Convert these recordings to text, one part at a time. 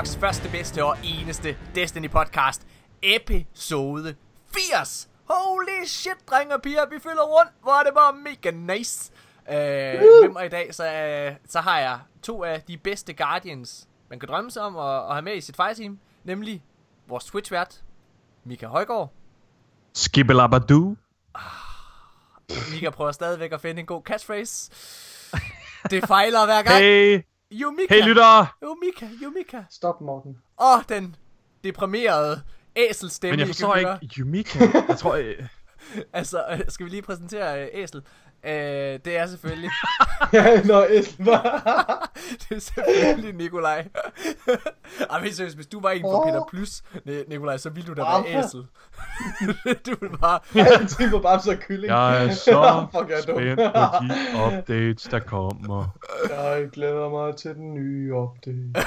Danmarks første, bedste og eneste Destiny podcast, episode 80. Holy shit, drenge og piger, vi fylder rundt, hvor er det bare mega nice. Øh, med mig i dag, så, øh, så har jeg to af de bedste Guardians, man kan drømme sig om at, at have med i sit fireteam, nemlig vores Twitch-vært, Mika Højgaard. Skibelabadoo. Mika prøver stadigvæk at finde en god catchphrase. Det fejler hver gang. Hey, Yumika. hey lyttere. Yumika, Yumika. Stop, Morten. Åh, den deprimerede æselstemme, Men jeg forstår ikke Yumika. Jeg tror, øh, Altså, øh, skal vi lige præsentere øh, æsel? Øh, det er selvfølgelig, Ja, nå, Esben. det er selvfølgelig Nikolaj. Ej, men seriøst, hvis du var en Åh. Peter Plus, Ni- Nikolaj, så ville du da være æsel. du ville bare... Alting var bare så kylling. jeg er så Fuck, jeg er dum. spændt på de updates, der kommer. Jeg glæder mig til den nye update.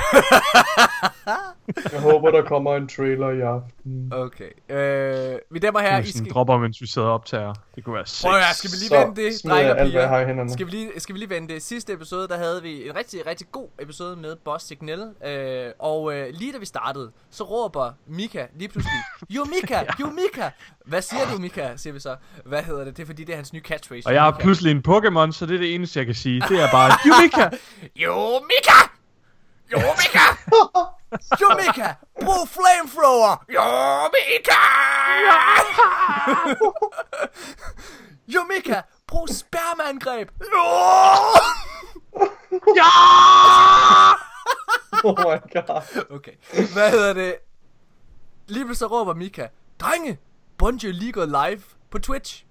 Jeg håber, der kommer en trailer i aften. Okay. Øh, vi dæmmer her, I sådan skal... dropper, mens vi sidder og optager. Det kunne være sex. Prøv at skal vi lige Så vende det, drenge og piger? Skal vi, lige, skal vi lige vende det? Sidste episode, der havde vi en rigtig, rigtig god episode med Boss Signal. Øh, og øh, lige da vi startede, så råber Mika lige pludselig, Jo Mika, Jo Mika! Hvad siger du, Mika, siger vi så. Hvad hedder det? Det er fordi, det er hans nye catchphrase. Og jeg har pludselig en Pokémon, så det er det eneste, jeg kan sige. Det er bare. Jo Mika! Jo Mika! Jo Mika! Brug flamethrower! Jo Mika! Jo Mika! Brug spermaangreb! Jo! ja! Oh my god. Okay, hvad hedder det? Lige pludselig så råber Mika, Drenge, Bungie lige gået live på Twitch.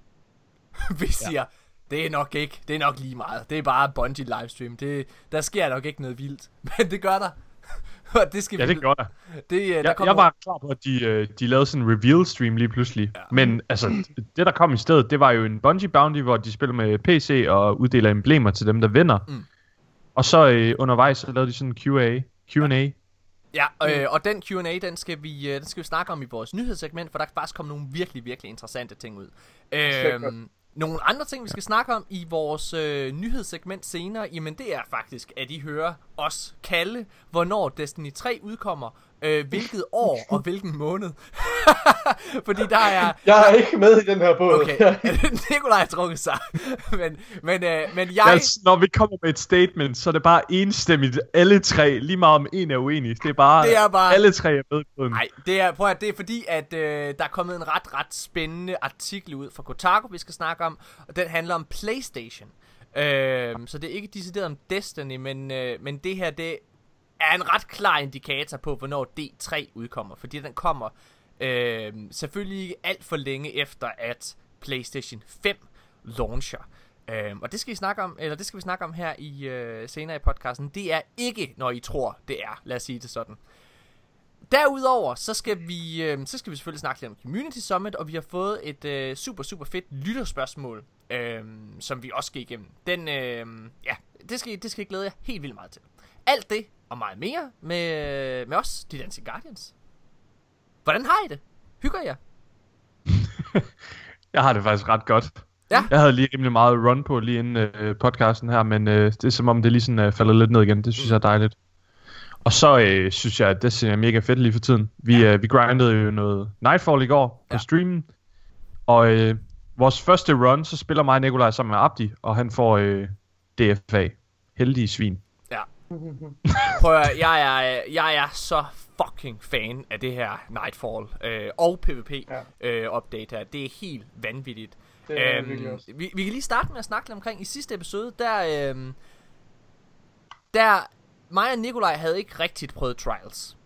Vi siger, ja. Det er nok ikke, det er nok lige meget. Det er bare Bungie livestream. Det, der sker nok ikke noget vildt. Men det gør der. Og det skal Ja, vi... det gjorde jeg. Det, øh, der Jeg, jeg var klar på, at de, øh, de lavede sådan en reveal stream lige pludselig. Ja. Men altså, det der kom i stedet, det var jo en Bungie Bounty, hvor de spiller med PC og uddeler emblemer til dem, der vinder. Mm. Og så øh, undervejs, så lavede de sådan en Q&A. Q&A. Ja, øh, og den Q&A, den skal, vi, øh, den skal vi snakke om i vores nyhedssegment, for der kan faktisk komme nogle virkelig, virkelig interessante ting ud. Øhm, nogle andre ting, vi skal snakke om i vores øh, nyhedssegment senere, jamen det er faktisk, at I hører os kalde, hvornår Destiny 3 udkommer, øh, hvilket år og hvilken måned. Fordi der er... Jeg er ikke med i den her båd. Okay, Nikolaj har trukket sig. men, men, øh, men jeg... Altså, når vi kommer med et statement, så er det bare enstemmigt. Alle tre, lige meget om en er uenig. Det er bare, Det er bare- alle tre er med på den. Nej, det er, prøv at, det er fordi, at øh, der er kommet en ret, ret spændende artikel ud fra Kotaku, vi skal snakke om, og den handler om PlayStation. Øh, så det er ikke decideret om Destiny, men, øh, men det her, det er en ret klar indikator på, hvornår D3 udkommer, fordi den kommer øh, selvfølgelig ikke alt for længe efter, at PlayStation 5 launcher. Øh, og det skal vi snakke om, eller det skal vi snakke om her i øh, senere i podcasten. Det er ikke, når I tror, det er. Lad os sige det sådan. Derudover, så skal vi øh, så skal vi selvfølgelig snakke lidt om Community Summit, og vi har fået et øh, super, super fedt lytterspørgsmål, øh, som vi også skal igennem. Den, øh, ja, det skal, det skal jeg glæde jer helt vildt meget til. Alt det og meget mere med, med os, de danske Guardians. Hvordan har I det? Hygger jer? Jeg har det faktisk ret godt. Ja. Jeg havde lige rimelig meget run på lige inden øh, podcasten her, men øh, det er som om, det lige sådan øh, faldet lidt ned igen. Det synes jeg er dejligt. Og så øh, synes jeg, at det ser mega fedt lige for tiden. Vi, ja. øh, vi grindede jo noget Nightfall i går på Ja. streamen. Og øh, vores første run, så spiller mig og Nikolaj sammen med Abdi, og han får øh, DFA. Heldige svin. Prøv at, jeg er, jeg er så fucking fan af det her Nightfall øh, og PvP Ja. øh, update her. Det er helt vanvittigt. Det er også. vi, vi kan lige starte med at snakke lidt omkring i sidste episode, der, øhm, der mig og Nikolaj havde ikke rigtigt prøvet Trials.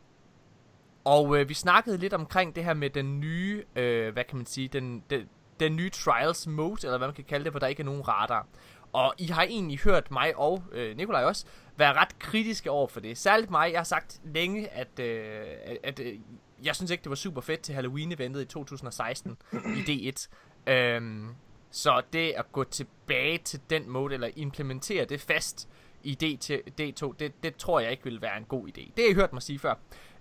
Og øh, vi snakkede lidt omkring det her med den nye, øh, hvad kan man sige, den, den, den nye Trials mode, eller hvad man kan kalde det, hvor der ikke er nogen radar. Og I har egentlig hørt mig og øh, Nikolaj også være ret kritiske over for det. Særligt mig, jeg har sagt længe, at, øh, at, øh, jeg synes ikke, det var super fedt til Halloween-eventet i 2016 i D1. Øhm, så det at gå tilbage til den mode, eller implementere det fast i D til D2, det, det tror jeg ikke vil være en god idé. Det har I hørt mig sige før.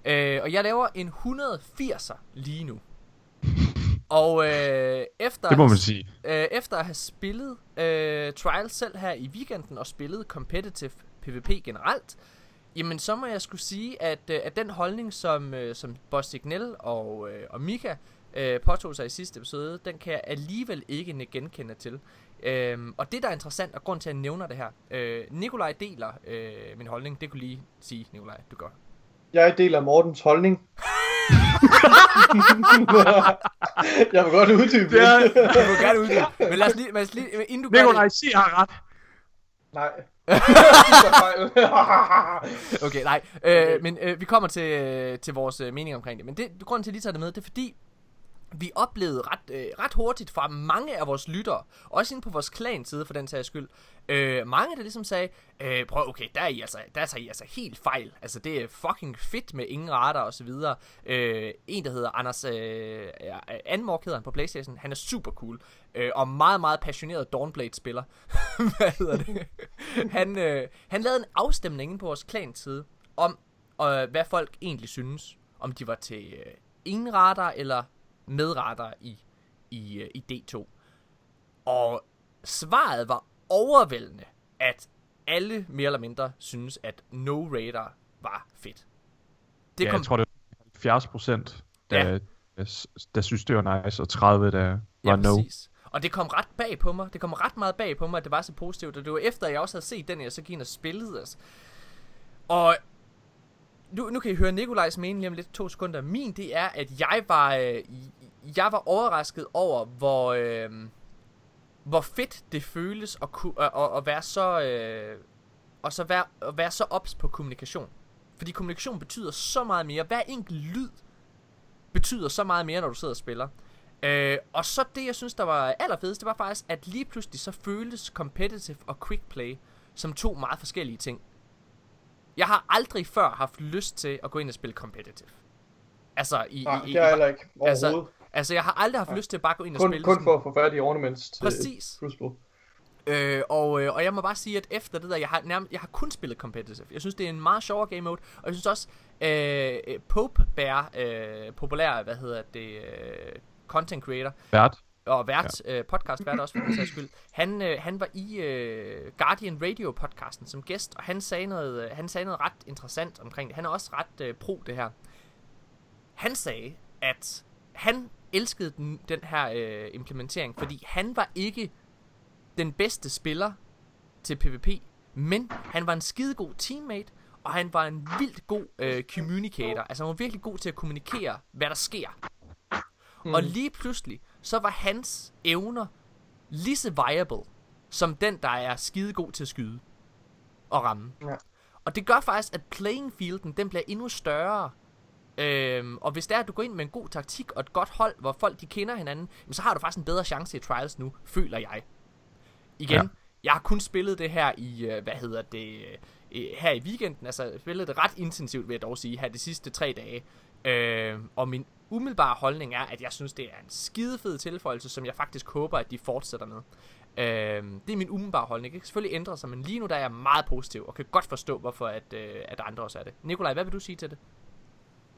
Øh, og jeg laver en 180'er lige nu. Og øh, efter, Det må man sige. øh, efter at have spillet øh, Trials selv her i weekenden og spillet competitive PvP generelt, jamen så må jeg skulle sige, at, øh, at den holdning, som, øh, som Boss Signal og, øh, og Mika øh, påtog sig i sidste episode, den kan jeg alligevel ikke genkende til. Øhm, og det, der er interessant, og grund til, at jeg nævner det her, øh, Nikolaj deler øh, min holdning. Det kunne lige sige, Nikolaj, du gør. Jeg deler Mortens holdning. jeg vil godt uddybe Det er-. Du må gerne uddybe. Men lad os lige, lad os lige inden du Nikolaj, sig har ret. Nej. Okay, nej. Øh, men øh, vi kommer til, øh, til vores øh, mening omkring det. Men det, grunden til, at jeg lige tager det med, det er fordi, vi oplevede ret, øh, ret hurtigt fra mange af vores lyttere, også inde på vores klan-side for den sags skyld, øh, mange der ligesom sagde, øh, prøv okay, der er, I altså, der tager I altså helt fejl. Altså det er fucking fedt med ingen radar og så videre. Øh, en der hedder Anders øh, Anmork hedder han på Playstation, han er super cool. Øh, og meget, meget passioneret Dawnblade-spiller. Hvad hedder det? han, øh, han lavede en afstemning inde på vores klan-side om, øh, hvad folk egentlig synes. Om de var til øh, ingen radar eller med radar i, i, øh, i D2. Og svaret var overvældende, at alle mere eller mindre synes, at No Radar var fedt. Det ja, kom, jeg tror, det var 70 procent, der, Ja. der, der synes, det var nice, og 30, der var ja, no. præcis. Og det kom ret bag på mig. Det kom ret meget bag på mig, at det var så positivt. Og det var efter, at jeg også havde set den, jeg så gik ind og spillede. Altså. Og nu, nu kan I høre Nikolajs mening lige om lidt to sekunder. Min, det er, at jeg var, øh, jeg var overrasket over, hvor, øh, hvor fedt det føles at, ku, at, at, at være så, øh, og så være, at være så ops på kommunikation. Fordi kommunikation betyder så meget mere. Hver enkelt lyd betyder så meget mere, når du sidder og spiller. Øh, og så det, jeg synes, der var allerfedest, det var faktisk, at lige pludselig så føltes competitive og quick play som to meget forskellige ting. Jeg har aldrig før haft lyst til at gå ind og spille competitive. Altså, i, Nej, i, i, det er jeg heller ikke altså, overhovedet. altså, jeg har aldrig haft lyst til at bare gå ind og Kun, spille kun sådan- for at få færdige ornaments til Præcis. Crucible. Øh, og, øh, og jeg må bare sige, at efter det der, jeg har, nærmest, jeg har kun spillet competitive. Jeg synes, det er en meget sjovere game mode, og jeg synes også, øh, øh, Pope Bear, øh, populær, hvad hedder det, øh, content creator, Vært. og vært, ja. øh, podcast vært også for den sags skyld, han, øh, han var i øh, Guardian Radio podcasten som gæst, og han sagde noget, øh, han sagde noget ret interessant omkring det. Han er også ret øh, pro det her. Han sagde, at han elskede den, den her øh, implementering, fordi han var ikke den bedste spiller til PvP, men han var en skidegod teammate, og han var en vildt god øh, communicator. Altså han var virkelig god til at kommunikere, hvad der sker. Mm. Og lige pludselig, så var hans evner lige så viable, som den, der er skidegod til at skyde og ramme. Ja. Og det gør faktisk, at playing fielden, den bliver endnu større. Øhm, og hvis det er, at du går ind med en god taktik og et godt hold, hvor folk de kender hinanden, jamen, så har du faktisk en bedre chance i Trials nu, føler jeg. Igen, ja. Jeg har kun spillet det her i, øh, hvad hedder det, øh, her i weekenden, altså spillet det ret intensivt, vil jeg dog sige, her de sidste tre dage. Øh, og min umiddelbare holdning er, at jeg synes, det er en skidefed tilføjelse, som jeg faktisk håber, at de fortsætter med. Øh, det er min umiddelbare holdning. Det kan selvfølgelig ændre sig, men lige nu der er jeg meget positiv, og kan godt forstå, hvorfor at, øh, at andre også er det. Nikolaj, hvad vil du sige til det?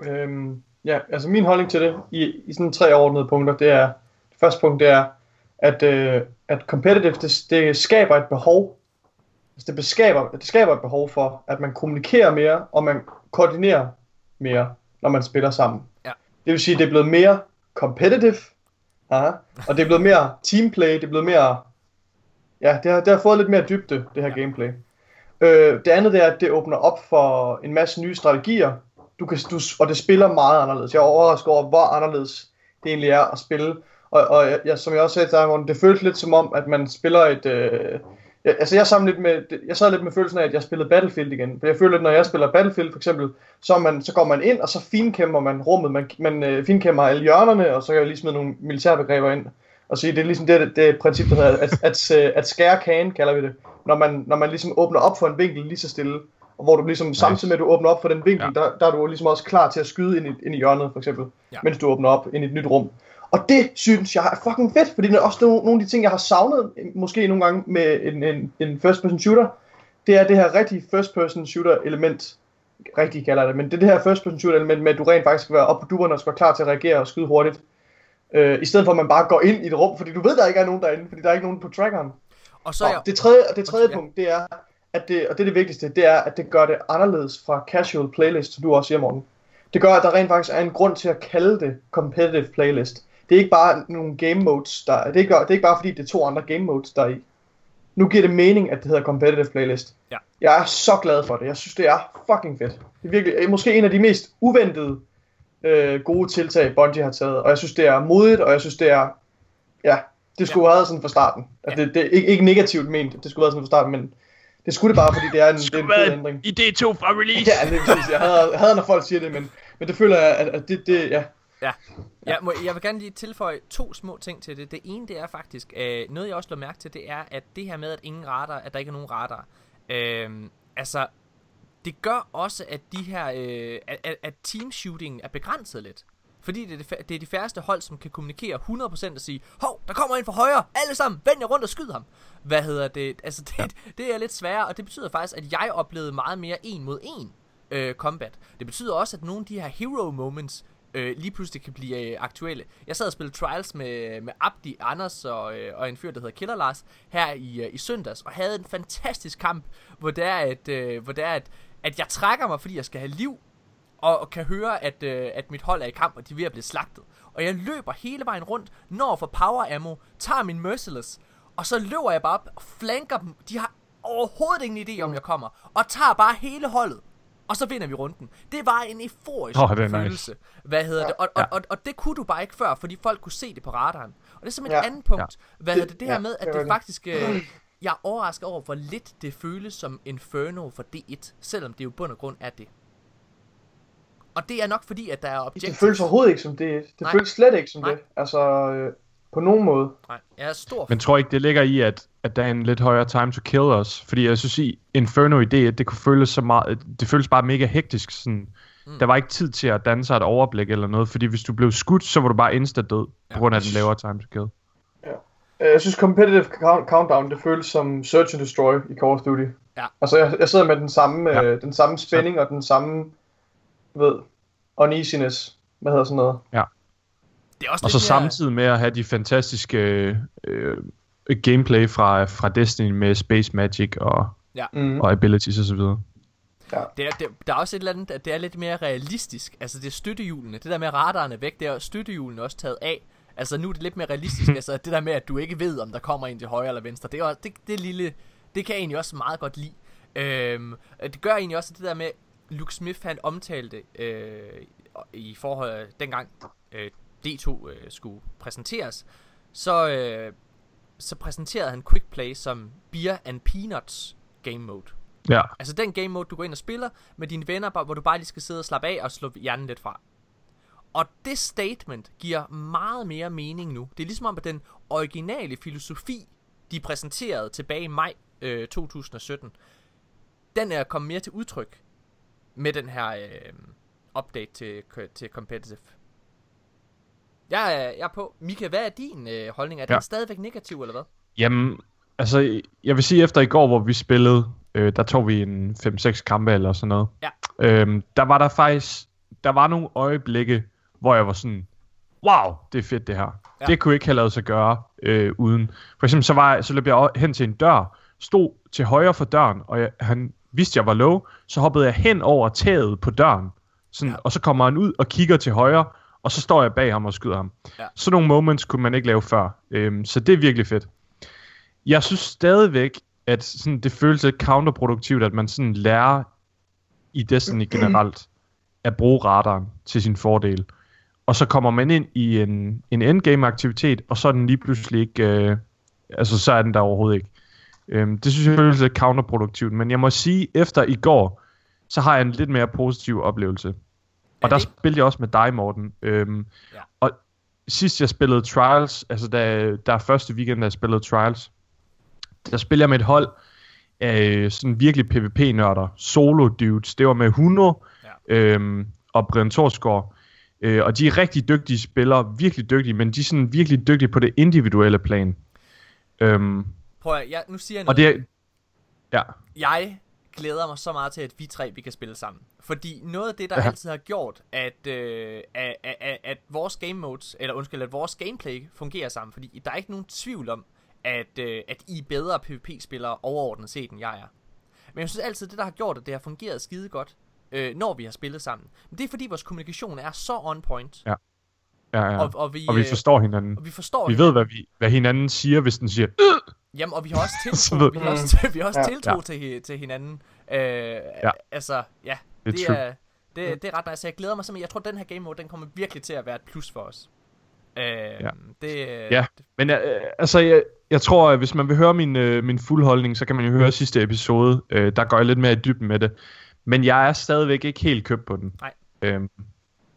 Øhm, ja, altså min holdning til det i, i sådan tre overordnede punkter, det er, det første punkt, det er, at, øh, at competitive, det, det skaber et behov, altså det, beskaber, det skaber et behov for, at man kommunikerer mere, og man koordinerer mere, når man spiller sammen. Ja. Det vil sige, det er blevet mere competitive, aha, og det er blevet mere teamplay, det er blevet mere, ja, det har, det har fået lidt mere dybde, det her ja. gameplay. Øh, det andet det er, at det åbner op for en masse nye strategier, du kan, du, og det spiller meget anderledes. Jeg er overrasket over, hvor anderledes det egentlig er at spille. Og, og jeg, jeg, som jeg også sagde til dig, det føles lidt som om, at man spiller et... Øh, jeg, altså jeg, sammen lidt med, jeg sad lidt med følelsen af, at jeg spillede Battlefield igen. For jeg føler, at når jeg spiller Battlefield for eksempel, så, man, så går man ind, og så finkæmper man rummet. Man, man øh, finkæmmer alle hjørnerne, og så kan jeg lige smide nogle militærbegreber ind. Og sige, det er ligesom det, det, det princip, der hedder, at, at, at, at skære kagen, kalder vi det. Når man, når man ligesom åbner op for en vinkel lige så stille, og hvor du ligesom nice. samtidig med, at du åbner op for den vinkel, Ja. der, der er du ligesom også klar til at skyde ind i, ind i hjørnet, for eksempel, Ja. mens du åbner op ind i et nyt rum. Og det synes jeg er fucking fedt, fordi det er også nogle, nogle af de ting, jeg har savnet, måske nogle gange med en, en, en first person shooter, det er det her rigtige first person shooter element, rigtig kalder det, men det er det her first person shooter element med, at du rent faktisk skal være oppe på duberne og skal være klar til at reagere og skyde hurtigt. Øh, I stedet for at man bare går ind i et rum, fordi du ved, der ikke er nogen derinde, fordi der er ikke nogen på trackeren. Og så er jeg... Og det tredje, og det tredje Ja. punkt, det er, at det, og det er det vigtigste, det er, at det gør det anderledes fra casual playlist, som du også siger, Morten. Det gør, at der rent faktisk er en grund til at kalde det competitive playlist. Det er ikke bare nogle game modes, der, det er ikke, det er ikke bare fordi, det er to andre game modes, der er i. Nu giver det mening, at det hedder competitive playlist. Ja. Jeg er så glad for det. Jeg synes, det er fucking fedt. Det er virkelig, måske en af de mest uventede øh, gode tiltag, Bungie har taget. Og jeg synes, det er modigt, og jeg synes, det er... Ja, det skulle ja. have været sådan fra starten. Altså, det, det er ikke, ikke negativt ment, det skulle have været sådan fra starten, men det skulle det bare, fordi det er en, det er en fed ændring. Idé 2 fra release. Ja, det er præcis. Jeg havde, jeg havde, når folk siger det, men, men det føler jeg, at, at det, det, ja. Ja, ja må, jeg vil gerne lige tilføje to små ting til det. Det ene, det er faktisk, øh, noget jeg også lå mærke til, det er, at det her med, at ingen radar, at der ikke er nogen radar, øh, altså, det gør også, at de her, øh, at, at team shooting er begrænset lidt. Fordi det er, det, det er de færreste hold, som kan kommunikere 100% og sige, hov, der kommer en fra højre, alle sammen, vend jer rundt og skyd ham. Hvad hedder det? Altså, det, ja. det er lidt sværere, og det betyder faktisk, at jeg oplevede meget mere en mod en øh, combat. Det betyder også, at nogle af de her hero moments, øh, lige pludselig kan blive øh, aktuelle. Jeg sad og spillede Trials med, med Abdi, Anders og, øh, og en fyr, der hedder Killer Lars, her i, øh, i søndags, og havde en fantastisk kamp, hvor det er, at, øh, hvor det er at, at jeg trækker mig, fordi jeg skal have liv, og, kan høre, at, øh, at mit hold er i kamp, og de er ved at blive slagtet. Og jeg løber hele vejen rundt, når for power ammo, tager min Merciless, og så løber jeg bare op og flanker dem. De har overhovedet ingen idé om, jeg kommer. Og tager bare hele holdet. Og så vinder vi runden. Det var en euforisk oh, det følelse. Nice. Hvad hedder ja, det? Og, og, og, og, det kunne du bare ikke før, fordi folk kunne se det på radaren. Og det er simpelthen ja. et andet punkt. Ja. Hvad det, hedder det? Det her ja, med, at det, det faktisk... Øh, jeg er overrasket over, hvor lidt det føles som Inferno for D1, selvom det jo bund og grund er det. Og det er nok fordi, at der er objectives. Det føles overhovedet ikke som det. Det Nej. føles slet ikke som Nej. det. Altså, øh, på nogen måde. Nej, jeg er stor. Men tror ikke, det ligger i, at, at der er en lidt højere time to kill os? Fordi jeg synes, i Inferno idé, at det kunne føles så meget, det føles bare mega hektisk. Sådan. Mm. Der var ikke tid til at danne sig et overblik eller noget, fordi hvis du blev skudt, så var du bare insta-død, ja. på grund af den lavere time to kill. Ja. Øh, jeg synes, competitive countdown, det føles som Search and Destroy i Call of Duty. Ja. Altså, jeg, jeg sidder med den samme, ja. øh, den samme spænding så. og den samme, ved, uneasiness, hvad hedder sådan noget. Ja. Det er også og så mere... samtidig med at have de fantastiske øh, gameplay fra, fra Destiny med Space Magic og, ja. mm. og abilities osv. Ja. Det er, det, der er også et eller andet, det er lidt mere realistisk. Altså det er støttehjulene. Det der med radarerne væk, det er støttehjulene også taget af. Altså nu er det lidt mere realistisk. altså det der med, at du ikke ved, om der kommer en til højre eller venstre. Det er, det, det lille, det kan jeg egentlig også meget godt lide. Øhm, det gør egentlig også det der med, Luke Smith han omtalte øh, i forhold dengang øh, D2 øh, skulle præsenteres, så, øh, så præsenterede han Quick Play som Beer and Peanuts game mode. Ja. Altså den game mode, du går ind og spiller med dine venner, hvor du bare lige skal sidde og slappe af og slå hjernen lidt fra. Og det statement giver meget mere mening nu. Det er ligesom om, at den originale filosofi, de præsenterede tilbage i maj øh, 2017, den er kommet mere til udtryk med den her øh, update til, til competitive. Jeg er, jeg er på. Mika, hvad er din øh, holdning? Er ja. den stadigvæk negativ, eller hvad? Jamen, altså, jeg vil sige, efter i går, hvor vi spillede, øh, der tog vi en 5-6 kampe eller sådan noget. Ja. Øhm, der var der faktisk, der var nogle øjeblikke, hvor jeg var sådan, wow, det er fedt det her. Ja. Det kunne ikke have lavet sig gøre øh, uden. For eksempel så, var jeg, så løb jeg hen til en dør, stod til højre for døren, og jeg, han vidste, jeg var low, så hoppede jeg hen over taget på døren, sådan, ja. og så kommer han ud og kigger til højre, og så står jeg bag ham og skyder ham. Ja. Så nogle moments kunne man ikke lave før. Øhm, så det er virkelig fedt. Jeg synes stadigvæk, at sådan, det føles lidt counterproduktivt, at man sådan lærer i Destiny generelt at bruge radaren til sin fordel. Og så kommer man ind i en, en endgame-aktivitet, og så er den lige pludselig ikke... Øh, altså, så er den der overhovedet ikke. Øhm, det synes jeg føles lidt counterproduktivt, men jeg må sige, efter i går, så har jeg en lidt mere positiv oplevelse. Og der spillede jeg også med dig, Morten. Øhm, ja. Og sidst jeg spillede Trials, altså da, der er første weekend, da jeg spillede Trials, der spillede jeg med et hold af sådan virkelig PvP-nørder, solo dudes. Det var med Huno ja. øhm, og Brian Torsgaard. Øh, og de er rigtig dygtige spillere, virkelig dygtige, men de er sådan virkelig dygtige på det individuelle plan. Øhm, Prøv at, jeg, nu siger jeg noget. Og det er, ja. Jeg glæder mig så meget til, at vi tre vi kan spille sammen. Fordi noget af det, der ja. altid har gjort, at, øh, at, at, at vores game modes, eller undskyld, at vores gameplay fungerer sammen, fordi der er ikke nogen tvivl om, at, øh, at I er bedre PvP-spillere overordnet set, end jeg er. Men jeg synes altid, det der har gjort, at det har fungeret skide godt, øh, når vi har spillet sammen. Men det er fordi vores kommunikation er så on point. Ja. Ja, ja. Og, og, vi, og vi øh, forstår hinanden. og vi forstår Vi ved, hvad, vi, hvad hinanden siger, hvis den siger... Jamen, og vi har også Så tiltro, vi har også, vi har også Ja. tiltro Ja. til, til hinanden. Øh, ja. Altså, ja, Det er det, er, det, det er ret nice. Så jeg glæder mig simpelthen. Jeg tror, den her game mode, den kommer virkelig til at være et plus for os. Øh, ja. Det, Ja. Men øh, altså, jeg, jeg tror, at hvis man vil høre min, øh, min fuld holdning, så kan man jo høre sidste episode. Øh, der går jeg lidt mere i dybden med det. Men jeg er stadigvæk ikke helt købt på den. Nej. Øhm,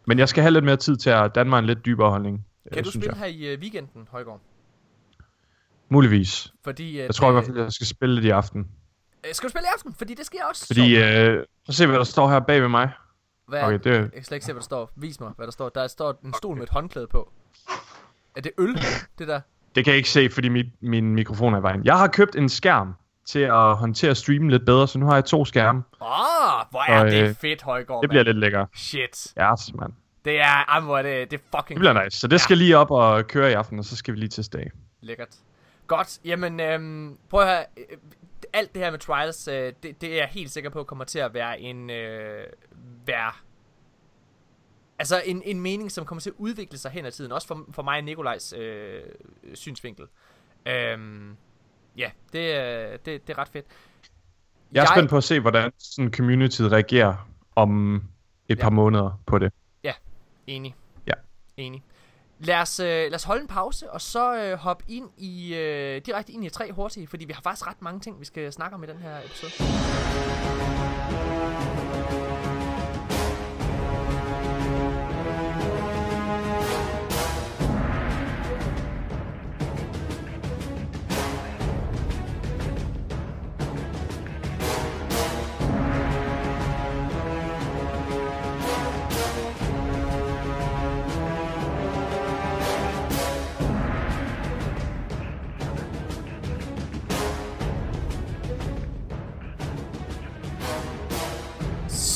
men jeg skal have lidt mere tid til at danne mig en lidt dybere holdning. Kan øh, du spille jeg. her i uh, weekenden, Højgaard? Muligvis. Fordi, at, Jeg tror i hvert øh, fald, jeg skal spille lidt i aften. øh, Skal du spille i aften? Fordi det sker også. Fordi, Så, øh, prøv at se, hvad der står her bag ved mig. hvad, okay, det- Jeg kan slet ikke se, hvad der står. Vis mig, hvad der står. Der står en stol med et håndklæde på. Er det øl, det der? Det kan jeg ikke se, fordi mit, min mikrofon er i vejen. Jeg har købt en skærm til at håndtere streamen lidt bedre, så nu har jeg to skærme. Åh, oh, hvor er Og, det øh, fedt, Højgaard, Det bliver lidt lækker. Shit. Ja, mand. Det er, ah, hvor er det, det er fucking Det bliver nice. Så det skal lige op og køre i aften, og så skal vi lige til dag. Lækkert. Godt, jamen øhm, prøv at høre, øh, alt det her med Trials, øh, det, det er jeg helt sikker på kommer til at være en, øh, være, altså en, en mening, som kommer til at udvikle sig hen ad tiden, også for, for mig og Nikolajs øh, synsvinkel. Øhm, ja, det, er- det, det er ret fedt. Jeg er spændt på at se, hvordan sådan communityet reagerer om et Ja. par måneder på det. Enig. Ja. Enig. Lad os, øh, lad os holde en pause, og så øh, hoppe ind i, øh, direkte ind i tre hurtigt, fordi vi har faktisk ret mange ting, vi skal snakke om i den her episode.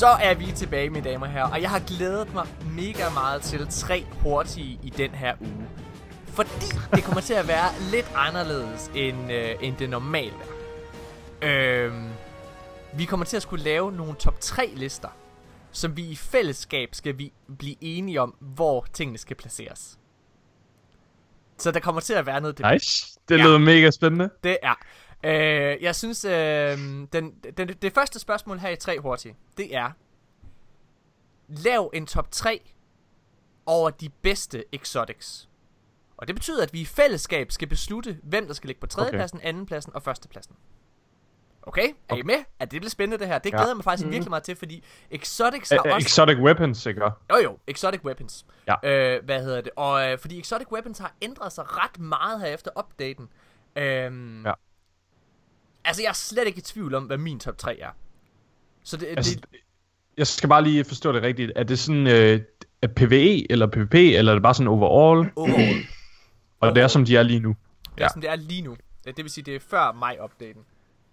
Så er vi tilbage, mine damer og herrer, og jeg har glædet mig mega meget til tre hurtige i den her uge. Fordi det kommer til at være lidt anderledes, end, øh, end det normalt er. Øhm, vi kommer til at skulle lave nogle top 3 lister, som vi i fællesskab skal vi blive enige om, hvor tingene skal placeres. Så der kommer til at være noget debat. Nice. Det Ja. lyder mega spændende. Det er. Øh, jeg synes, øh, den, den, det første spørgsmål her i tre hurtigt, det er, lav en top 3 over de bedste exotics. Og det betyder, at vi i fællesskab skal beslutte, hvem der skal ligge på tredjepladsen, okay. andenpladsen og førstepladsen. Okay? Er I med? At det bliver spændende det her. Det Ja. glæder jeg mig faktisk Mhm. virkelig meget til, fordi exotics Æ, har også... exotic weapons, ikke? Jo jo, Exotic Weapons. Ja. Øh, hvad hedder det? Og øh, fordi Exotic Weapons har ændret sig ret meget her efter updaten. Øhm, Ja. Altså, jeg er slet ikke i tvivl om, hvad min top 3 er. Så det, Altså, det jeg skal bare lige forstå det rigtigt. Er det sådan øh, er PvE eller PvP, eller er det bare sådan overall? overall, Og det er som de er lige nu. det er Ja. som det er lige nu. Det vil sige, det er før mig-updaten.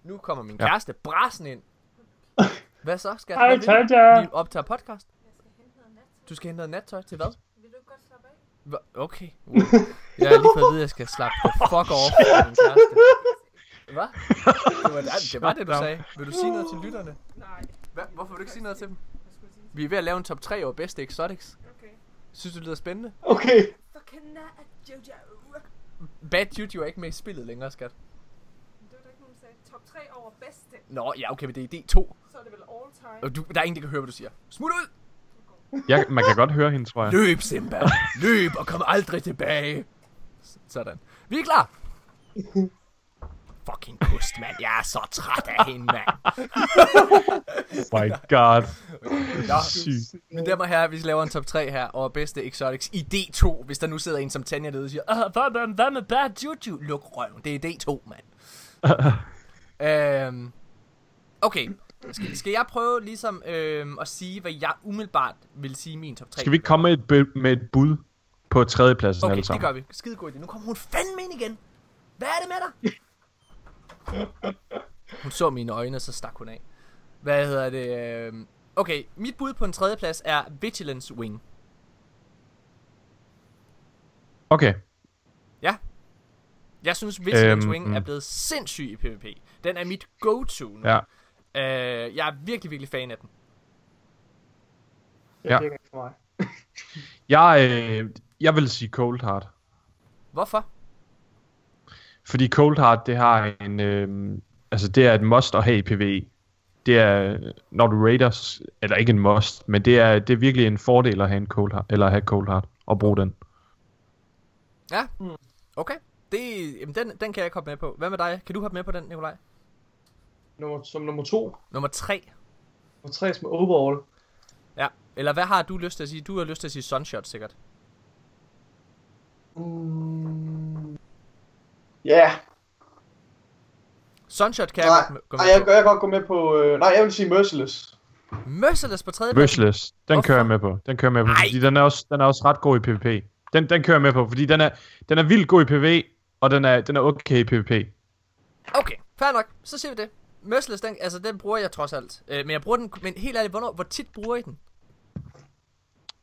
Nu kommer min Ja. kæreste brassen ind. Hvad så, skat? Hej? Tanja. Vi optager podcast. Du skal hente noget nattøj til hvad? Vil du godt slappe af? Okay. Wow. Jeg har lige fået at vide, at jeg skal slappe the fuck off min kæreste. Hvad? Det var det, det var det, du sagde. Vil du sige noget til lytterne? Nej, Hva? Hvorfor vil du ikke sige noget til dem? Vi er ved at lave en top 3 over bedste exotics. Okay. Synes du, det lyder spændende? Okay. Bad Juju er ikke med i spillet længere, skat. Det var da ikke nogen, sagde top 3 over bedste. Nå, ja, okay, men det er D2. Så er det vel all time. Og du, der er ingen, der kan høre, hvad du siger. Smut ud! Jeg, man kan godt høre hende, tror jeg. Løb, Simba! Løb og kom aldrig tilbage! Sådan. Vi er klar! Fucking kust, mand. Jeg er så træt af hende, mand. My god. Nå. Men der må her, vi laver en top 3 her over bedste exotics i D2, hvis der nu sidder en som Tanja derude og siger, ah, hvad, hvad, hvad med Bad Juju? Luk røven, det er D2, mand. øhm, okay, skal, skal jeg prøve ligesom øhm, at sige, hvad jeg umiddelbart vil sige i min top 3? Skal vi ikke komme med et, bud- med et bud på tredjepladsen Okay, alle det sammen? gør vi. Skide god idé. Nu kommer hun fandme ind igen. Hvad er det med dig? hun så mine øjne, så stak hun af. Hvad hedder det? øhm, Okay, mit bud på en tredjeplads er Vigilance Wing. Okay. Jeg synes, Vigilance Øhm, Wing er blevet sindssyg i PvP. Den er mit go-to nu. Ja. Øh, jeg er virkelig, virkelig fan af den. Det Ja. ikke for mig. Jeg, øh, jeg vil sige Cold Heart. Hvorfor? Fordi Cold Heart, det har en... Øh, altså, det er et must at have i PvE. Det er, når du raiders, eller ikke en must, men det er, det er virkelig en fordel at have en Cold Heart, eller at have Cold Heart, og bruge den. Ja, okay. Det, jamen, den, den kan jeg ikke hoppe med på. Hvad med dig? Kan du hoppe med på den, Nikolaj? Nummer, som nummer to. Nummer 3. Nummer tre som overall. Ja. Eller hvad har du lyst til at sige? Du har lyst til at sige Sunshot, sikkert. Mm. Ja, Sunshot kan jeg nej, godt med, gå nej med jeg, på. jeg kan godt gå med på... Øh, nej, jeg vil sige Merciless. Merciless på tredje Merciless, den Hvorfor? kører jeg med på. Den kører jeg med på, Ej. fordi den er, også, den er også ret god i PvP. Den, den kører jeg med på, fordi den er, den er vildt god i PvE, og den er, den er okay i PvP. Okay, fair nok. Så siger vi det. Merciless, den, altså, den bruger jeg trods alt. Øh, men jeg bruger den, men helt ærligt, hvornår, hvor tit bruger I den?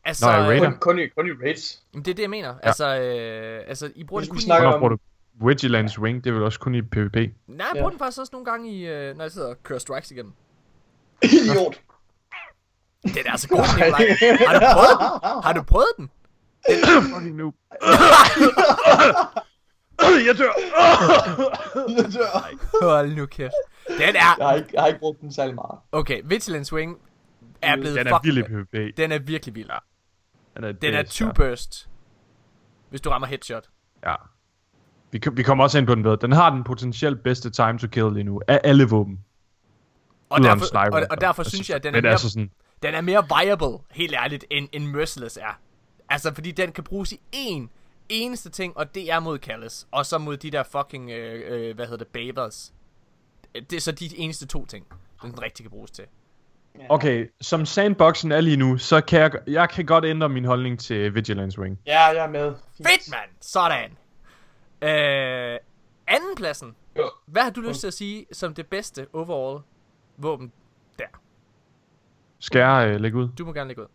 Altså, Nå, i øh. Kun, kun, i, kun i raids. Jamen, det er det, jeg mener. Ja. Altså, øh, altså, I bruger vi kun snakker i... Hvornår om- bruger du Vigilance Wing? Det er vel også kun i PvP. Nej, jeg Ja. bruger den faktisk også nogle gange i, øh, når jeg sidder og kører strikes igennem. Idiot. Den er altså god, Nikolaj. Har du prøvet den? Har du prøvet den? Fucking noob. jeg dør. Hold nu kæft. Den er... jeg, har ikke, jeg har ikke brugt den særlig meget. Okay, Vigilance Wing er blevet Den er fucking... vild i PvP. Den er virkelig vild. Den er, Den er two burst. Hvis du rammer headshot. Ja. Vi, vi kommer også ind på den ved. Den har den potentielt bedste time to kill lige nu. Af alle våben. Og Udover derfor, sniper. og, og derfor Altså, synes jeg, at den er, mere, altså sådan, den er mere viable, helt ærligt, end, end Merciless er. Altså, fordi den kan bruges i én eneste ting, og det er mod Callus. Og så mod de der fucking, øh, øh, hvad hedder det, Bathers. Det er så de eneste to ting, den rigtig kan bruges til. okay, som sandboxen er lige nu, så kan jeg, jeg kan godt ændre min holdning til Vigilance Wing. Ja, jeg er med. Fedt, mand! Sådan. Øh, anden pladsen. Ja. Hvad har du lyst til at sige som det bedste overall våben der? Skal jeg øh, lægge ud? Du må gerne lægge ud.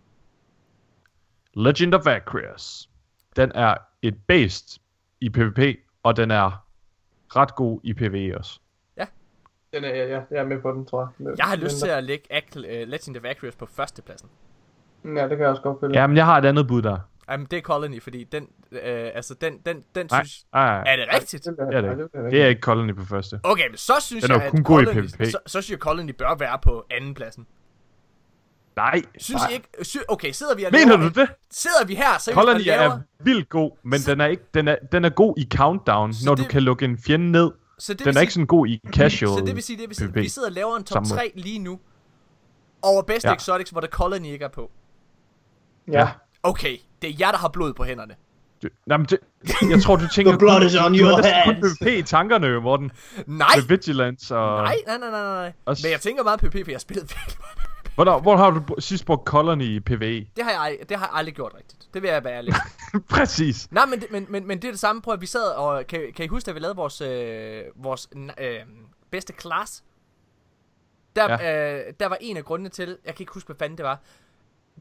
Legend of Acreus. Den er et based i PvP, og den er ret god i PvE også. Den er, ja, ja, jeg er med på den, tror jeg. Med, Jeg har lyst til at lægge Ac- uh, Legend of Acreus på førstepladsen. Ja, det kan jeg også godt følge. Jamen, jeg har et andet bud der. Jamen, det er Colony, fordi den, øh, altså, den, den, den Nej, synes... nej, Er det rigtigt? Det er det. Det er ikke Colony på første. Okay, men så synes Den jeg, jo at kun god i Colony, PvP. så, så synes jeg, Colony bør være på anden pladsen. Nej, Synes Nej. I ikke... Sy- okay, sidder vi og mener laver... du det? Sidder vi her, så Colony laver... er vildt god, men den er, ikke, den, er, den er god i countdown, Så når det- du kan lukke en fjende ned. Så det Den er sige, ikke sådan god i casual. Så det vil sige, det vil sige, PvP. vi sidder og laver en top Samme måde. 3 lige nu. Over bedste Ja. exotics, hvor der Colony ikke er på. Ja. Okay, det er jer, der har blod på hænderne. Du, nej, men det, jeg tror, du tænker... The blood kun- is on du your hands. PvP i tankerne, jo, Morten. Nej! Med Vigilance og... Nej, nej, nej, nej, nej. Også- Men jeg tænker meget på PvP, for jeg har spillet virkelig meget. Hvornår, hvor har du sidst brugt Colony i PvE? Det har jeg, det har jeg aldrig gjort rigtigt. Det vil jeg være ærlig. Præcis. Nej, men, det- men, men, men det er det samme. Prøv at vi sad og... Kan, kan I huske, da vi lavede vores, øh, vores øh, bedste class? Der, ja. øh, der var en af grundene til... Jeg kan ikke huske, hvad fanden det var.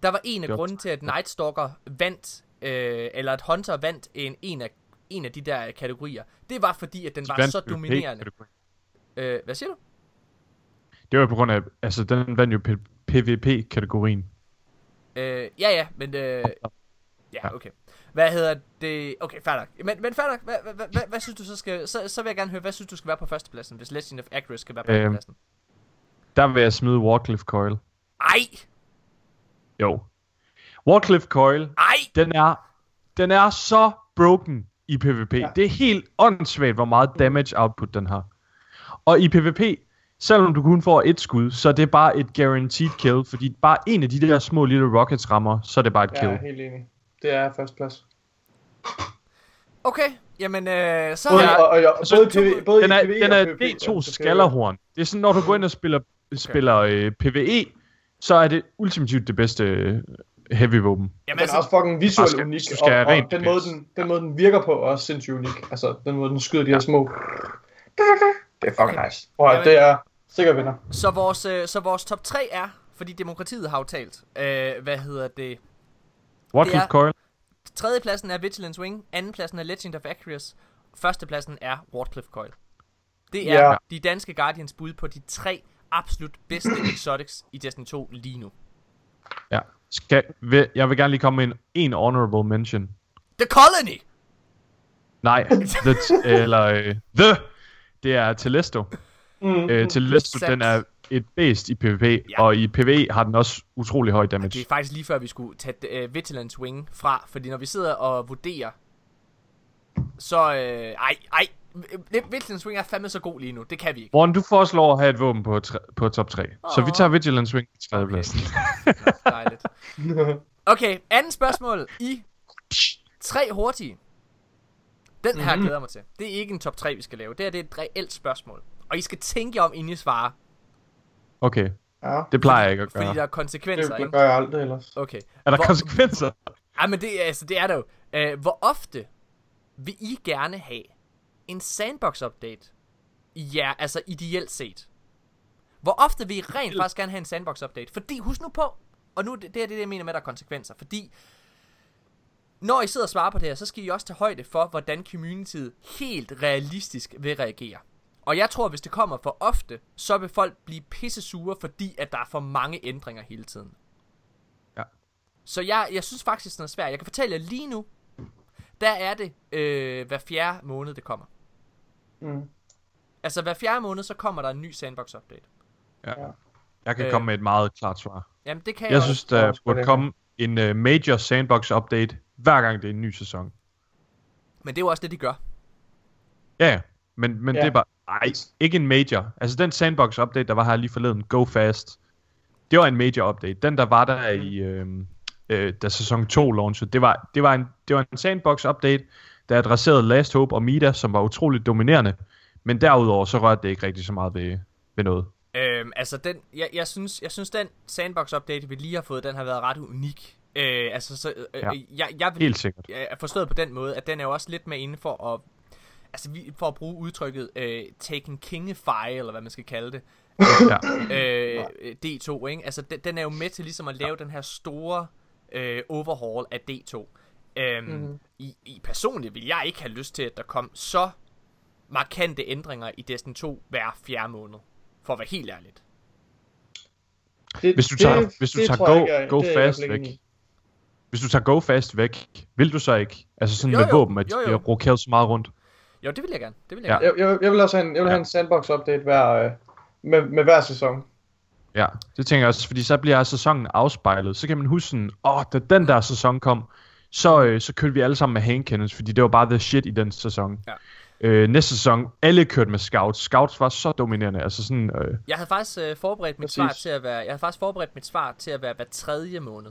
Der var en af Godt. grundene til, at Night Stalker vandt... Øh, eller at Hunter vandt en, en, af, en af de der kategorier. Det var fordi, at den var så dominerende. Øh, hvad siger du? Det var på grund af... Altså, den vandt jo PvP-kategorien. Øh, ja, ja, men... Øh, ja, okay. Hvad hedder det? Okay, fair nok. Men, men fair nok. Hvad, hvad, hvad, hvad, hvad synes du så skal... Så, så vil jeg gerne høre, hvad synes du skal være på førstepladsen, hvis Legend of Acreus skal være på Øhm. førstepladsen? Der vil jeg smide Warcliffe Coil. Ej! Jo. Warcliffe Coil, Ej! den er, den er så broken i PvP. Ja. Ja. Det er helt åndssvagt, hvor meget damage output den har. Og i PvP, selvom du kun får et skud, så er det bare et guaranteed kill, fordi bare en af de der små lille rockets rammer, så er det bare et Jeg kill. er helt enig. Det er første plads. Okay, jamen øh, så Både, og, og, og, så- både, PV, både Den er, i PvE den og er PvP, D2 altså, skallerhorn. Det er sådan, når du går ind og spiller, spiller øh, PvE, så er det ultimativt det bedste øh, heavy våben. Jamen, Den er altså, også fucking visuelt skal- unik, skal og, og den, måde, den, den måde, den virker på, er også sindssygt unik. Altså, den måde, den skyder de her små... Det er fucking nice. Prøv at, Jamen- det er sikkert vinder. så, vores, øh, så vores top 3 er, fordi demokratiet har jo talt, øh, hvad hedder det... Er- Coil, Tredjepladsen er Vigilance Wing, andenpladsen er Legend of Acreus, førstepladsen er Wardcliffe Coil. Det er Ja. de danske Guardians bud på de tre absolut bedste exotics i Destiny 2 lige nu. Ja. Skal, vil, jeg vil gerne lige komme med en, en honorable mention. The Colony! Nej, the, eller øh, The, det er Telesto. Mm. Øh, Telesto, den er et bæst i PvP, Ja. og i PvE har den også utrolig høj damage. Det er faktisk lige før, vi skulle tage uh, Vigilance Wing fra, fordi når vi sidder og vurderer, så... Uh, ej, ej, Vigilance Wing er fandme så god lige nu. Det kan vi ikke. Morten, du foreslår at have et våben på, tre, på top 3. Så vi tager Vigilance Wing til tredjepladsen. Dejligt. Okay, anden spørgsmål i tre hurtige. Den her Mhm. glæder mig til. Det er ikke en top 3, vi skal lave. Det her det er et reelt spørgsmål. Og I skal tænke om, inden I svarer. Okay, Ja, det plejer jeg ikke at Fordi gøre. der er det, konsekvenser, det ikke? gør jeg aldrig ellers. Okay. Er der Hvor- konsekvenser? Ja, men det, er- altså, det er der jo. Uh, hvor ofte vil I gerne have en sandbox-update? Ja, altså ideelt set. Hvor ofte vil I rent faktisk gerne have en sandbox-update? Fordi, husk nu på, og nu det det er det, jeg mener med, at der er konsekvenser. Fordi, når I sidder og svarer på det her, så skal I også tage højde for, hvordan communityet helt realistisk vil reagere. Og jeg tror, hvis det kommer for ofte, så vil folk blive pisse sure, fordi at der er for mange ændringer hele tiden. Ja. Så jeg, jeg synes faktisk, den er svær. Jeg kan fortælle jer lige nu, der er det øh, hver fjerde måned, det kommer. Mm. Altså hver fjerde måned, så kommer der en ny sandbox-update. Jeg kan Øh. komme med et meget klart svar. Jamen det kan jeg, Jeg også. synes, der også burde det. komme en uh, major sandbox update, hver gang det er en ny sæson. Men det er jo også det, de gør. Ja, ja. Men, men Ja. det er bare... Ej, ikke en major. Altså den sandbox update, der var her lige forleden, Go Fast, det var en major update. Den, der var der i... Øh, øh, da sæson 2 launchede, det var, det var en, det var en sandbox update, der adresserede Last Hope og Mida, som var utroligt dominerende. Men derudover, så rørte det ikke rigtig så meget ved, ved noget. Øhm, altså den, jeg, jeg, synes, jeg synes den sandbox-update, vi lige har fået, den har været ret unik. Øh, altså så, øh, Ja. jeg, jeg vil Helt sikkert. jeg er forstået på den måde, at den er jo også lidt med inde for at, altså vi, for at bruge udtrykket, øh, taken kingify, eller hvad man skal kalde det, Ja. øh, D2, ikke? Altså den, den er jo med til ligesom at lave den her store øh, overhaul af D2. Øhm, Mhm. i, I personligt vil jeg ikke have lyst til, at der kom så markante ændringer i Destiny 2 hver fjerde måned. For at være helt ærligt. Det, Hvis du tager, hvis du tager tror go, jeg ikke go det Fast væk, i. hvis du tager Go Fast væk, vil du så ikke? Altså sådan Jo, med jo. våben, at Jo, de jo. har rokeret så meget rundt. Jo, det vil jeg gerne. Det vil jeg Ja. gerne. Jeg, jeg, jeg vil også have en, jeg vil have en sandbox update hver, øh, med, med hver sæson. Ja, det tænker jeg også, fordi så bliver sæsonen afspejlet. Så kan man huske sådan, åh, da den der sæson kom, så, øh, så kørte vi alle sammen med hand cannons, fordi det var bare the shit i den sæson. Ja. Øh, næste sæson, alle kørte med scouts. Scouts var så dominerende, altså sådan, øh, Jeg havde faktisk øh, forberedt mit Præcis. svar til at være, jeg havde faktisk forberedt mit svar til at være hver tredje måned.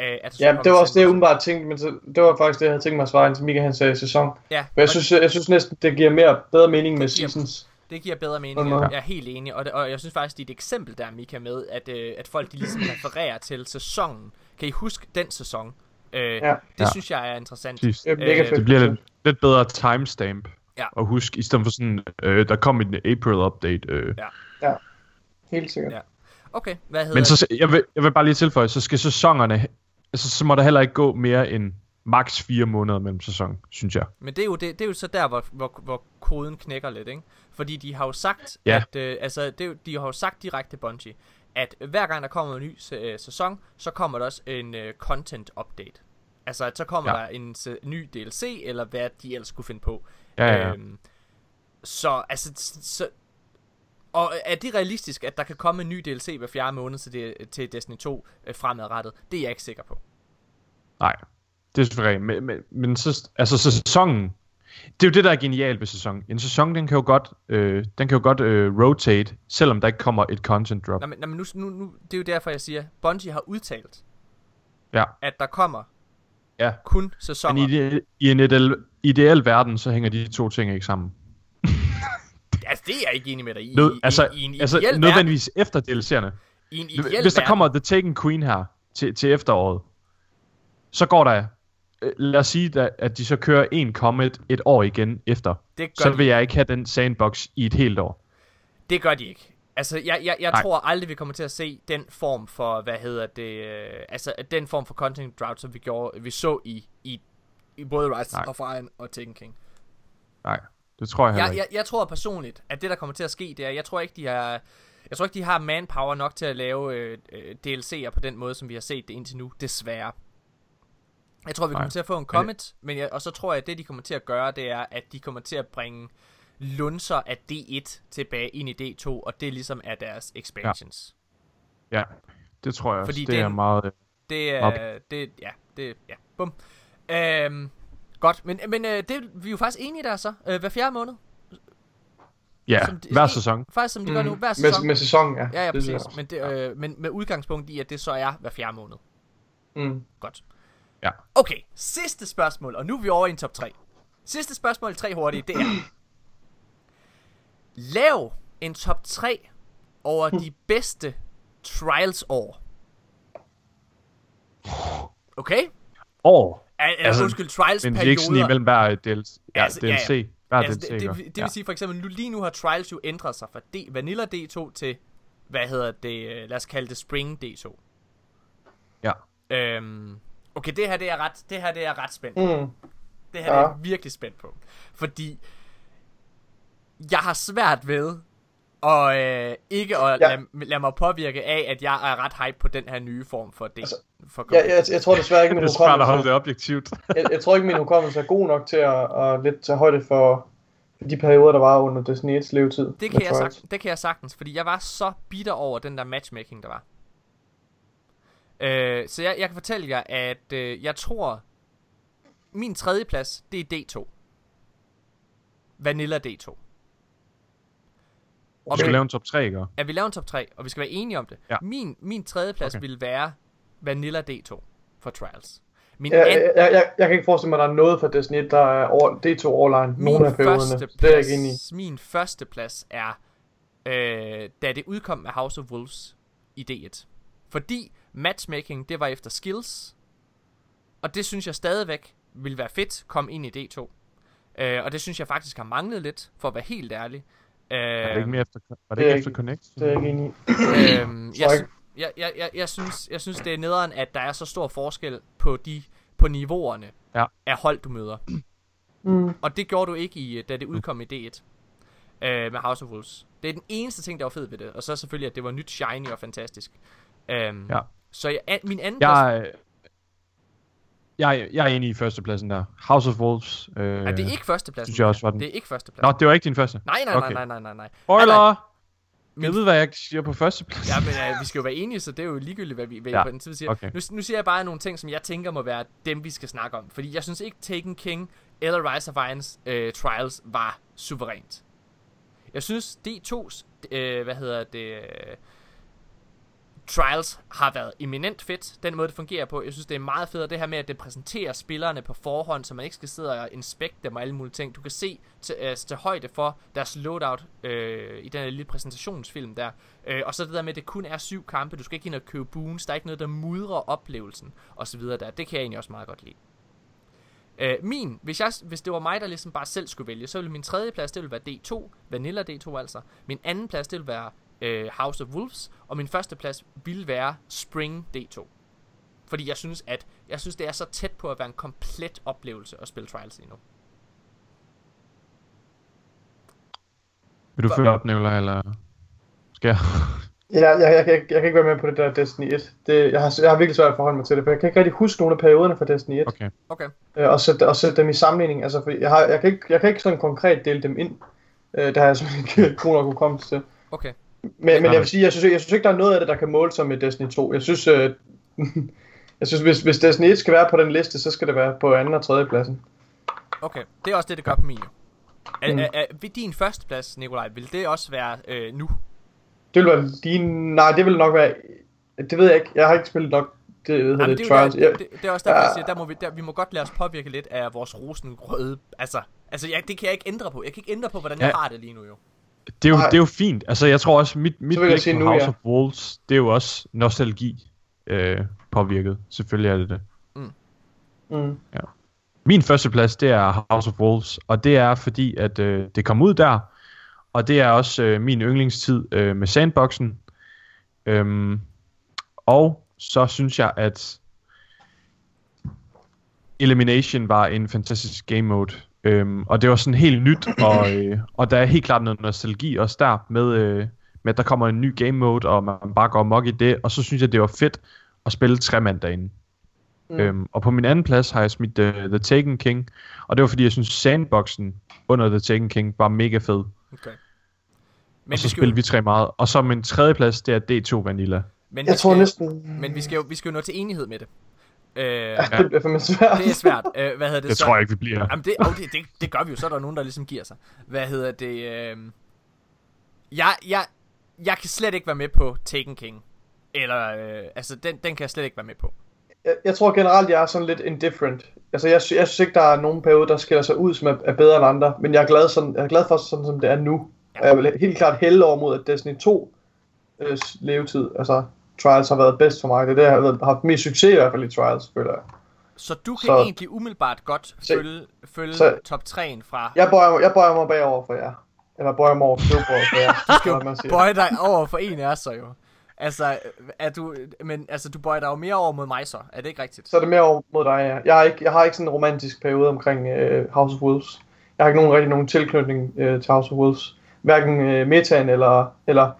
Øh, at Ja, det var også det, jeg umiddelbart tænkte, men så, det var faktisk det, jeg havde tænkt mig at svare, indtil Mika han sagde sæson. Ja, Men jeg synes, jeg, jeg synes næsten, det giver mere bedre mening med giver- seasons. det giver bedre mening. måde. jeg er helt enig, og, det, og jeg synes faktisk, det er et eksempel der, Mika, med, at, øh, at folk de ligesom refererer til sæsonen. Kan I huske den sæson? Øh, Ja. Det Ja. synes jeg er interessant. Det er mega Øh, fedt. Det bliver lidt, lidt bedre timestamp. Ja. Og husk, i stedet for sådan, øh, der kom en April update. Øh. Ja. Helt sikkert. Ja. Okay, hvad hedder Men så, jeg vil, jeg vil bare lige tilføje, så skal sæsonerne, altså så må der heller ikke gå mere end maks fire måneder mellem sæson, synes jeg. Men det er jo, det, det er jo så der, hvor, hvor, hvor koden knækker lidt, ikke? Fordi de har jo sagt, Ja. at, øh, altså, det, de har jo sagt direkte Bungie, at hver gang der kommer en ny øh, sæson, så kommer der også en øh, content update. Altså, at så kommer Ja. der en ny DLC, eller hvad de ellers skulle finde på. Ja, ja, ja. Øhm, så, altså, så... Og er det realistisk, at der kan komme en ny DLC hver fjerde måned til, det, til Destiny 2 øh, fremadrettet? Det er jeg ikke sikker på. Nej, det er selvfølgelig. Men, men, men så, altså sæsonen, det er jo det, der er genialt ved sæsonen. En sæson, den kan jo godt, øh, den kan jo godt øh, rotate, selvom der ikke kommer et content drop. Nå, men, nå, men nu, nu, nu, det er jo derfor, jeg siger, Bungie har udtalt, Ja. at der kommer Ja. kun sæsoner. Men i, i en ideel, ideel verden, så hænger de to ting ikke sammen. Altså, det er jeg ikke enig med dig i. Nød, I, altså, i, i en altså ideel nødvendigvis efter DLC'erne. verden, I en Hvis der verden, kommer The Taken Queen her til, til efteråret, så går der, lad os sige, at de så kører en Comet et år igen efter, det så de, vil jeg ikke have den sandbox i et helt år. det gør de ikke. Altså, jeg, jeg, jeg Nej. tror aldrig, vi kommer til at se den form for, hvad hedder det, øh, altså den form for content drought, som vi, gjorde, vi så i, i, i både Rise Nej. of Iron og Taken King. Nej, det tror jeg heller Jeg, ikke. jeg, jeg tror personligt, at det der kommer til at ske, det er, jeg tror ikke, de har... Jeg tror ikke, de har manpower nok til at lave øh, øh, DLC'er på den måde, som vi har set det indtil nu, desværre. Jeg tror, vi Nej. kommer til at få en comet, men jeg, og så tror jeg, at det, de kommer til at gøre, det er, at de kommer til at bringe lunser af D1 tilbage ind i D2, og det ligesom er deres expansions. Ja, det tror jeg også. Fordi det den- er meget... øh, Det er, Okay. det, ja, det, ja, bum. Øhm, godt, men, men øh, det, vi er jo faktisk enige der så. Øh, hver fjerde måned. Ja, som hver i- sæson. Faktisk som de gør nu, hver med, sæson. med sæsonen, ja. Ja, ja, jeg præcis. også. Men, det, øh, men med udgangspunkt i, at det så er hver fjerde måned. Mm. Godt. Ja. Okay, sidste spørgsmål, og nu er vi over i en top 3. Sidste spørgsmål, tre hurtige, det er... Lav en top 3 over de bedste Trials-år. Okay? År. Al- Eller Altså, undskyld, Trials Men det er ikke sådan perioder. imellem hver DLC. Ja, Altså, ja, ja. DLC. Hver Altså, DLC, det, det, det Ja. vil sige for eksempel, nu, lige nu har Trials jo ændret sig fra D, Vanilla D2 til, hvad hedder det, lad os kalde det Spring D2. Ja. Øhm, okay, det her det er ret, det her det er ret spændt. Mm. Det her ja. Ja. er jeg virkelig spændt på. Fordi jeg har svært ved og øh, ikke at Ja. lade, lade mig påvirke af, at jeg er ret hype på den her nye form for det. Altså, for Jeg, jeg, jeg tror desværre ikke, min Det er at holde hukommelse, det objektivt. jeg, jeg tror ikke, min hukommelse er god nok til at, at lidt tage højde for for de perioder, der var under Destiny 1's levetid. Det kan, jeg sagtens, det kan jeg sagtens, fordi jeg var så bitter over den der matchmaking, der var. Øh, så jeg, jeg kan fortælle jer, at øh, jeg tror, min tredje plads, det er D2. Vanilla D2. Du skal lave en top 3, ikke? At vi laver en top 3, og vi skal være enige om det. Ja. Min, min tredje plads Okay. okay. vil være Vanilla D2 for Trials. Min Jeg, anden, jeg, jeg, jeg, kan ikke forestille mig, at der er noget fra Destiny 1, der er over, D2 overline. min Nogle af perioderne. første Det er jeg ikke enig i. min første plads er, øh, da det udkom med House of Wolves i D1. Fordi matchmaking, det var efter skills, og det synes jeg stadigvæk vil være fedt, kom ind i D2. Øh, og det synes jeg faktisk har manglet lidt, for at være helt ærlig. Øh, Er det ikke mere efter, var det det er ikke ikke- efter Connect? Det er jeg ikke enig i. øhm, jeg, jeg, jeg, jeg, jeg, synes, jeg synes, det er nederen, at der er så stor forskel på de på niveauerne Ja. af hold, du møder. Mm. Og det gjorde du ikke, i, da det udkom i D1 øh, med House of Wolves. Det er den eneste ting, der var fed ved det. Og så selvfølgelig, at det var nyt, shiny og fantastisk. Øhm, Ja. Så jeg, an- min anden plads... Jeg, er- jeg, er- jeg er enig i førstepladsen der. House of Wolves. Øh, er det ikke førstepladsen? synes jeg også var den. Det er ikke førstepladsen. Nå, det var ikke din første. Nej, nej, Okay. nej, nej, nej, nej. Spoiler! Min- Jeg ved, hvad jeg siger på førsteplads. Ja, men uh, vi skal jo være enige, så det er jo ligegyldigt, hvad vi hvad Ja, ja. på den tid siger. okay. Nu, nu siger jeg bare nogle ting, som jeg tænker må være dem, vi skal snakke om. Fordi jeg synes ikke, Taken King eller Rise of Irons uh, Trials var suverænt. Jeg synes, D2's, uh, hvad hedder det, uh, Trials har været eminent fedt, den måde det fungerer på. Jeg synes, det er meget fedt, det her med, at det præsenterer spillerne på forhånd, så man ikke skal sidde og inspekte dem og alle mulige ting. Du kan se til, øh, til højde for deres loadout øh, i den her lille præsentationsfilm der. Øh, og så det der med, at det kun er syv kampe, du skal ikke ind og købe boons, der er ikke noget, der mudrer oplevelsen og så videre der. Det kan jeg egentlig også meget godt lide. Øh, min, hvis, jeg, hvis det var mig, der ligesom bare selv skulle vælge, så ville min tredje plads, det ville være D2, Vanilla D2 altså. Min anden plads, det ville være øh, House of Wolves, og min første plads ville være Spring D2. Fordi jeg synes, at jeg synes, det er så tæt på at være en komplet oplevelse at spille Trials lige nu. Vil du følge op, Nicolaj, eller skal jeg? Ja, jeg, jeg, jeg, jeg kan ikke være med på det der Destiny 1. Det, jeg, har, jeg har virkelig svært at forholde mig til det, for jeg kan ikke rigtig huske nogle af perioderne fra Destiny 1. Okay. Okay. Øh, og, sætte, og sætte dem i sammenligning. Altså, for jeg, har, jeg, kan ikke, jeg kan ikke sådan konkret dele dem ind. Øh, der har jeg simpelthen ikke god nok hukommelse til. Okay. Men, men jeg vil sige, jeg synes, jeg synes ikke, der er noget af det, der kan måle sig med Destiny 2. Jeg synes, øh, jeg synes hvis, hvis Destiny 1 skal være på den liste, så skal det være på anden og tredje pladsen. Okay. Det er også det, det gør på min jo. Er, Mm. er, er, ved din første plads, Nikolaj, vil det også være øh, nu? Det vil være din... Nej, det vil nok være... Det ved jeg ikke. Jeg har ikke spillet nok det, hedder Jamen, det, det, er Trials. der, Jeg, det, det, er også derfor, jeg Ja. siger, der må vi, der, vi må godt lade os påvirke lidt af vores rosenrøde... Altså, altså jeg, det kan jeg ikke ændre på. Jeg kan ikke ændre på, hvordan ja. jeg Ja. har det lige nu jo. Det er, jo, det er jo fint. Altså, jeg tror også, mit, mit blik på nu, House ja. of Wolves, det er jo også nostalgi øh, påvirket. Selvfølgelig er det det. mm, Min første plads, det er House of Wolves, og det er fordi, at øh, det kom ud der, og det er også øh, min yndlingstid øh, med sandboxen. Øhm, og så synes jeg, at Elimination var en fantastisk game mode. Øhm, og det var sådan helt nyt, og, øh, og der er helt klart noget nostalgi også der med, øh, med at der kommer en ny game mode, og man bare går mok i det, og så synes jeg, det var fedt at spille tre mand derinde. Mm. Øhm, og på min anden plads har jeg smidt uh, The Taken King, og det var fordi, jeg synes sandboxen under The Taken King var mega fed. Okay. Men og så vi skal spillede vi tre meget. Og så min tredje plads, det er D2 Vanilla. men Jeg vi tror skal, næsten... Men vi skal, jo, vi skal jo nå til enighed med det. Øh, Ja, det bliver fandme svært. det er svært. Øh, hvad hedder det Det så? tror jeg ikke, vi bliver. Jamen det, oh, det, det, det gør vi jo, så er der nogen, der ligesom giver sig. Hvad hedder det? Øh... Jeg, jeg, jeg kan slet ikke være med på Taken King. Eller, øh, altså, den, den kan jeg slet ikke være med på. jeg, jeg tror generelt, jeg er sådan lidt indifferent. Altså, jeg, jeg synes ikke, der er nogen periode, der skiller sig ud, som er, er bedre end andre. Men jeg er glad, sådan, jeg er glad for, sådan som det er nu. Ja. Ja. Jeg vil helt klart hælde over mod, at Destiny 2 øh, levetid, altså Trials har været bedst for mig. Det er det, jeg har haft mest succes i hvert fald i Trials, føler jeg. Så du kan Så- egentlig umiddelbart godt Så- følge, følge så- top 3'en fra... Jeg bøjer, mig- jeg bøjer mig bagover for jer. Eller bøjer mig over støvbordet for jer. Du skal jo bøje dig over for en af os så jo. Altså, er du, men altså, du bøjer dig jo mere over mod mig så. Er det ikke rigtigt? Så er det mere over mod dig, ja. Jeg har ikke, jeg har ikke sådan en romantisk periode omkring øh, House of Wolves. Jeg har ikke nogen rigtig nogen tilknytning øh, til House of Wolves. Hverken øh, metaen eller, eller,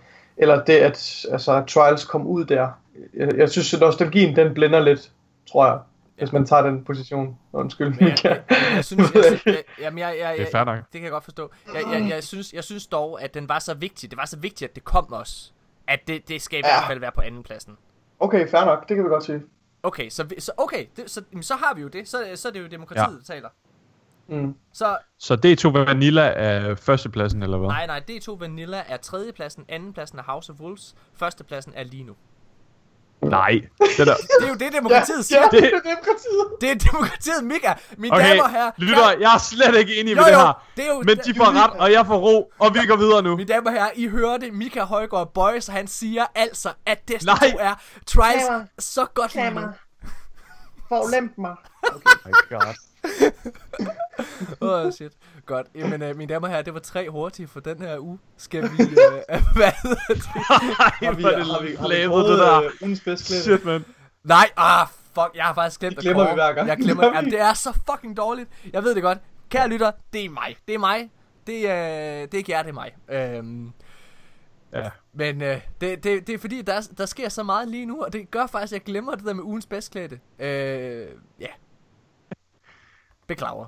eller det, at altså, Trials kom ud der. Jeg, jeg synes, at nostalgien den blænder lidt, tror jeg. Hvis man tager den position. Undskyld, Men jeg, jeg, jeg, jeg synes, jeg, jeg, jeg, jamen, jeg, jeg, Det er fair nok. det kan jeg godt forstå. Jeg, jeg, jeg, synes, jeg synes dog, at den var så vigtig. Det var så vigtigt, at det kom os. At det, det skal i Ja. hvert fald være på anden pladsen. Okay, fair nok. Det kan vi godt sige. Okay, så, vi- så, okay, det, så, så har vi jo det. Så, så er det jo demokratiet, Ja. der taler. Mm. Så Så D2 Vanilla er førstepladsen, eller hvad? nej, nej, D2 Vanilla er tredjepladsen, andenpladsen er House of Wolves, førstepladsen er lige nu. Nej. Det der. Det er jo det, demokratiet siger. Ja, Det- det er demokratiet. Det er demokratiet, Mika. Mine Okay, damer og herrer. lytter, jeg er slet ikke enig Jo, med det jo, her. det er jo- Men de får ret, og jeg får ro, og vi går videre nu. Mine damer og herrer, I hørte Mika Højgaard Boys, han siger altså, at Destiny Nej. 2 er Trials så godt lige nu. Forlemp mig. Oh my god. Åh, oh, shit. Godt. Jamen, øh, mine damer og herrer, det var tre hurtige for den her uge. Skal vi... Øh, hvad hedder det? Har vi, har vi, har vi lavet, fået, det der. øh, ugens bedste klip? Shit, man. Nej, ah, fuck, jeg har faktisk glemt Det glemmer at vi hver gang. Jeg glemmer det. Jamen, det er så fucking dårligt. Jeg ved det godt. Kære lytter, det er mig. Det er mig. Det, øh, det er ikke jer, det er mig. Øhm, Ja. men øh, det, det, det er fordi, der, der sker så meget lige nu, og det gør faktisk, at jeg glemmer det der med ugens bedstklædte. Øh, ja. Beklager.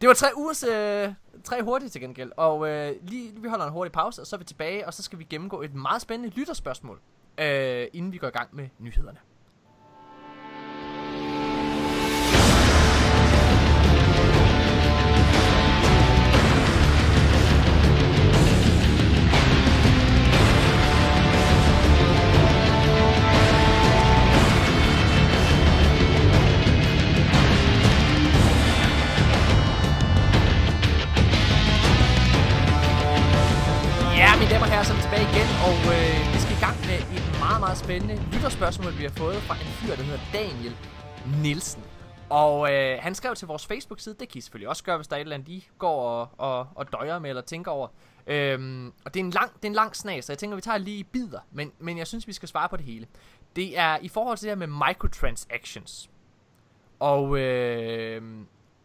Det var tre ugers, øh, tre hurtige til gengæld, og øh, lige, vi holder en hurtig pause, og så er vi tilbage, og så skal vi gennemgå et meget spændende lytterspørgsmål, øh, inden vi går i gang med nyhederne. Spændende lytterspørgsmål, vi har fået fra en fyr, der hedder Daniel Nielsen. Og øh, han skrev til vores Facebook-side, det kan I selvfølgelig også gøre, hvis der er et eller andet, I går og, og, og døjer med eller tænker over. Øhm, og det er, en lang, det er en lang snas, så jeg tænker, vi tager lige i bidder, men, men jeg synes, vi skal svare på det hele. Det er i forhold til det her med microtransactions. Og øh,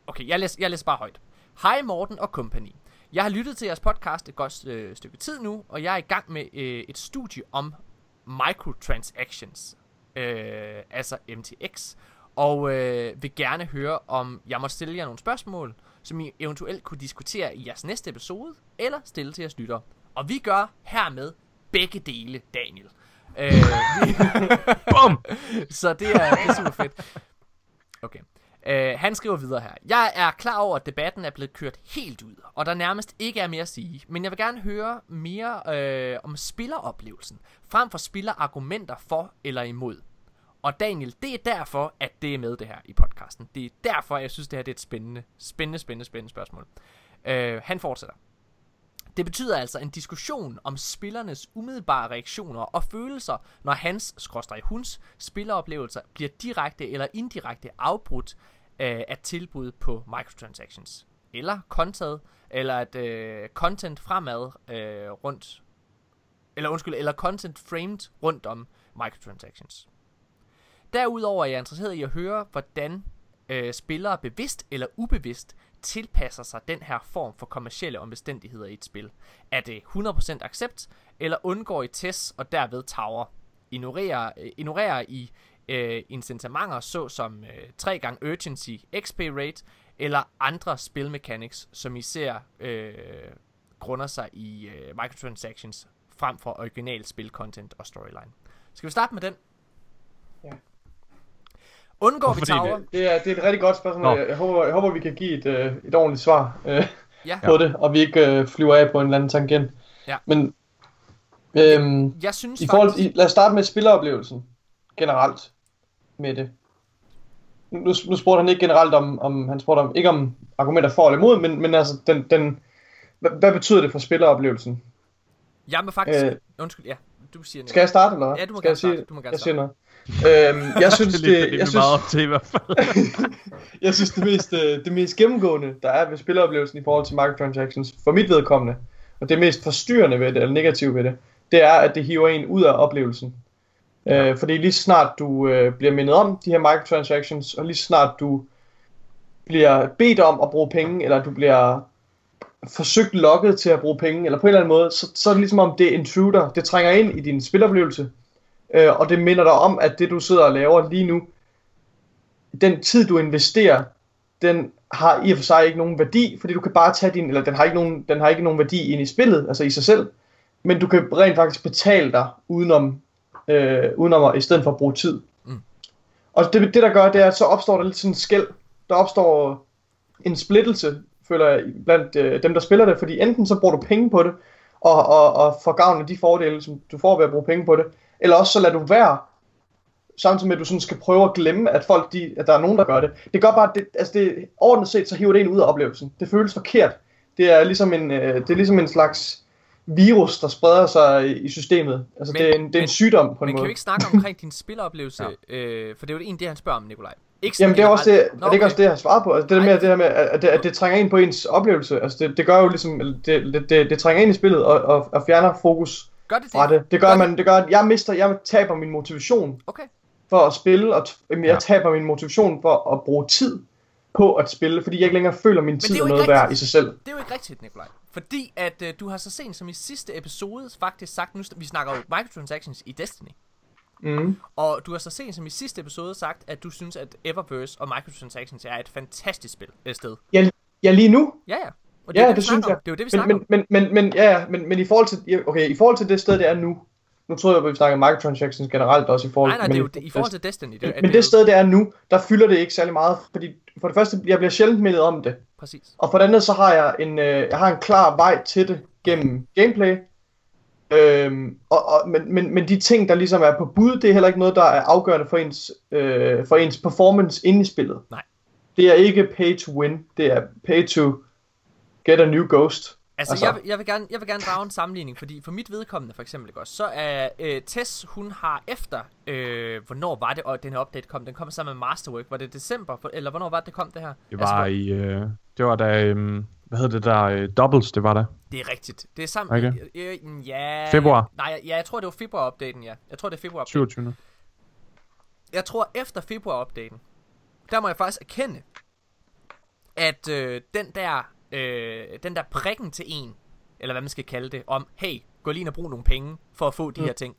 okay, jeg læser, jeg læser bare højt. Hej Morten og company. Jeg har lyttet til jeres podcast et godt øh, stykke tid nu, og jeg er i gang med øh, et studie om microtransactions, øh, altså MTX, og øh, vil gerne høre, om jeg må stille jer nogle spørgsmål, som I eventuelt kunne diskutere i jeres næste episode, eller stille til jeres lyttere. Og vi gør hermed begge dele, Daniel. Øh, vi, Bum! så det er, det er super fedt. Okay. Uh, han skriver videre her. Jeg er klar over, at debatten er blevet kørt helt ud, og der nærmest ikke er mere at sige. Men jeg vil gerne høre mere øh, om spilleroplevelsen, frem for spillerargumenter for eller imod. Og Daniel, det er derfor, at det er med det her i podcasten. Det er derfor, jeg synes, det her det er et spændende, spændende, spændende, spændende spørgsmål. Uh, han fortsætter. Det betyder altså en diskussion om spillernes umiddelbare reaktioner og følelser, når hans, skråstrej huns, spilleroplevelser bliver direkte eller indirekte afbrudt øh, af tilbud på microtransactions. Eller content, eller at øh, content fremad øh, rundt, eller undskyld, eller content framed rundt om microtransactions. Derudover er jeg interesseret i at høre, hvordan øh, spillere bevidst eller ubevidst tilpasser sig den her form for kommercielle omstændigheder i et spil? Er det 100% accept, eller undgår I tests og derved tower? Ignorerer, øh, ignorerer I øh, incitamenter såsom øh, 3 gange urgency, XP rate eller andre spilmechanics, som I ser øh, grunder sig i øh, microtransactions frem for original spilcontent og storyline. Skal vi starte med den? Ja. Undgår vi Fordi tower? det- Det er, det er et rigtig godt spørgsmål. Jeg, jeg, håber, jeg håber, vi kan give et, øh, et ordentligt svar øh, Ja. på det, og vi ikke øh, flyver af på en eller anden tangent. Ja. Men øhm, Jeg synes i forhold, faktisk... i, lad os starte med spilleroplevelsen generelt med det. Nu, nu spurgte han ikke generelt om, om han spurgte om, ikke om argumenter for eller imod, men, men altså den, den hvad, hvad betyder det for spilleroplevelsen? Jeg må faktisk... Øh, Undskyld, ja. Du siger Skal jeg starte eller? Ja, du må Skal gerne jeg sige, starte. Du må gerne jeg siger noget. Øhm, jeg synes, det, er jeg synes, meget til i hvert fald. jeg synes det mest, øh, det mest gennemgående, der er ved spilleoplevelsen i forhold til microtransactions, for mit vedkommende, og det mest forstyrrende ved det, eller negative ved det, det er, at det hiver en ud af oplevelsen. Øh, fordi lige snart du øh, bliver mindet om de her microtransactions, og lige snart du bliver bedt om at bruge penge, eller du bliver forsøgt lokket til at bruge penge, eller på en eller anden måde, så, så er det ligesom om det er intruder, det trænger ind i din spiloplevelse, øh, og det minder dig om, at det du sidder og laver lige nu, den tid du investerer, den har i og for sig ikke nogen værdi, fordi du kan bare tage din, eller den har ikke nogen, den har ikke nogen værdi ind i spillet, altså i sig selv, men du kan rent faktisk betale dig udenom, øh, udenom at, i stedet for at bruge tid. Mm. Og det, det der gør, det er, at så opstår der lidt sådan en skæld, der opstår en splittelse, føler jeg, blandt øh, dem, der spiller det, fordi enten så bruger du penge på det, og, og, og får gavn af de fordele, som du får ved at bruge penge på det, eller også så lader du være, samtidig med at du sådan skal prøve at glemme, at folk, de, at der er nogen, der gør det. Det gør bare, det, altså det, overordnet set, så hiver det en ud af oplevelsen. Det føles forkert. Det er ligesom en, øh, det er ligesom en slags virus, der spreder sig i, systemet. Altså Men- det, er en, det er en men- sygdom på en Men kan måde. vi ikke snakke omkring din spiloplevelse? ja. øh, for det er jo egentlig det, han spørger om, Nikolaj. Ikke Jamen det er også det, generelt. er det ikke også det, jeg har svaret på? Altså det der med, det her med, at det, at det trænger ind på ens oplevelse. Altså det, det gør jo ligesom, det, det, det, det trænger ind i spillet og, og, og fjerner fokus Gør det det? fra det. Det gør, man, det gør, at jeg mister, jeg taber min motivation Okay. for at spille, og t- jeg Ja. taber min motivation for at bruge tid på at spille, fordi jeg ikke længere føler, min det tid er er noget værd i sig selv. Det er jo ikke rigtigt, Nikolaj. Fordi at øh, du har så sent som i sidste episode faktisk sagt, nu vi snakker jo microtransactions i Destiny, Mm. og du har så sent som i sidste episode sagt, at du synes, at Eververse og microtransactions er et fantastisk spil, et sted. Ja, ja, lige nu, Ja, ja. Og Ja, er det vi synes snakker jeg. om. Det er jo det, vi men, snakker men, om. men, men, men, ja, ja, men, men i forhold til, ja, okay, i forhold til det sted, det er nu, nu tror jeg, at vi snakker microtransactions generelt også i forhold Nej, nej, men, det er jo det, i forhold til Destiny. Det, men, men det sted, det er nu, der fylder det ikke særlig meget, fordi for det første, jeg bliver sjældent mindet om det, Præcis. og for det andet, så har jeg en, øh, jeg har en klar vej til det gennem gameplay, øhm, og, og, men, men, men de ting, der ligesom er på bud, det er heller ikke noget, der er afgørende for ens, øh, for ens performance inde i spillet. Nej. Det er ikke pay to win, det er pay to get a new ghost. Altså, Altså- Jeg, vil- jeg, vil gerne, jeg vil gerne drage en sammenligning, fordi for mit vedkommende for eksempel, også, så er øh, Tess, hun har efter, øh, hvornår var det, og den her update kom, den kom sammen med Masterwork, var det december, for, eller hvornår var det, det kom det her? Det Altså, var hvor- i... Øh, det var da... Øh, hvad hedder det der? Øh, doubles, det var der. det er rigtigt. Det er sammen, Okay. øh, øh, ja... Februar. Nej, ja, jeg tror, det var februar-updaten, ja. Jeg tror, det er februar 27. jeg tror efter februar-updaten, der må jeg faktisk erkende, at øh, den der øh, den der prikken til en, eller hvad man skal kalde det, om, hey, gå lige ind og brug nogle penge for at få de Mm. her ting,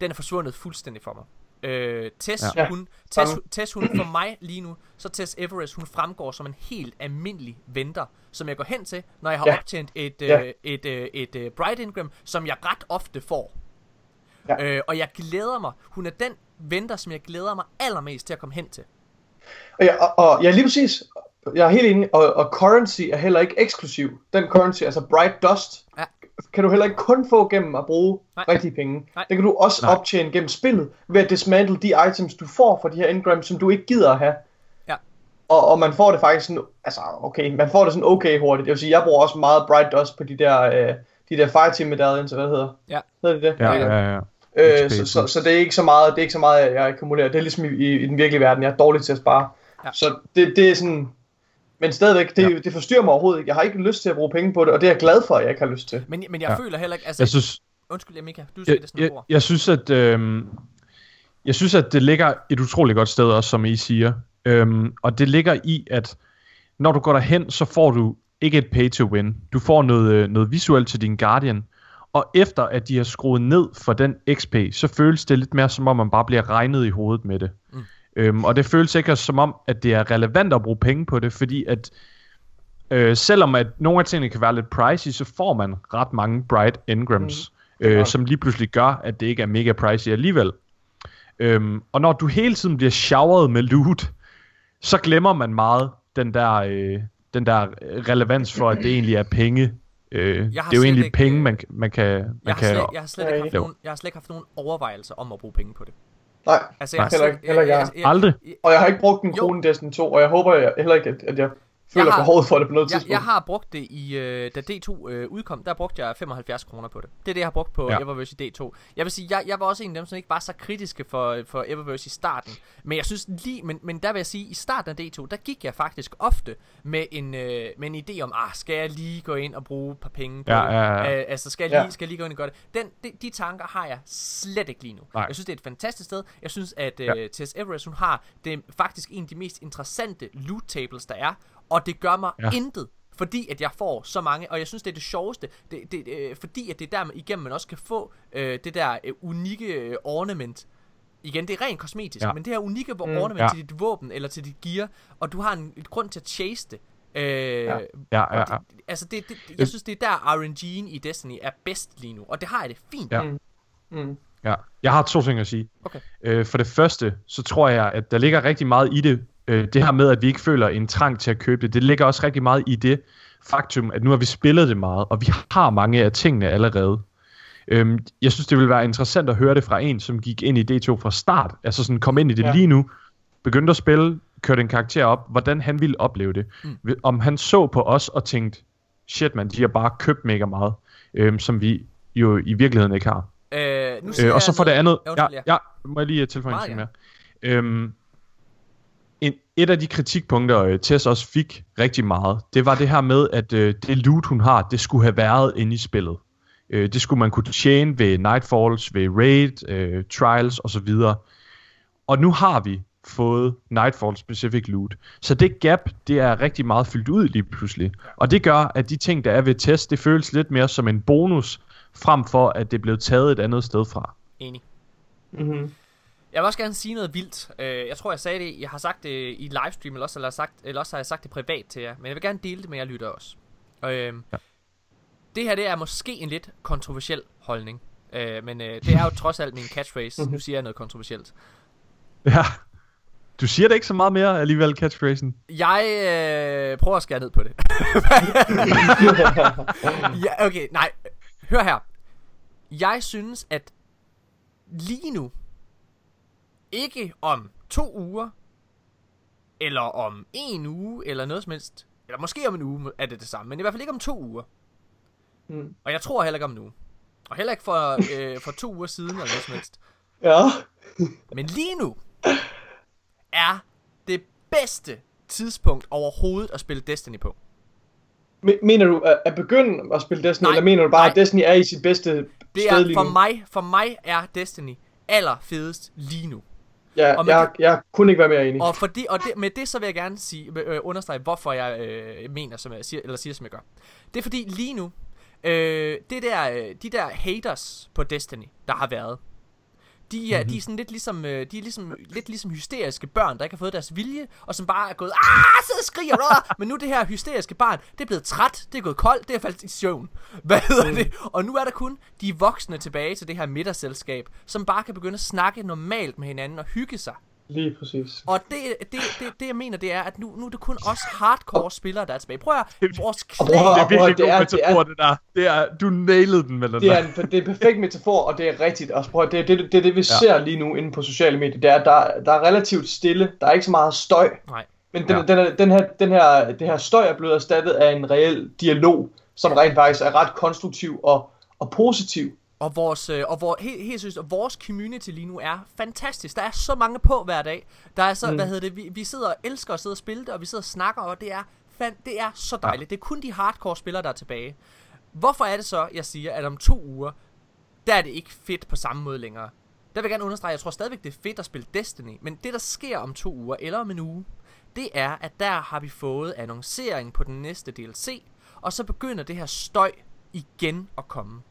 den er forsvundet fuldstændig for mig. Øh, Tess, Ja. hun, Tess. Tess, hun for mig lige nu, så Tess Everest, hun fremgår som en helt almindelig venter, som jeg går hen til, når jeg har Ja. optjent et, øh, Ja. et, et, øh, et, et Bright Ingram, som jeg ret ofte får. Ja. Øh, og jeg glæder mig. Hun er den venter, som jeg glæder mig allermest til at komme hen til. Og ja, og, og ja, lige præcis. Jeg er helt enig, og, og currency er heller ikke eksklusiv. Den currency, altså Bright Dust, Ja. kan du heller ikke kun få gennem at bruge Nej. rigtige penge. Nej. Det kan du også Nej. optjene gennem spillet, ved at dismantle de items, du får fra de her engrams, som du ikke gider at have. Ja. Og, og man får det faktisk sådan, altså okay, man får det sådan okay hurtigt. Det vil sige, jeg bruger også meget Bright Dust på de der, øh, de der Fireteam medallions, hvad det hedder. Ja. Hedder det det? Ja, ja, ja. Øh, XP, så, så, så det er ikke så meget, det er ikke så meget, jeg akkumulerer. Det er ligesom i, i, i den virkelige verden, jeg er dårlig til at spare. Ja. Så det, det er sådan, men stadigvæk, det, ja. det forstyrrer mig overhovedet ikke. Jeg har ikke lyst til at bruge penge på det, og det er jeg glad for, at jeg ikke har lyst til. Men, men jeg Ja. føler heller ikke... Altså, Jeg synes, Undskyld, Amika, du skal jeg, det sådan jeg, ord. jeg synes, at øh, jeg synes, at det ligger et utroligt godt sted også, som I siger. Øhm, og det ligger i, at når du går derhen, så får du ikke et pay to win. Du får noget, øh, noget visuelt til din Guardian. Og efter at de har skruet ned for den XP, så føles det lidt mere som om, man bare bliver regnet i hovedet med det. Mm. Øhm, og det føles ikke som om, at det er relevant at bruge penge på det, fordi at øh, selvom at nogle af tingene kan være lidt pricey, så får man ret mange Bright Engrams, mm. øh, som lige pludselig gør, at det ikke er mega pricey alligevel. Øhm, og når du hele tiden bliver showered med loot, så glemmer man meget den der, øh, den der relevans for, at det egentlig er penge. Øh, det har er jo egentlig ikke, penge, øh, man, man kan... Man Jeg har, kan slet, jeg, har slet ikke haft nogen, jeg har slet ikke haft nogen overvejelser om at bruge penge på det. Nej, Altså, jeg Heller ikke- heller ikke jeg. Aldrig. og jeg har ikke brugt en krone i Destiny 2, og jeg håber jeg, heller ikke, at, at jeg føler Jeg har- behovet for det på noget Jeg, tidspunkt. jeg har brugt det i, øh, da D2 øh, udkom, der brugte jeg 75 kroner på det. Det er det, jeg har brugt på Ja. ja. Eververse i D2. Jeg vil sige, jeg, jeg var også en af dem, som ikke var så kritiske for, for Eververse i starten. Men jeg synes lige, men, men der vil jeg sige, i starten af D2, der gik jeg faktisk ofte med en, øh, med en idé om, ah, skal jeg lige gå ind og bruge et par penge på Ja, det? ja, ja. Øh, altså, skal jeg, Ja. lige, skal jeg lige gå ind og gøre det? Den, de, de tanker har jeg slet ikke lige nu. Nej. Jeg synes, det er et fantastisk sted. Jeg synes, at øh, Ja. Tess Everest, hun har det faktisk en af de mest interessante loot tables, der er. Og det gør mig Ja. intet fordi at jeg får så mange, og jeg synes det er det sjoveste, det, det, øh, fordi at det er der man igennem man også kan få øh, det der øh, unikke øh, ornament. Igen, det er rent kosmetisk, Ja. men det her unikke mm, Mm. ornament Ja. til dit våben eller til dit gear, og du har en et grund til at chase det. Øh, ja. Ja, ja, ja. Det, altså det, det, jeg synes det er der RNG'en i Destiny er bedst lige nu, og det har jeg det fint. Ja. med. Mm. Ja, jeg har to ting at sige. Okay. Øh, for det første, så tror jeg, at der ligger rigtig meget i det. Øh, det her med, at vi ikke føler en trang til at købe det, det ligger også rigtig meget i det faktum, at nu har vi spillet det meget, og vi har mange af tingene allerede. Øhm, jeg synes, det ville være interessant at høre det fra en, som gik ind i D2 fra start. Altså sådan kom ind i det Ja. lige nu, begyndte at spille, kørte en karakter op, hvordan han ville opleve det. Mm. Om han så på os og tænkte, shit man, de har bare købt mega meget, øhm, som vi jo i virkeligheden ikke har. Øh, nu Øh, og så for det andet, Ja, ja, må jeg lige øh, tilføje en ting mere. Øhm, et af de kritikpunkter, øh, Tess også fik rigtig meget, det var det her med, at øh, det loot, hun har, det skulle have været inde i spillet. Øh, det skulle man kunne tjene ved Nightfalls, ved Raid, øh, Trials osv. Og nu har vi fået Nightfall specific loot. Så det gap, det er rigtig meget fyldt ud lige pludselig. Og det gør, at de ting, der er ved test, det føles lidt mere som en bonus, frem for at det er blevet taget et andet sted fra. Enig. Mm-hmm. Jeg vil også gerne sige noget vildt. Øh, jeg tror, jeg sagde det, jeg har sagt det i livestream, eller også, eller, sagt, eller også har jeg sagt det privat til jer. Men jeg vil gerne dele det med jer lytter også. Og, øh, ja. Det her, det er måske en lidt kontroversiel holdning. Øh, men øh, det er jo trods alt min catchphrase. Nu siger jeg noget kontroversielt. Ja. Du siger det ikke så meget mere alligevel, catchphrasen. Jeg øh, prøver at skære ned på det. ja, okay, nej. Hør her. Jeg synes, at lige nu, ikke om to uger, eller om en uge, eller noget som helst, eller måske om en uge er det det samme, men i hvert fald ikke om to uger. Mm. Og jeg tror heller ikke om uge. Og heller ikke for, øh, for to uger siden, eller noget som helst. Ja. Men lige nu er det bedste tidspunkt overhovedet at spille Destiny på. Me- Mener du at, begynde at spille Destiny, Nej, eller mener du bare, nej. at Destiny er i sit bedste Det sted er lige for nu? mig, for mig er Destiny allerfedest lige nu. Ja, og jeg, jeg kunne ikke være mere enig. Og, fordi, og det, med det så vil jeg gerne sige, øh, understrege, hvorfor jeg øh, mener, som jeg siger, eller siger, som jeg gør. Det er fordi lige nu, øh, det der, øh, de der haters på Destiny, der har været, de er, mm-hmm. de er sådan lidt ligesom, øh, de er ligesom, lidt ligesom hysteriske børn, der ikke har fået deres vilje, og som bare er gået, ah, og skriger, blah! men nu det her hysteriske barn, det er blevet træt, det er gået koldt, det er faldet i søvn. Hvad hedder det? Og nu er der kun de voksne tilbage til det her middagsselskab, som bare kan begynde at snakke normalt med hinanden og hygge sig. Lige præcis. Og det, det, det, det jeg mener, det er, at nu, nu er det kun os hardcore spillere, der er tilbage. Prøv at høre, vores at- Det er virkelig det god er- det metafor, det der. Det er, du nailede den med den Det der. er, en, det er en perfekt metafor, og det er rigtigt. Og prøv, at- det, er det, det det, vi ja. ser lige nu inde på sociale medier. Det er, der, der er relativt stille. Der er ikke så meget støj. Nej. Men den, Ja. den, er- den, her, den her, det her støj er blevet erstattet af en reel dialog, som rent faktisk er ret konstruktiv og, og positiv. Og vores, øh, og vor, helt, helt seriøst, og vores community lige nu er fantastisk. Der er så mange på hver dag. Der er så, mm. Hvad hedder det, vi, vi sidder og elsker at sidde og spille det, og vi sidder og snakker, og det er, fan, det er så dejligt. Ja. Det er kun de hardcore spillere, der er tilbage. Hvorfor er det så, jeg siger, at om to uger, der er det ikke fedt på samme måde længere? Der vil jeg gerne understrege, at jeg tror stadigvæk, det er fedt at spille Destiny, men det, der sker om to uger, eller om en uge, det er, at der har vi fået annoncering på den næste DLC, og så begynder det her støj igen at komme.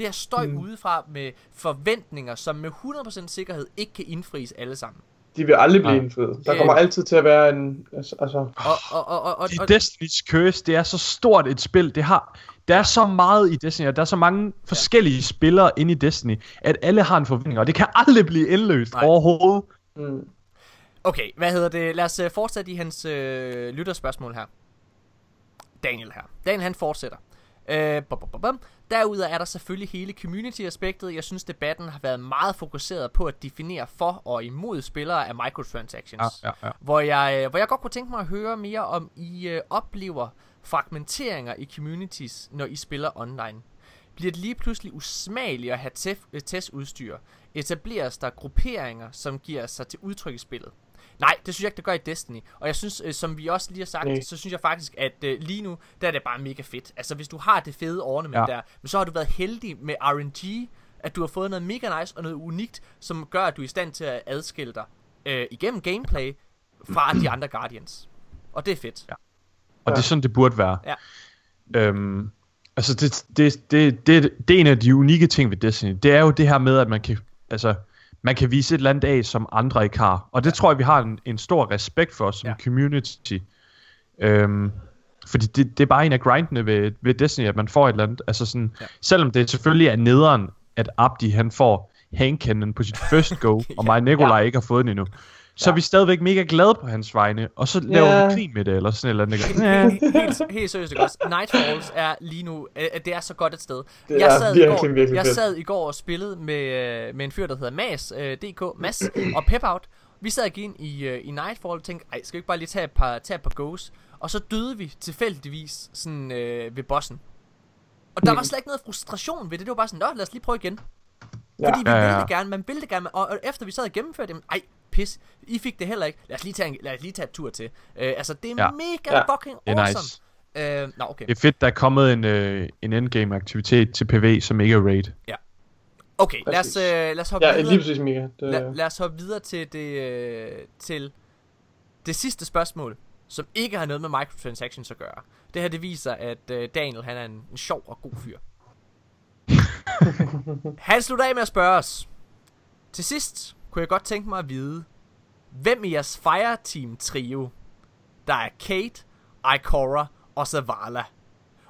Det her støj mm. udefra med forventninger, som med 100% sikkerhed ikke kan indfries alle sammen. De vil aldrig blive indfriet. Der kommer altid til at være en... Altså, altså Og, og, og, og, og, er Destiny's Curse, det er så stort et spil, det har... Der er så meget i Destiny, og der er så mange forskellige spillere inde i Destiny, at alle har en forventning, og det kan aldrig blive indløst Nej. Overhovedet. mm. Okay, hvad hedder det? Lad os uh, fortsætte i hans uh, lytterspørgsmål her. Daniel her. Daniel han fortsætter. Uh, bum, bum, bum. Derudover er der selvfølgelig hele community-aspektet. Jeg synes, debatten har været meget fokuseret på at definere for og imod spillere af microtransactions. Ja, ja, ja. Hvor, jeg, øh, hvor jeg godt kunne tænke mig at høre mere om, I øh, oplever fragmenteringer i communities, når I spiller online. Bliver det lige pludselig usmageligt at have øh, testudstyr? Etableres der grupperinger, som giver sig til udtryk i spillet? Nej, det synes jeg ikke, det gør i Destiny. Og jeg synes, øh, som vi også lige har sagt, Nej. så synes jeg faktisk, at øh, lige nu, der er det bare mega fedt. Altså, hvis du har det fede ornament Ja. der, men så har du været heldig med RNG, at du har fået noget mega nice og noget unikt, som gør, at du er i stand til at adskille dig øh, igennem gameplay fra de andre Guardians. Og det er fedt. Ja. Og det er sådan, det burde være. Ja. Øhm, altså, det, det, det, det, det er en af de unikke ting ved Destiny. Det er jo det her med, at man kan, altså, man kan vise et eller andet af, som andre ikke har. Og det ja. tror jeg, vi har en, en stor respekt for som Ja. ja. community. Øhm, fordi det, det er bare en af grindene ved, ved Destiny, at man får et eller andet. Altså sådan, Ja. ja. Selvom det selvfølgelig er nederen, at Abdi han får handkennen på sit first go, og mig Nikolaj ja. ikke har fået den endnu. Så Ja. er vi stadigvæk mega glade på hans vegne, og så laver Ja. vi grin med det, eller sådan et eller andet. helt, helt, helt seriøst, ikke også? Nightfalls er lige nu, øh, det er så godt et sted. Det jeg er sad, i virkelig, går, virkelig jeg sad i går og spillede med, øh, med en fyr, der hedder Mas, øh, DK, Mas og Pepout. Vi sad igen i, øh, i Nightfall og tænkte, ej, skal vi ikke bare lige tage et par, tage et par goes? Og så døde vi tilfældigvis sådan, øh, ved bossen. Og der var slet ikke noget frustration ved det. Det var bare sådan, nå, lad os lige prøve igen. Ja. Fordi vi Ja, ja, ville det gerne, man ville det gerne, og, og efter vi sad og gennemførte det, ej, pis, I fik det heller ikke. Lad os lige tage en, lad os lige tage et tur til. Øh, altså, det er Ja. mega Ja. fucking Det er awesome. nice. Øh, nå, okay. Det er fedt, der er kommet en, øh, en endgame aktivitet til PV, som ikke er raid. Okay, lad os, øh, lad os hoppe Ja, videre. lige præcis, Mika. Det, Lad, lad os hoppe videre til det, øh, til det sidste spørgsmål, som ikke har noget med microtransactions at gøre. Det her, det viser, at øh, Daniel, han er en, en sjov og god fyr. han slutter af med at spørge os. Til sidst kunne jeg godt tænke mig at vide, hvem i jeres Fireteam trio, der er Kate, Ikora og Zavala,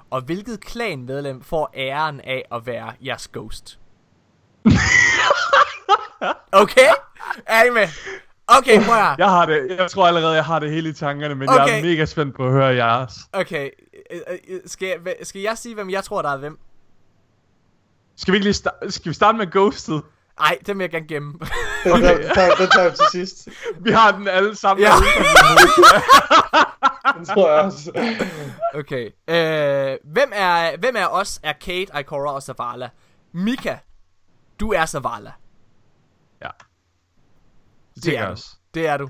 og hvilket klanmedlem får æren af at være jeres ghost? Okay? Er I med? Okay, prøv at Jeg har det, jeg tror allerede, jeg har det hele i tankerne, men okay. jeg er mega spændt på at høre jeres. Okay, øh, øh, skal jeg, skal jeg sige, hvem jeg tror, der er hvem? Skal vi ikke lige sta- skal vi starte med Ghosted? Nej, det vil jeg gerne gemme. det, okay. det, tager, det tager vi til sidst. Vi har den alle sammen. Ja. Den tror jeg også. okay. Øh, hvem, er, hvem er os er Kate, Ikora og Zavala? Mika, du er Zavala. ja. Det Det er jeg også. Det er du.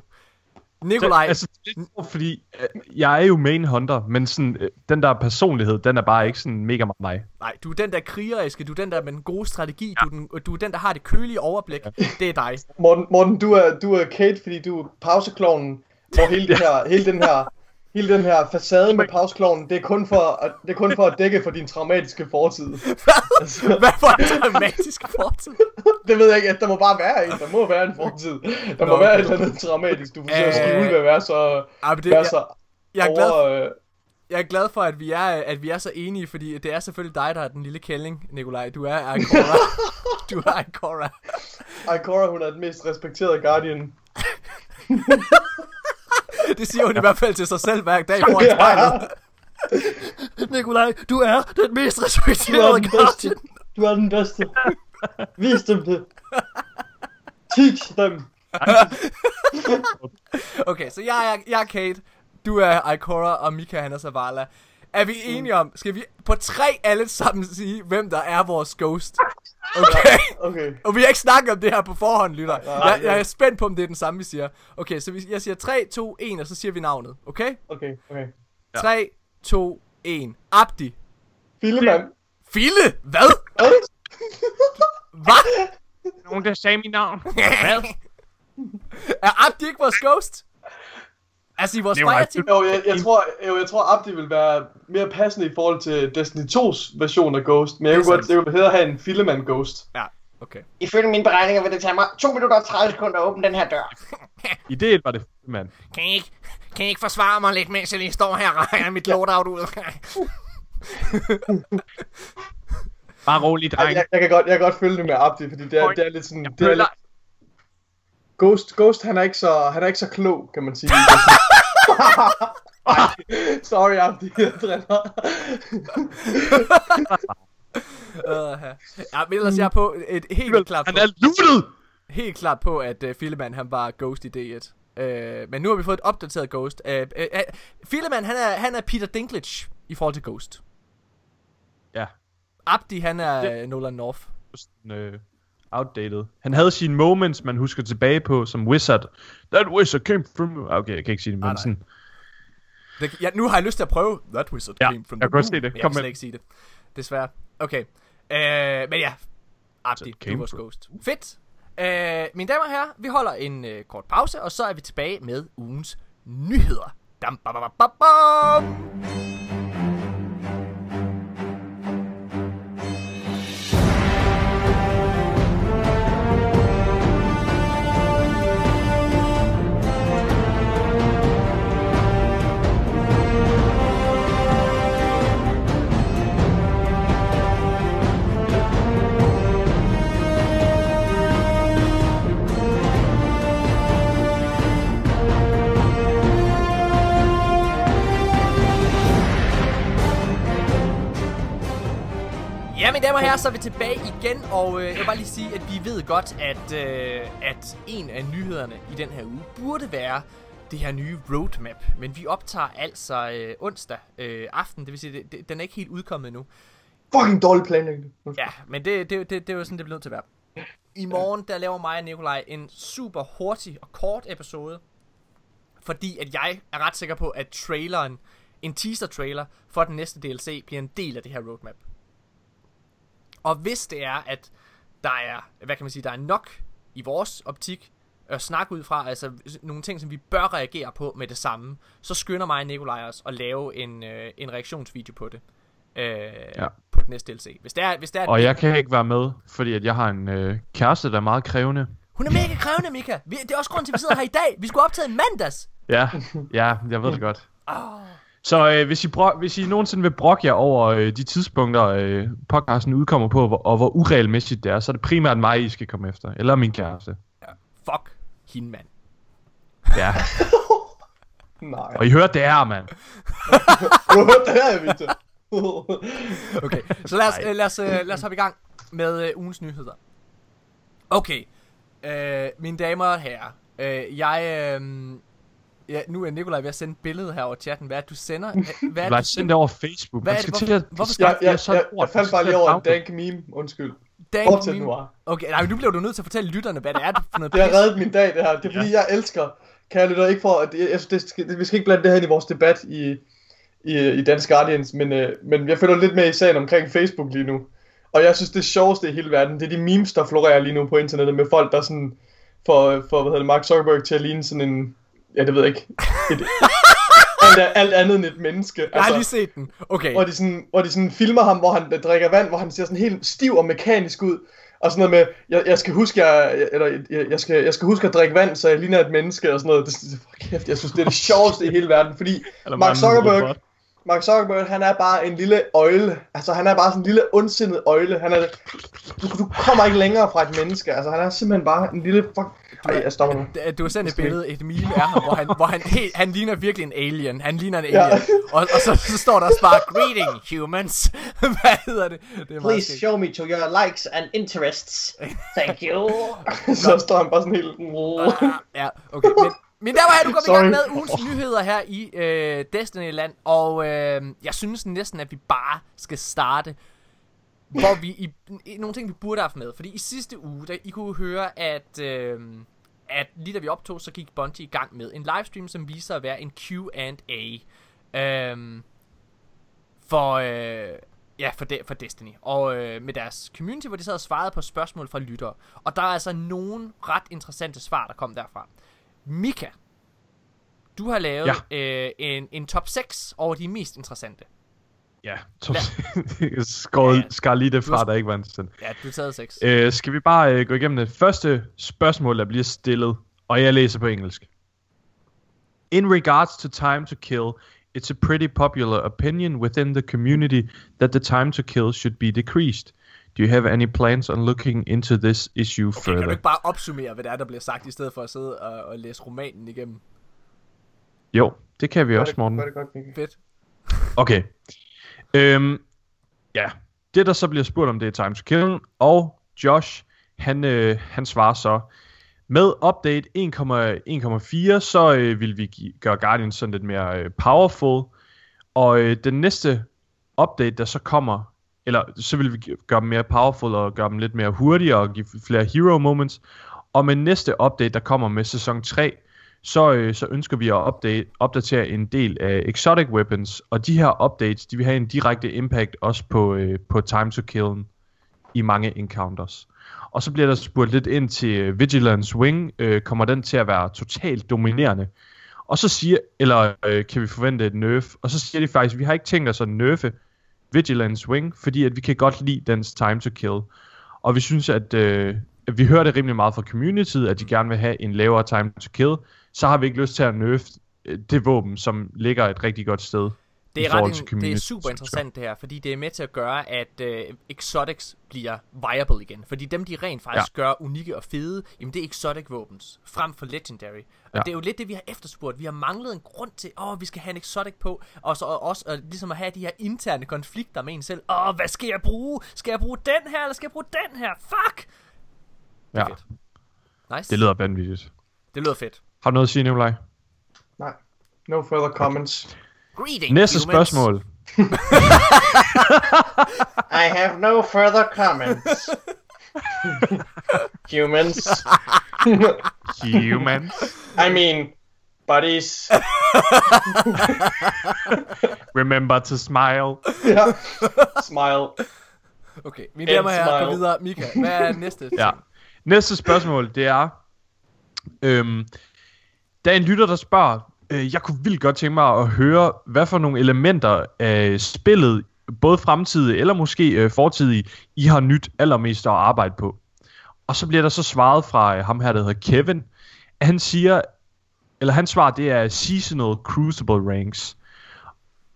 Nikolaj, altså, det er lidt sjovt, fordi øh, jeg er jo main hunter, men sådan, øh, den der personlighed, den er bare ikke sådan mega meget mig. nej, du er den der krigeriske, du er den der med den gode strategi, du, er den, du er den, der har det kølige overblik. Det er dig. Morten, Morten du, er, du er Kate, fordi du er pauseklonen, hvor hele, det her, hele den her hele den her facade med pauseklonen, det er kun for at, det er kun for at dække for din traumatiske fortid. Altså, Hvad? Hvad for en dramatisk fortid? det ved jeg ikke, at der må bare være en, der må være en fortid. Der må Nå, være et eller andet traumatisk, du forsøger at Øh, skjule ved at være så, men det, være jeg, så jeg, er glad, over... Øh, jeg er glad for, at vi er, at vi er så enige, fordi det er selvfølgelig dig, der er den lille kælling, Nikolaj. Du er Ikora. du er Ikora. Ikora, hun er den mest respekterede Guardian. Det siger hun i hvert fald til sig selv hver dag foran spejlet. Nikolaj, du er den mest er respekterede. Guardian. Du er den bedste. Vis dem det. Teach dem. Okay, så jeg er, jeg er Kate, du er Ikora, og Mika han er Zavala. Er vi enige om, skal vi på tre alle sammen sige, hvem der er vores ghost? Okay. Okay. Og vi har ikke snakket om det her på forhånd, lytter. Nej, Jeg, nej. jeg er spændt på, om det er den samme, vi siger. Okay, så vi, jeg siger 3, 2, 1, og så siger vi navnet. Okay? Okay, okay. 3, 2, 1. Abdi. Fillemand. Fille? Hvad? Hvad? Hvad? Nogen, der sagde mit navn. er Abdi ikke vores ghost? I vores Det var Fire-team... Jo, jeg, jeg, tror, jo, jeg tror, Abdi vil være mere passende i forhold til Destiny 2's version af Ghost. Men jeg Det er kunne godt jeg kunne hellere have en Filleman Ghost. Ja, okay. Ifølge mine beregninger vil det tage mig 2 minutter og 30 sekunder at åbne den her dør. Ideen var det, mand. Kan I ikke, kan I ikke forsvare mig lidt, mens jeg lige står her og regner mit loadout ud? Bare rolig, Jeg, dreng. jeg, jeg, kan godt, jeg kan godt følge det med Abdi, fordi det er, det er lidt sådan... Jeg Det er lidt, Ghost, Ghost han, er ikke så, han er ikke så klog, kan man sige. Ej, Sorry, Abdi, jeg driller. Uh, ja, men ellers jeg er på et helt klart på, han er lootet! helt klart på, at uh, Filleman han var Ghost i D1. Uh, men nu har vi fået et opdateret Ghost. Uh, uh, uh, Filleman han er, han er Peter Dinklage i forhold til Ghost. Ja, Abdi han er Det- Nolan North. sådan, øh, outdated. Han havde sine moments, man husker tilbage på, som wizard. That wizard came from... Okay, jeg kan ikke sige det, men nej. sådan... Det, ja, nu har jeg lyst til at prøve That Wizard Ja, Came from jeg kan godt se det. Jeg Kom kan med. slet ikke sige det. Desværre. Okay. Uh, men ja, Abdi, It du vores Ghost. Fedt. Uh, mine damer og herrer, vi holder en uh, kort pause, og så er vi tilbage med ugens nyheder. Dam, ba, ba, ba, ba, bam. Mine damer og herrer, så er vi tilbage igen, og øh, jeg vil bare lige sige, at vi ved godt, at, øh, at en af nyhederne i den her uge burde være det her nye roadmap. Men vi optager altså øh, onsdag øh, aften, det vil sige, det, det, den er ikke helt udkommet endnu. Fucking dårlig planlægning. Ja, men det, det, det, det er jo sådan, det bliver nødt til at være. I morgen, der laver mig og Nikolaj en super hurtig og kort episode. Fordi at jeg er ret sikker på, at traileren, en teaser trailer for den næste DLC, bliver en del af det her roadmap. Og hvis det er, at der er, hvad kan man sige, der er nok i vores optik at snakke ud fra, altså nogle ting, som vi bør reagere på med det samme, så skynder mig og Nikolaj os at lave en, øh, en reaktionsvideo på det. Øh, Ja. På det næste DLC. Hvis det er, hvis det er Og jeg kan ikke være med, fordi at jeg har en øh, kæreste, der er meget krævende. Hun er mega krævende, Mika. Vi, det er også grunden til, at vi sidder her i dag. Vi skulle optage i mandags. Ja, ja, jeg ved det godt. Oh. Så øh, hvis, I bro- hvis I nogensinde vil brokke jer over øh, de tidspunkter, øh, podcasten udkommer på, hvor, og hvor uregelmæssigt det er, så er det primært mig, I skal komme efter. Eller min kæreste. Fuck hende, mand. Ja, Nej. og I hører det her, mand. Du har hørt det her, Victor. Okay, så lad os, øh, lad os, øh, lad os hoppe i gang med øh, ugens nyheder. Okay, øh, mine damer og herrer. Øh, jeg... Øh, ja, nu er Nikolaj ved at sende et billede her over chatten. Hvad er det, du sender? Hvad er det, os sende det over Facebook. Hvad er det? skal Hvorfor- til at... hvorfor skal jeg, jeg, så jeg, jeg faldt bare lige over en dank meme. Undskyld. Dan Fortsæt meme? nu. Okay, nej, men nu bliver du nødt til at fortælle lytterne, hvad det er for noget Det har reddet min dag, det her. Det er fordi, jeg elsker, kan jeg lytte ikke for, at jeg, det, skal- det, vi skal ikke blande det her ind i vores debat i, i, i Dansk Guardians, men, øh, men jeg følger lidt med i sagen omkring Facebook lige nu. Og jeg synes, det sjoveste i hele verden, det er de memes, der florerer lige nu på internettet med folk, der sådan får, får hvad hedder det, Mark Zuckerberg til at ligne sådan en, ja, det ved jeg ikke, et, alt, alt andet end et menneske. Jeg har lige set den. Okay. hvor de, sådan, hvor de sådan filmer ham, hvor han drikker vand, hvor han ser sådan helt stiv og mekanisk ud. Og sådan noget med, jeg, jeg skal huske, jeg, eller, jeg, jeg, skal, jeg skal huske at drikke vand, så jeg ligner et menneske og sådan noget. Det, det, for kæft, jeg synes, det er det sjoveste i hele verden, fordi Mark Zuckerberg, robot. Mark Zuckerberg, han er bare en lille øjle. Altså, han er bare sådan en lille ondsindet øjle. Han er, du, du kommer ikke længere fra et menneske. Altså, han er simpelthen bare en lille fuck... Ej, jeg stopper nu. Du har sendt et billede, et meme af ham, hvor han, hvor han, helt, han ligner virkelig en alien. Han ligner en Ja. alien. Og, og så, så står der også bare, greeting humans. Hvad hedder det? Det er Please show me to your likes and interests. Thank you. så står han bare sådan helt... Ja, okay. Men, men der var her, du kom i gang med ugens nyheder her i øh, Destiny-land. Og øh, jeg synes næsten, at vi bare skal starte, hvor vi i, i nogle ting, vi burde have haft med. Fordi i sidste uge, der I kunne høre, at, øh, at lige da vi optog, så gik Bungie i gang med en livestream, som viser at være en Q&A. Øh, for, øh, ja, for, de, for Destiny. Og øh, med deres community, hvor de sad og svarede på spørgsmål fra lyttere. Og der er altså nogle ret interessante svar, der kom derfra. Mika, Du har lavet ja. øh, en, en top 6 over de mest interessante. Ja, top skåret, Ja. skar lige det Du har- fra, der ikke var interessant. Ja, du har taget 6. Øh, skal vi bare øh, gå igennem det første spørgsmål, der bliver stillet, og jeg læser på engelsk. In regards to time to kill, it's a pretty popular opinion within the community that the time to kill should be decreased. Do you have any plans on looking into this issue Okay, kan du further? ikke bare opsummere, hvad det er, der bliver sagt, i stedet for at sidde og, og læse romanen igennem? Jo, det kan vi Gør også, det, Morten. gør det godt. Fedt. Okay. Øhm, ja, det der så bliver spurgt om, det er Time to Kill, og Josh, han, øh, han svarer så, med update 1,1,4, så øh, vil vi gi- gøre Guardians sådan lidt mere øh, powerful, og øh, den næste update, der så kommer, eller så vil vi gøre dem mere powerful og gøre dem lidt mere hurtige og give flere hero moments, og med næste update, der kommer med sæson 3, så, øh, så ønsker vi at update, opdatere en del af exotic weapons, og de her updates, de vil have en direkte impact også på, øh, på time to kill i mange encounters. Og så bliver der spurgt lidt ind til øh, Vigilance Wing, øh, kommer den til at være totalt dominerende? Og så siger, eller øh, kan vi forvente et nerf? Og så siger de faktisk, vi har ikke tænkt os at nerfe Vigilance Wing, fordi at vi kan godt lide dens time to kill. Og vi synes, at, øh, at vi hører det rimelig meget fra communityet, at de gerne vil have en lavere time to kill. Så har vi ikke lyst til at nerfe øh, det våben, som ligger et rigtig godt sted. Det er, ret, in- det er super interessant det her, fordi det er med til at gøre, at øh, exotics bliver viable igen. Fordi dem, de rent faktisk ja. gør unikke og fede, jamen det er exotic våbens, frem for legendary. Og Ja. det er jo lidt det, vi har efterspurgt. Vi har manglet en grund til, åh, vi skal have en exotic på, og så også og ligesom at have de her interne konflikter med en selv. Åh, hvad skal jeg bruge? Skal jeg bruge den her, eller skal jeg bruge den her? Fuck! Ja, fedt. Nice. det lyder vanvittigt. det lyder fedt. Har du noget at sige, Nikolaj? Nej. No further comments. Greetings, Næste humans. spørgsmål. I have no further comments. Humans. Human. I mean, buddies. Remember to smile. ja. Smile. Okay, mine damer og herrer, gå videre. Mika, hvad er næste? Ja. Næste spørgsmål, det er... Øhm, der er en lytter, der spørger, Øh, jeg kunne vildt godt tænke mig at høre, hvad for nogle elementer af spillet, både fremtidige eller måske øh, fortidige, I har nyt allermest at arbejde på. Og så bliver der så svaret fra øh, ham her, der hedder Kevin. Han siger, eller hans svar, det er seasonal crucible ranks.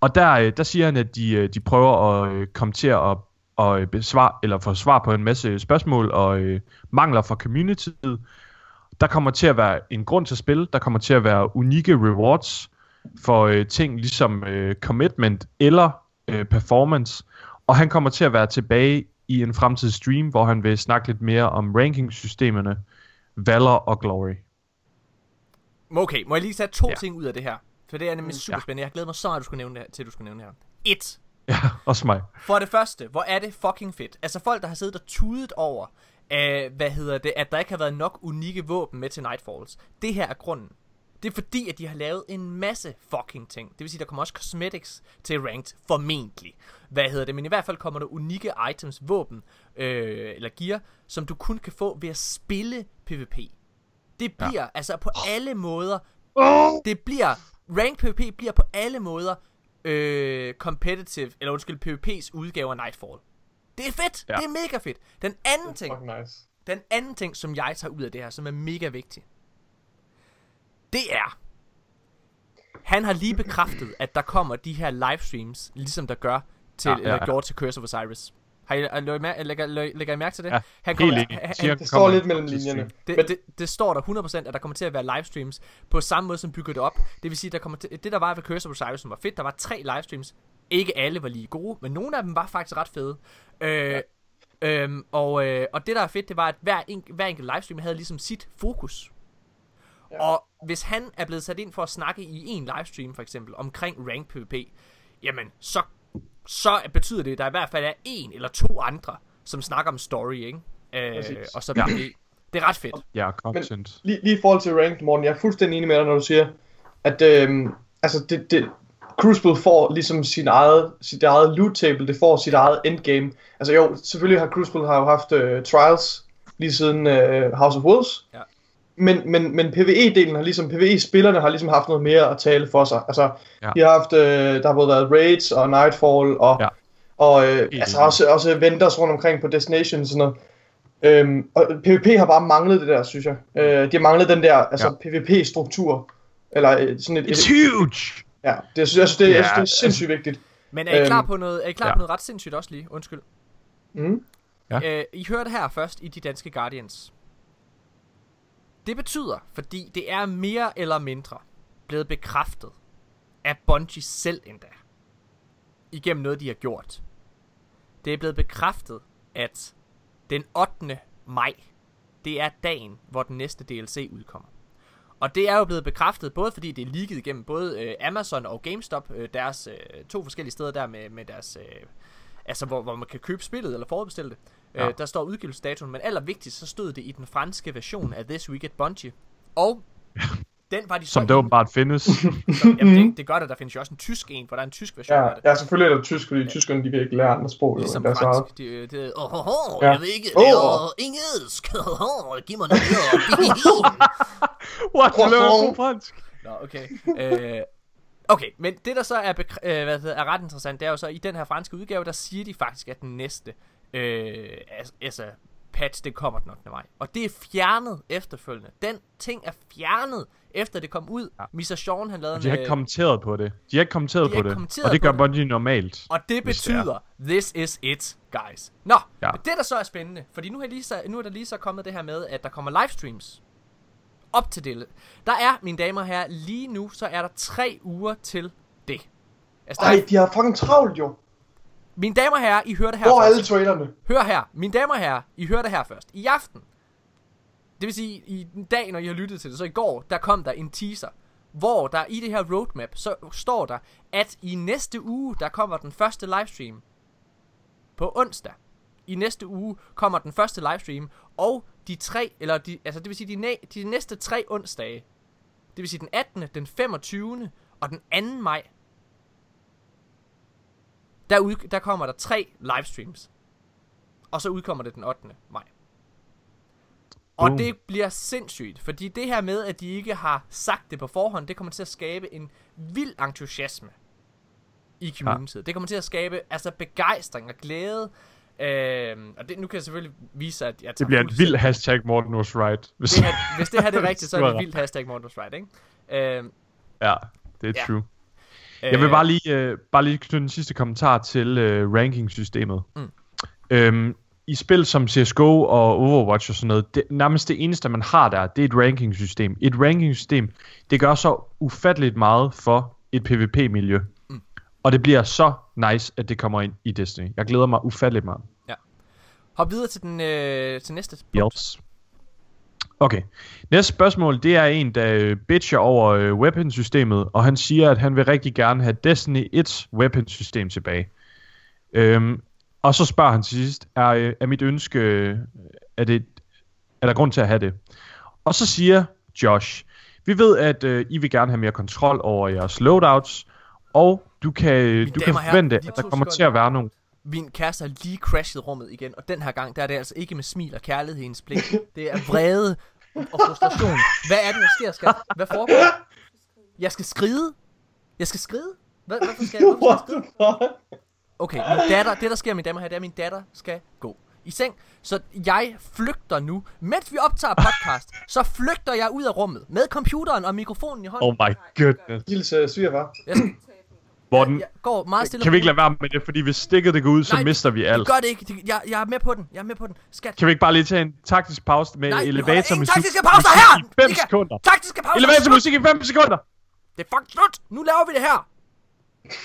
Og der, øh, der siger han, at de, øh, de prøver at øh, komme til at og øh, besvar, eller få svar på en masse spørgsmål og øh, mangler fra communityet. Der kommer til at være en grund til spil, der kommer til at være unikke rewards for øh, ting ligesom øh, commitment eller øh, performance. Og han kommer til at være tilbage i en fremtidig stream, hvor han vil snakke lidt mere om ranking-systemerne, Valor og Glory. Okay, må jeg lige tage to Ja. ting ud af det her? For det er nemlig super Ja. spændende. Jeg glæder mig så meget, at du skulle nævne det her, til at du skulle nævne det her. Et. Ja, også mig. For det første, hvor er det fucking fedt. Altså folk, der har siddet og tudet over, øh, hvad hedder det, at der ikke har været nok unikke våben med til Nightfalls. Det her er grunden. Det er fordi, at de har lavet en masse fucking ting. Det vil sige, der kommer også cosmetics til ranked, formentlig. Hvad hedder det? Men i hvert fald kommer der unikke items, våben øh, eller gear, som du kun kan få ved at spille PvP. Det bliver, ja. altså på alle måder, det bliver, rank PvP bliver på alle måder øh, competitive, eller undskyld, PvP's udgave af Nightfall. Det er fedt, Ja. det er mega fedt. Den anden ting, nice. den anden ting, som jeg tager ud af det her, som er mega vigtig, det er, han har lige bekræftet, at der kommer de her livestreams, ligesom der gør til, Ja, ja, ja, ja. gjorde til Curse of Osiris. Har I, er- lægger, lægger, lægger, lægger I mærke til det? Ja, han Helt han- han- Det står kommer lidt mellem linjerne. det, Men- det, det står der 100%, at der kommer til at være livestreams på samme måde som bygger det op. Det vil sige, der kommer til, det der var ved Curse of Osiris, som var fedt, der var tre livestreams. Ikke alle var lige gode, men nogle af dem var faktisk ret fede. Øh, ja. øhm, og, øh, og det der er fedt, det var, at hver, en, hver enkelt livestream havde ligesom sit fokus. Ja. Og hvis han er blevet sat ind for at snakke i en livestream, for eksempel, omkring rank PvP, jamen, så, så betyder det, at der i hvert fald er en eller to andre, som snakker om story, ikke? Øh, Præcis. og så Ja. ja. det, det er ret fedt. Ja, content. lige, lige i forhold til ranked, Morten, jeg er fuldstændig enig med dig, når du siger, at øhm, altså det, det, Crucible får ligesom sin eget, sit eget loot table, det får sit eget endgame. Altså jo, selvfølgelig har Crucible har jo haft øh, trials lige siden øh, House of Wolves. Ja. men, men, men PvE-delen har ligesom, PvE-spillerne har ligesom haft noget mere at tale for sig. Altså, Ja. de har haft, øh, der har både været Raids og Nightfall, og, Ja. og øh, Helt altså også, også vendors rundt omkring på Destination og sådan noget. Øhm, og PvP har bare manglet det der, synes jeg. Øh, de har manglet den der, altså ja. PvP-struktur. Eller sådan et, et, It's huge! Ja, det, jeg synes, jeg synes, det, jeg synes, det Ja, er sindssygt vigtigt. Men er I Øhm, klar på noget, er I klar ja. på noget ret sindssygt også lige? Undskyld. Mm. Ja. Øh, I hørte her først i de danske Guardians. Det betyder, fordi det er mere eller mindre blevet bekræftet af Bungie selv endda. Igennem noget, de har gjort. Det er blevet bekræftet, at den 8. maj, det er dagen, hvor den næste DLC udkommer. Og det er jo blevet bekræftet, både fordi det er leaget igennem både øh, Amazon og GameStop, øh, deres øh, to forskellige steder der med, med deres, øh, altså hvor, hvor man kan købe spillet eller forudbestille det. Ja. Ja. Øh, der står udgivelsesdatoen, men allervigtigst så stod det i den franske version af This Week at Bungie. Og den var de så Som det åbenbart findes. så, jamen, det, det gør det, der findes jo også en tysk en, for der er en tysk version Ja, af det. ja, selvfølgelig er det tysk, fordi tyskerne de kan ikke lære andre sprog. jo, Ligesom eget. fransk. De, øh, det, oh, oh, oh, Ja. jeg ved ikke, Åh. det er engelsk. Oh, oh, giv mig noget. What? Du laver god fransk. Nå, okay. Øh, okay, men det der så er, bekr- øh, hvad det hedder, er ret interessant, det er jo så, i den her franske udgave, der siger de faktisk, at den næste øh, altså patch, det kommer den 8. maj. Og det er fjernet efterfølgende. Den ting er fjernet, efter det kom ud. Ja. Mr. Sean, han lavede De har en... ikke øh, kommenteret på det. De har ikke kommenteret De på ikke det. kommenteret Og det på gør det. Bungie normalt. Og det hvis det betyder, this is it, guys. Nå, ja. Det der så er spændende, fordi nu er, lige så, nu er der lige så kommet det her med, at der kommer livestreams op til det. Der er, mine damer og herrer, lige nu, så er der tre uger til det. Altså, der Ej, er, de har fucking travlt jo. Mine damer og herrer, I hører det her Hvor er alle trailerne? Hør her, mine damer og herrer, I hører det her først. I aften, det vil sige i en dag, når I har lyttet til det, så i går, der kom der en teaser, hvor der i det her roadmap, så står der, at i næste uge, der kommer den første livestream. På onsdag. I næste uge kommer den første livestream, og de tre, eller de, altså det vil sige de, næ, de næste tre onsdage, det vil sige den 18., den 25. og den 2. maj, der, ud, der kommer der tre livestreams. Og så udkommer det den 8. maj. Og Boom. det bliver sindssygt, fordi det her med, at de ikke har sagt det på forhånd, det kommer til at skabe en vild entusiasme i communityet. Ja. Det kommer til at skabe altså begejstring og glæde. Øhm, og det, nu kan jeg selvfølgelig vise, at jeg Det bliver en vild hashtag Morten was right. Hvis, det her, hvis det her det er rigtigt, så er det et vildt hashtag Mortals Right, ikke? Øhm, Ja, det er Ja. true. Jeg vil bare lige, øh, bare lige knytte en sidste kommentar til øh, rankingsystemet. Mm. Øhm, I spil som CSGO og Overwatch og sådan noget, det, nærmest det eneste, man har der, det er et rankingsystem. Et rankingsystem, det gør så ufatteligt meget for et PvP-miljø. Mm. Og det bliver så nice, at det kommer ind i Destiny. Jeg glæder mig ufatteligt meget. Hop videre til, den, øh, til næste punkt. Yes. Okay. Næste spørgsmål, det er en, der øh, bitcher over øh, weapon-systemet, og han siger, at han vil rigtig gerne have Destiny 1 weapon-system tilbage. Øhm, og så spørger han til sidst, er, øh, er mit ønske, øh, er, det, er der grund til at have det? Og så siger Josh, vi ved, at øh, I vil gerne have mere kontrol over jeres loadouts, og du kan, du kan forvente, at der kommer til at være nogle... Min kæreste har lige crashet rummet igen, og den her gang, der er det altså ikke med smil og kærlighed i hendes blik. Det er vrede og frustration. Hvad er det, der sker, skat? Hvad foregår? Jeg skal skride? Jeg skal skride? Hvad, hvorfor skal jeg, hvorfor skal jeg skride? Okay, min datter, det der sker, mine damer og herrer, det er, at min datter skal gå i seng. Så jeg flygter nu. Mens vi optager podcast, så flygter jeg ud af rummet med computeren og mikrofonen i hånden. Oh my goodness. Gilles uh, svigerfar. Jeg, skal, Morten, jeg går meget stille. kan vi ikke lade være med det, fordi hvis stikket det går ud, så Nej, mister vi alt. Det gør det ikke. Det, jeg, jeg er med på den. Jeg er med på den. Skat. Kan vi ikke bare lige tage en taktisk pause med Nej, vi holder elevatormusik ingen taktiske pauser her! i 5 Vi kan- sekunder? Taktiske pauser. Elevatormusik i 5 sekunder! Det er fucking slut. Nu laver vi det her.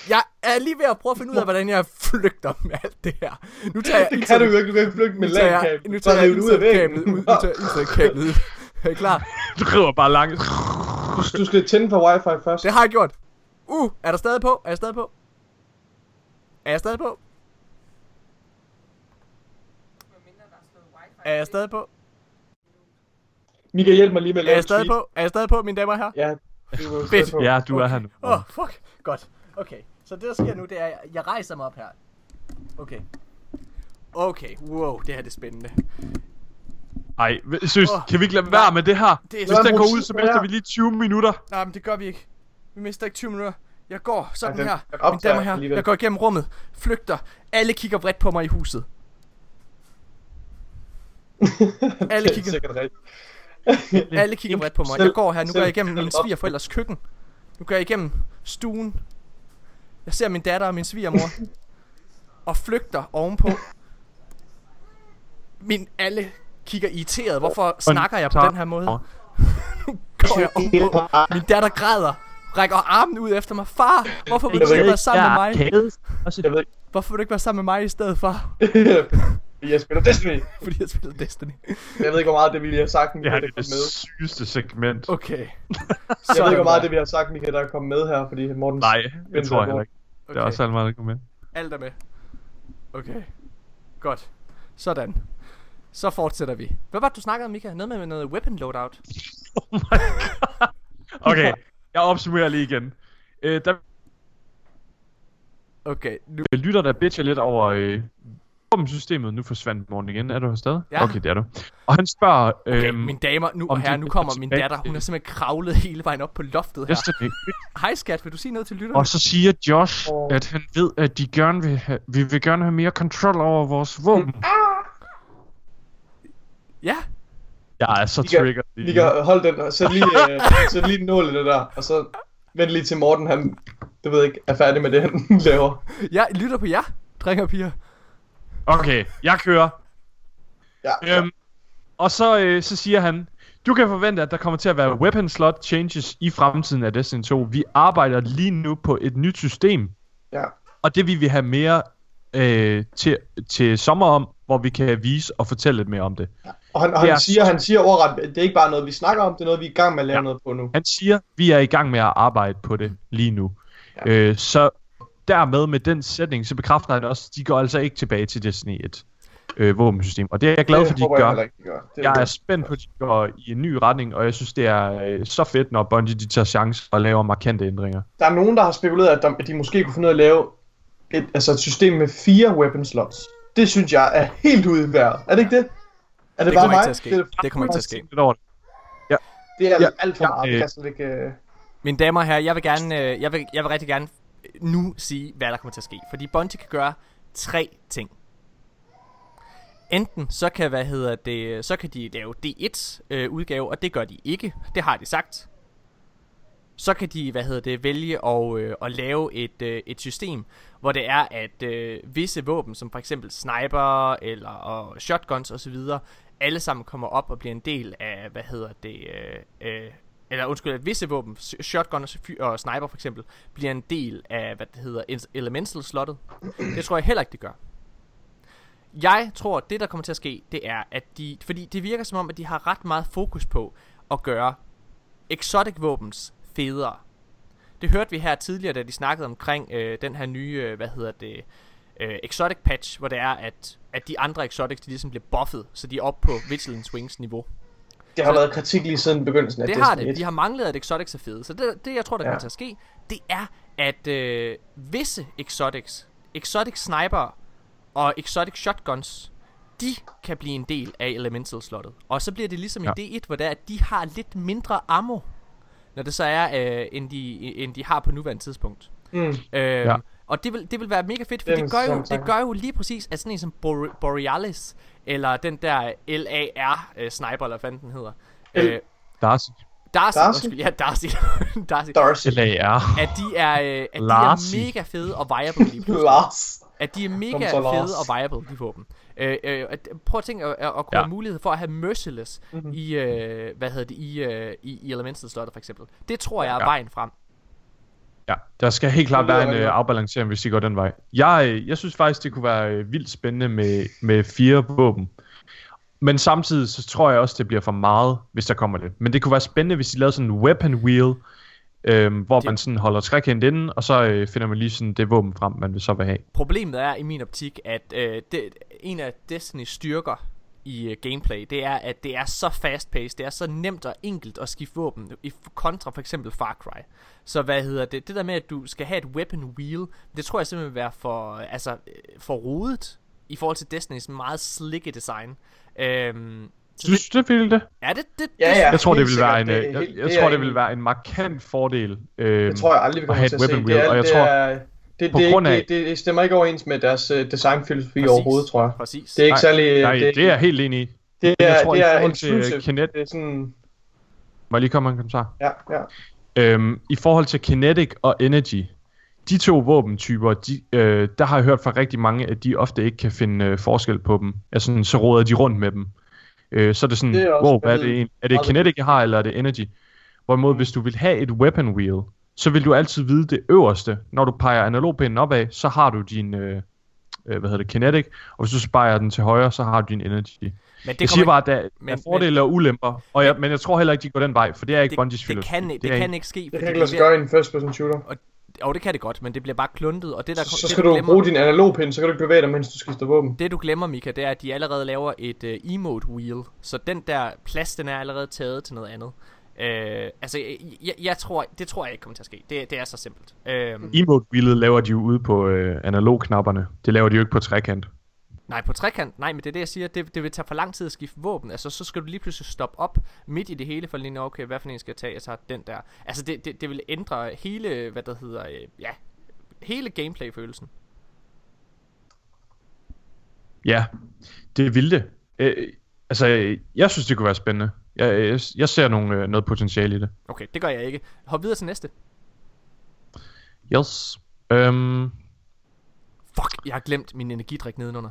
Jeg er lige ved at prøve at finde ud af, hvordan jeg flygter med alt det her. Nu tager jeg Det kan du jo ikke, du kan ikke flygte med nu tager jeg, LAN-kabel. nu tager jeg internetkablet ud. Nu tager jeg internetkablet ud. Er I klar? Du river bare langt. Du, du skal tænde for wifi først. Det har jeg gjort. Uh, er der stadig på? Er jeg stadig på? Er jeg stadig på? Er. Er jeg stadig på? Mika, hjælp mig lige med at Er lave jeg et stadig tweet. på? Er jeg stadig på, mine damer og herrer? Ja, du er Fedt. stadig på. Ja, du er her nu. Åh, oh, fuck. Godt. Okay. Så det, der sker nu, det er, at jeg rejser mig op her. Okay. Okay, wow, det her det er spændende. Ej, seriøst, Åh, kan vi ikke lade være med det her? Det er Hvis så... den går ud, så mister det vi lige 20 minutter. Nej, men det gør vi ikke. Vi mister ikke 20 minutter. Jeg går sådan den- her. den Mine damer her. alligevel. Jeg går igennem rummet. Flygter. Alle kigger vredt på mig i huset. Alle er kigger, alle kigger vredt på mig. Jeg går her. Nu går jeg igennem min svigerforældres køkken. Nu går jeg igennem stuen. Jeg ser min datter og min svigermor. og flygter ovenpå. Min alle kigger irriteret. Hvorfor snakker jeg på den her måde? Nu går jeg ovenpå. Min datter græder. Rækker armen ud efter mig. Far, hvorfor vil du Jeg ikke være sammen med mig? Jeg ved Hvorfor vil du ikke være sammen med mig i stedet for? jeg spiller Destiny. Fordi jeg spiller Destiny. Jeg ved ikke, hvor meget det vi har sagt, Mika, Ja, det er det med. sygeste segment. Okay. Jeg ved ikke, hvor meget det vi har sagt, Mika, der er kommet med her, fordi Morten... Nej, det tror jeg heller ikke. Det er Okay. også alt meget, der kommer med. Alt er med. Okay. Godt. Sådan. Så fortsætter vi. Hvad var det, du snakkede om, Mika? Noget med noget weapon loadout. Oh my god. Okay, jeg opsummerer lige igen. Øh, der Okay, nu... lytter der bitcher lidt over øh, systemet. Nu forsvandt morgen igen. Er du her stadig? Ja. Okay, det er du. Og han spørger... Okay, øhm, mine damer, nu og her, de nu kommer min datter. Hun er simpelthen kravlet hele vejen op på loftet her. Destiny. Hej skat, vil du sige noget til lytterne? Og så siger Josh, Åh. at han ved, at de gerne vil have, vi vil gerne have mere kontrol over vores våben. Ja, Jeg er så triggered. lige kan holde den, og sæt lige, øh, sæt lige en nål i det der, og så vent lige til Morten, han, du ved ikke, er færdig med det, han laver. jeg lytter på jer, drenge og piger. Okay, jeg kører. Ja, Øhm, og så, øh, så siger han, du kan forvente, at der kommer til at være weapon slot changes i fremtiden af Destiny 2. Vi arbejder lige nu på et nyt system, ja. og det vil vi have mere øh, til, til sommer om, hvor vi kan vise og fortælle lidt mere om det. Og han, og han er- siger, han siger overret, det er ikke bare noget, vi snakker om, det er noget, vi er i gang med at lave Ja. noget på nu. Han siger, vi er i gang med at arbejde på det lige nu. Ja. Øh, så dermed med den sætning, så bekræfter han også, at de går altså ikke tilbage til Destiny 1 øh, våbensystem. Og det er jeg glad for, de håber jeg gør. de gør. Det Jeg er spændt på, at de går i en ny retning, og jeg synes, det er øh, så fedt, når Bungie de tager chance og laver markante ændringer. Der er nogen, der har spekuleret, at, der, at de måske kunne finde ud af at lave et, altså et system med fire weapon slots. Det synes jeg er helt ude i vejret. Er det ikke det? Er det, Det bare kommer ikke mig? til at ske. Det, Det kommer ikke til at ske. Lidt over det. det er Ja, alt for ja, meget. øh, Det ikke... Mine damer og herrer, jeg vil gerne, øh, jeg vil, jeg vil rigtig gerne nu sige, hvad der kommer til at ske. Fordi Bungie kan gøre tre ting. Enten så kan, hvad hedder det, så kan de lave D1 øh, udgave, og det gør de ikke. Det har de sagt. Så kan de, hvad hedder det, vælge at, øh, at lave et, øh, et system, hvor det er, at øh, visse våben, som for eksempel sniper eller og shotguns osv., alle sammen kommer op og bliver en del af, hvad hedder det, øh, øh, eller undskyld, at visse våben, shotgun og, sniper for eksempel, bliver en del af, hvad det hedder, elemental slottet. Det tror jeg heller ikke, det gør. Jeg tror, at det der kommer til at ske, det er, at de, fordi det virker som om, at de har ret meget fokus på at gøre exotic våbens federe. Det hørte vi her tidligere, da de snakkede omkring øh, den her nye, øh, hvad hedder det, øh, exotic patch, hvor det er, at, at de andre exotics, de ligesom bliver buffet, så de er oppe på Vigilance Wings niveau. Det har så- været kritik lige siden begyndelsen af Det har Destiny det. 1. De har manglet, at exotics er fede. Så det, det jeg tror, der Ja. kommer til at ske, det er, at øh, visse exotics, exotic sniper og exotic shotguns, de kan blive en del af elemental slottet. Og så bliver det ligesom Ja. i D1, hvor det er, at de har lidt mindre ammo, når det så er, øh, end, de, end de har på nuværende tidspunkt. Mm. Øhm, Ja. Og det vil, det vil være mega fedt, for Det det, gør, jo, det gør jo lige præcis, at sådan en som Bore- Borealis, eller den der LAR øh, sniper, eller hvad den hedder. Øh, Darcy. Darcy, Darcy? undskyld, ja, Darcy. Darcy. Darcy. LAR. At de er, øh, at de er mega fede og viable lige pludselig. Lars. At de er mega fede og viable, de våben. Øh, øh, at, prøv at tænke at, at, kunne Ja. have mulighed for at have Merciless Mhm. i, øh, hvad hedder det, i, øh, i, i Elemental slottet for eksempel. Det tror jeg er Ja. vejen frem. Ja, der skal helt klart være en øh, afbalancering, hvis de går den vej. Jeg, øh, jeg synes faktisk, det kunne være øh, vildt spændende med, med fire våben. Men samtidig så tror jeg også, det bliver for meget, hvis der kommer det. Men det kunne være spændende, hvis de lavede sådan en weapon wheel, øhm, hvor Det- man sådan holder trekendt inden, og så øh, finder man lige sådan det våben frem, man vil så vil have. Problemet er i min optik, at øh, det, en af Destiny's styrker i øh, gameplay, det er, at det er så fast-paced, det er så nemt og enkelt at skifte våben, i kontra for eksempel Far Cry. Så hvad hedder det, det der med, at du skal have et weapon wheel, det tror jeg simpelthen vil være for, øh, altså, øh, for rodet, i forhold til Destiny's meget slikke design. Øhm, Synes du det, ville det? Er det det? Ja, det, ja. Jeg tror, det helt vil være en, jeg, jeg det tror, det en- vil være en markant fordel. Øh, Det tror jeg aldrig, vi kommer have til et at se. weapon Det, wheel, er, og jeg det, tror- er, det, på det, grund det, af- det, det, stemmer ikke overens med deres uh, designfilosofi Præcis. overhovedet, tror jeg. Præcis. Det er ikke Nej, særlig... Nej, det, det er jeg helt enig i. det jeg er, tror, det er forhold til. Kinet- Det er sådan... Må jeg lige komme med en kommentar? Ja, ja. Øhm, I forhold til Kinetic og Energy, de to våbentyper, de, øh, der har jeg hørt fra rigtig mange, at de ofte ikke kan finde øh, forskel på dem. Altså, sådan, så råder de rundt med dem. Øh, så er det sådan, Det er også- wow, hvad er jeg det, en? er det. Kinetic, jeg har, eller er det Energy? Hvorimod, hvis du vil have et weapon wheel, så vil du altid vide det øverste. Når du peger analogpinden opad, så har du din, øh, øh, hvad hedder det, Kinetic, og hvis du så peger den til højre, så har du din Energy. Men Det det jeg siger kommer, bare, at der men- er fordele og ulemper, og jeg, men jeg tror heller ikke, de går den vej, for det er ikke det, Bungies det, filosofi. kan, det, er kan en- ikke ske. Det kan ikke lade sig gøre i en first person shooter. Og det kan det godt, men det bliver bare kluntet, og det der, Så, så det, skal du glemmer, bruge din analogpin, så kan du ikke bevæge dig, mens du skifter våben. Det du glemmer, Mika, det er, at de allerede laver et uh, emote wheel, så den der plads, den er allerede taget til noget andet. Uh, altså, jeg, jeg, tror, det tror jeg ikke kommer til at ske. Det, det er så simpelt. Uh, Emote wheelet laver de jo ude på øh, analogknapperne. Det laver de jo ikke på trekant. nej, på trekant, nej, men det er det, jeg siger. Det, det vil tage for lang tid at skifte våben. Altså, så skal du lige pludselig stoppe op midt i det hele, for lige nu, okay, hvad for en skal jeg tage? Jeg tager den der. Altså, det, det, det vil ændre hele, hvad der hedder, øh, ja, hele gameplay-følelsen. Ja, det vil det. Øh, altså, jeg synes, det kunne være spændende. Jeg, jeg, jeg ser nogle, øh, noget potentiale i det. Okay, det gør jeg ikke. Hop videre til næste. Yes. Øhm, Fuck, jeg har glemt min energidrik nedenunder.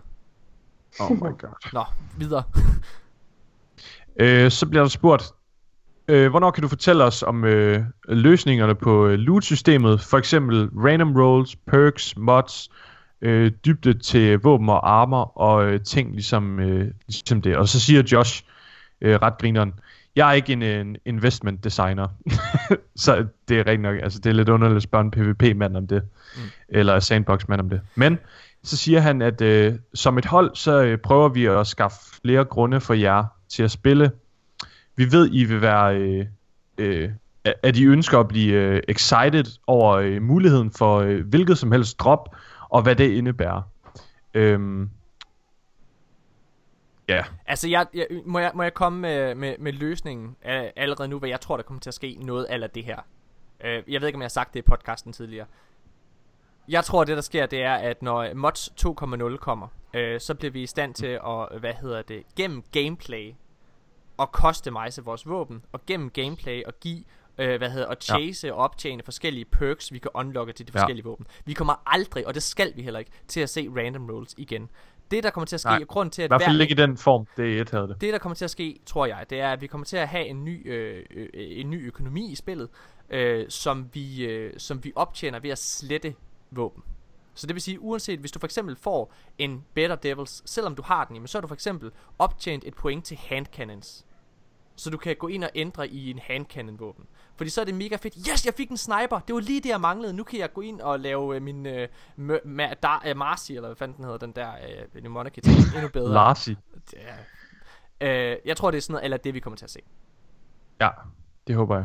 oh my god. Nå, videre. Øh, så bliver der spurgt, øh, hvornår kan du fortælle os om øh, løsningerne på øh, loot-systemet? For eksempel random rolls, perks, mods, øh, dybde til våben og armor og øh, ting ligesom, øh, ligesom det. Og så siger Josh, øh, ret grineren, jeg er ikke en, en investment designer. så det er rigtig nok, altså det er lidt underligt at spørge en PvP-mand om det. Mm. Eller sandbox-mand om det. Men så siger han, at øh, som et hold, så øh, prøver vi at skaffe flere grunde for jer til at spille. Vi ved, I vil være, øh, øh, at I ønsker at blive øh, excited over øh, muligheden for øh, hvilket som helst drop, og hvad det indebærer. Øhm, ja, Altså, jeg, jeg, må, jeg, må jeg komme med, med, med løsningen af, allerede nu, hvad jeg tror, der kommer til at ske noget af det her. Øh, jeg ved ikke, om jeg har sagt det i podcasten tidligere. Jeg tror, det der sker, det er, at når mods 2.0 kommer, øh, så bliver vi i stand til at, hvad hedder det, gennem gameplay og customize vores våben, og gennem gameplay og give, øh, hvad hedder, og chase ja. og optjene forskellige perks, vi kan unlocke til de Ja. forskellige våben. Vi kommer aldrig, og det skal vi heller ikke, til at se random rolls igen. Det, der kommer til at ske, Nej. grund til, i at hvert fald ikke i den form, det et havde det. det, der kommer til at ske, tror jeg, det er, at vi kommer til at have en ny, øh, øh, en ny økonomi i spillet, øh, som, vi, øh, som vi optjener ved at slette våben. Så det vil sige, uanset hvis du for eksempel får en Better Devils, selvom du har den, jamen, så har du for eksempel optjent et point til handcannons. Så du kan gå ind og ændre i en handcannon våben. Fordi så er det mega fedt. Yes, jeg fik en sniper. Det var lige det, jeg manglede. Nu kan jeg gå ind og lave øh, min øh, ma- dar- øh, Marcy, eller hvad fanden den hedder, den der øh, Mnemonic ting, endnu bedre. Larsi. Ja. Øh, jeg tror, det er sådan noget, eller det vi kommer til at se. Ja, det håber jeg.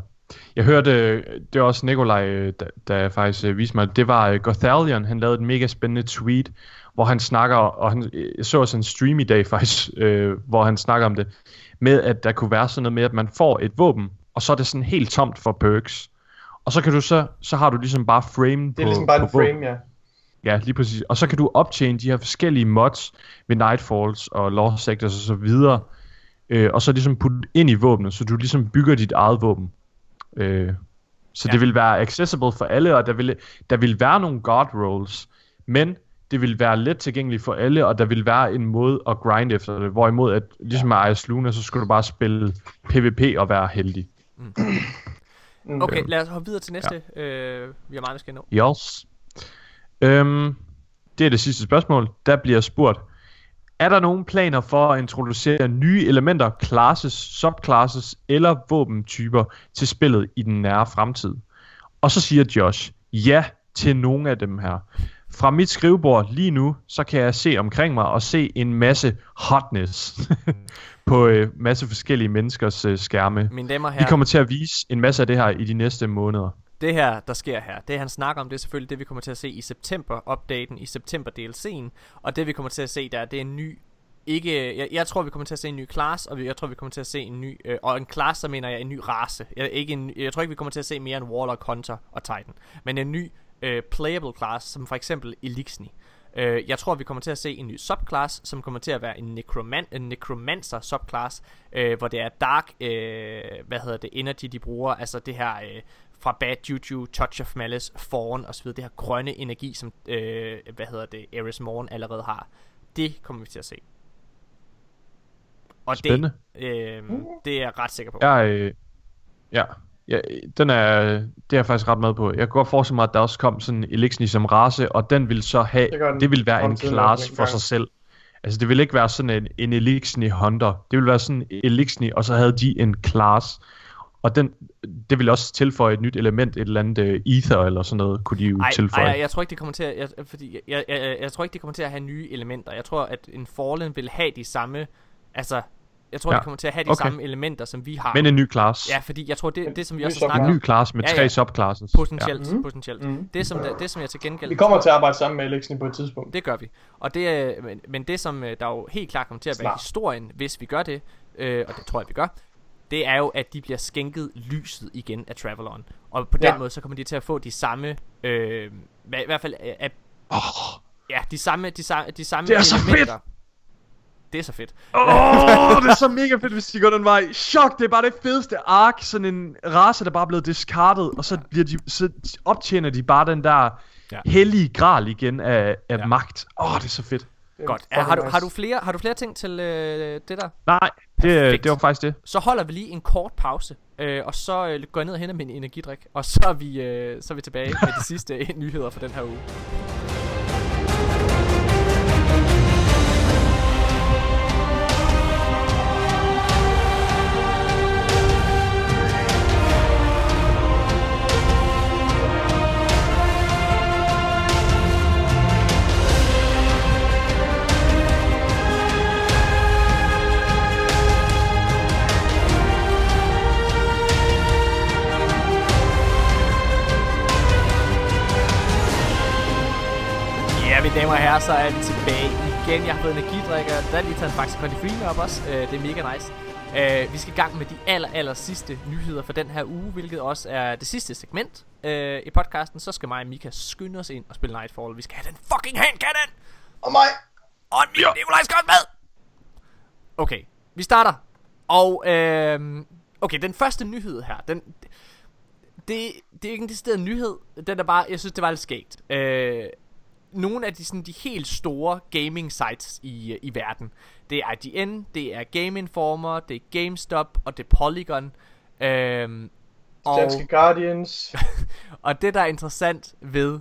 Jeg hørte, øh, det var også Nikolaj, øh, der, der faktisk øh, viste mig, det var Gothalion, han lavede et mega spændende tweet, hvor han snakker, og han, jeg så også en stream i dag faktisk, øh, hvor han snakker om det, med at der kunne være sådan noget med, at man får et våben, og så er det sådan helt tomt for perks. Og så kan du så, så har du ligesom bare frame Det er på, ligesom bare på en frame, våben. ja. Ja, lige præcis. Og så kan du optjene de her forskellige mods ved Nightfalls og Law Sectors og så videre. Øh, og så ligesom putte ind i våbnet, så du ligesom bygger dit eget våben. Øh, så ja. det vil være accessible for alle, og der vil, der vil være nogle guard rolls, men det vil være let tilgængeligt for alle, og der vil være en måde at grind efter det. Hvorimod, at ligesom med Ice Luna, så skulle du bare spille PvP og være heldig. Mm. Okay, lad os hoppe videre til næste. Ja. Øh, vi har meget, vi skal nå. Yes. Øhm, det er det sidste spørgsmål. Der bliver spurgt, er der nogen planer for at introducere nye elementer, classes, subclasses eller våbentyper til spillet i den nære fremtid? Og så siger Josh, ja til nogle af dem her. Fra mit skrivebord lige nu, så kan jeg se omkring mig og se en masse hotness på øh, masse forskellige menneskers øh, skærme. Mine damer og Vi kommer til at vise en masse af det her i de næste måneder. det her, der sker her, det han snakker om, det er selvfølgelig det, vi kommer til at se i september-updaten, i september-DLC'en, og det vi kommer til at se der, det er en ny ikke, jeg, jeg tror vi kommer til at se en ny class, og vi, jeg tror vi kommer til at se en ny, øh, og en class, så mener jeg en ny race. Jeg, ikke en, jeg tror ikke vi kommer til at se mere end Warlock, Hunter og Titan, men en ny øh, playable class, som for eksempel Elixni. Øh, jeg tror vi kommer til at se en ny subclass, som kommer til at være en, necroman, en necromancer subclass, øh, hvor det er dark, øh, hvad hedder det, energy de bruger, altså det her øh, fra Bad Juju, Touch of Malice, Fawn osv., det her grønne energi, som, øh, hvad hedder det, Eris Morn allerede har. Det kommer vi til at se. Og Spændende. det, øh, det er jeg ret sikker på. Jeg, øh, ja, ja, den er, det er jeg faktisk ret med på. Jeg kan godt forestille mig, at der også kom sådan en Elixni som race, og den vil så have, Det den. det vil være en en for sig selv. Altså det vil ikke være sådan en, en Elixni Hunter. Det vil være sådan en Elixni, og så havde de en class. Og den, det vil også tilføje et nyt element, et eller andet uh, ether eller sådan noget, kunne de jo Ej, tilføje. ej, jeg, jeg tror ikke det kommer til at, jeg, fordi jeg, jeg, jeg, jeg tror ikke det kommer til at have nye elementer. Jeg tror at en Fallen vil have de samme altså jeg tror Ja, de kommer til at have de okay. samme elementer som vi har. Men en ny class. Ja, fordi jeg tror det det som vi også snakker En om ny class med Ja, tre ja. subclasses. potentielt, Mhm. potentielt. Mhm. Det som der, det som jeg til gengæld Vi kommer til at arbejde sammen med Alexen på et tidspunkt. Det gør vi. Og det er, men, men det som øh, der jo helt klart kommer til at være Snart. historien, hvis vi gør det, øh, og det tror jeg vi gør, det er jo at de bliver skænket lyset igen af Travelon. Og på den Ja. måde så kommer de til at få de samme øh, hvad- i hvert fald øh, af, Åh, ja, de samme de samme de samme Det er så elementer. Det er så fedt. oh, det er så mega fedt, hvis de går den vej. Chok, det er bare det fedeste ark. Sådan en race, der bare er blevet discarded. Og så, bliver de, så optjener de bare den der Ja. ja. hellige gral igen af, af Ja. ja. magt. Åh, oh, det er så fedt. Det Godt. Er, fucking har, du, har, du flere, har du flere ting til øh, det der? Nej, det, Perfekt. det var faktisk det. Så holder vi lige en kort pause, øh, og så øh, går jeg ned og henter min energidrik, og så er vi, øh, så er vi tilbage med de sidste øh, nyheder for den her uge. Mine damer og herrer, så er vi tilbage igen. Jeg har fået energidrik, og der er lige taget en faktisk med op også. Øh, det er mega nice. Øh, vi skal i gang med de aller, aller sidste nyheder for den her uge, hvilket også er det sidste segment øh, i podcasten. Så skal mig og Mika skynde os ind og spille Nightfall. Vi skal have den fucking handcannon! Og mig! Og en Mika Nikolaj skal med! Okay, vi starter. Og, øh, okay, den første nyhed her, den, det, det er ikke en decideret nyhed. Den er bare, jeg synes, det var lidt skægt. Øh, nogle af de, sådan, de helt store gaming sites i, øh, i verden. Det er IGN, det er Game Informer, det er GameStop og det er Polygon. Øhm, og, Danske Guardians. og det der er interessant ved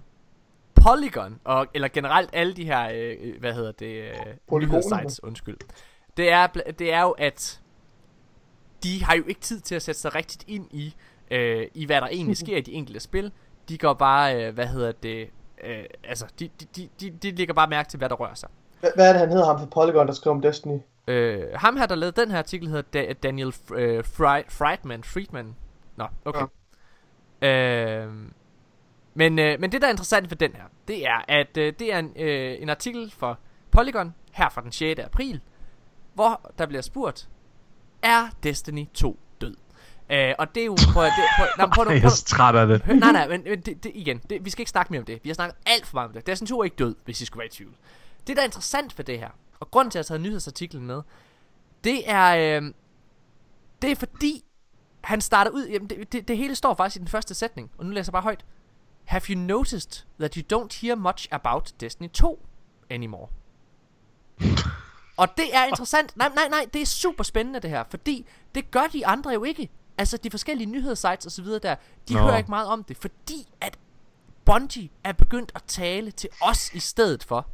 Polygon, og, eller generelt alle de her, øh, øh, hvad hedder det, øh, nyhedssites, undskyld. Det er, det er jo, at de har jo ikke tid til at sætte sig rigtigt ind i, øh, i hvad der egentlig sker i de enkelte spil. De går bare, øh, hvad hedder det, øh, altså, de, de, de, de, lægger bare mærke til, hvad der rører sig. Hvad, hvad er det, han hedder ham fra Polygon, der skriver om Destiny? Øh, ham her, der lavede den her artikel, hedder da- Daniel F- øh, Fri- Friedman. Friedman. Nå, okay. Ja. Øh, men, øh, men det, der er interessant ved den her, det er, at øh, det er en, øh, en artikel for Polygon, her fra den 6. april, hvor der bliver spurgt, er Destiny 2 død? Øh, og det er jo... Prøv, det, prøv, nej, prøv, prøv, Jeg er træt af det. Hør, nej, nej, men, men det, det, igen, det, vi skal ikke snakke mere om det. Vi har snakket alt for meget om det. Destiny 2 er ikke død, hvis I skulle være i tvivl. Det, der er interessant ved det her, og grunden til, at jeg har taget nyhedsartiklen med, det er, øh, det er fordi, han starter ud, jamen det, det, det hele står faktisk i den første sætning, og nu læser jeg bare højt. Have you noticed that you don't hear much about Destiny 2 anymore? og det er interessant. Nej, nej, nej, det er super spændende det her, fordi det gør de andre jo ikke. Altså de forskellige nyhedssites og så videre der, de Nå. hører ikke meget om det, fordi at Bungie er begyndt at tale til os i stedet for.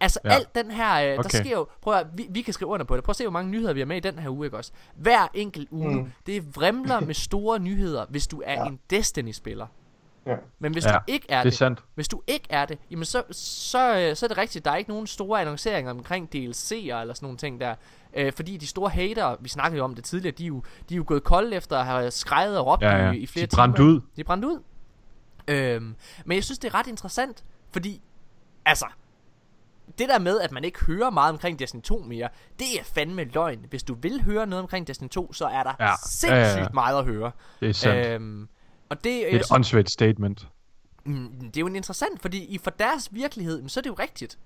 Altså ja. Alt den her, øh, der Okay. sker jo, prøv at, vi, vi kan skrive under på det, prøv at se hvor mange nyheder vi har med i den her uge, ikke også? Hver enkelt uge, mm. Det vrimler med store nyheder, hvis du er. Ja. en Destiny-spiller. Ja. Men hvis Ja, du ikke er Det er det, sandt. hvis du ikke er det, jamen så, så, så er det rigtigt, der er ikke nogen store annonceringer omkring DLC'er eller sådan nogle ting der. Øh, fordi de store hater, vi snakkede jo om det tidligere, de er jo, de er jo gået kolde efter at have skrejet og råbt Ja, ja. i, i flere De brændte timer. ud. De er brændt ud. Øhm, men jeg synes, det er ret interessant, fordi, altså, det der med, at man ikke hører meget omkring Destiny 2 mere, det er fandme løgn. Hvis du vil høre noget omkring Destiny 2, så er der Ja. ja. Ja, sindssygt ja, ja. meget at høre. Det er sandt. Øh, Øhm, og det, det er et åndssvagt statement. Mm, det er jo interessant, fordi i for deres virkelighed, så er det jo rigtigt.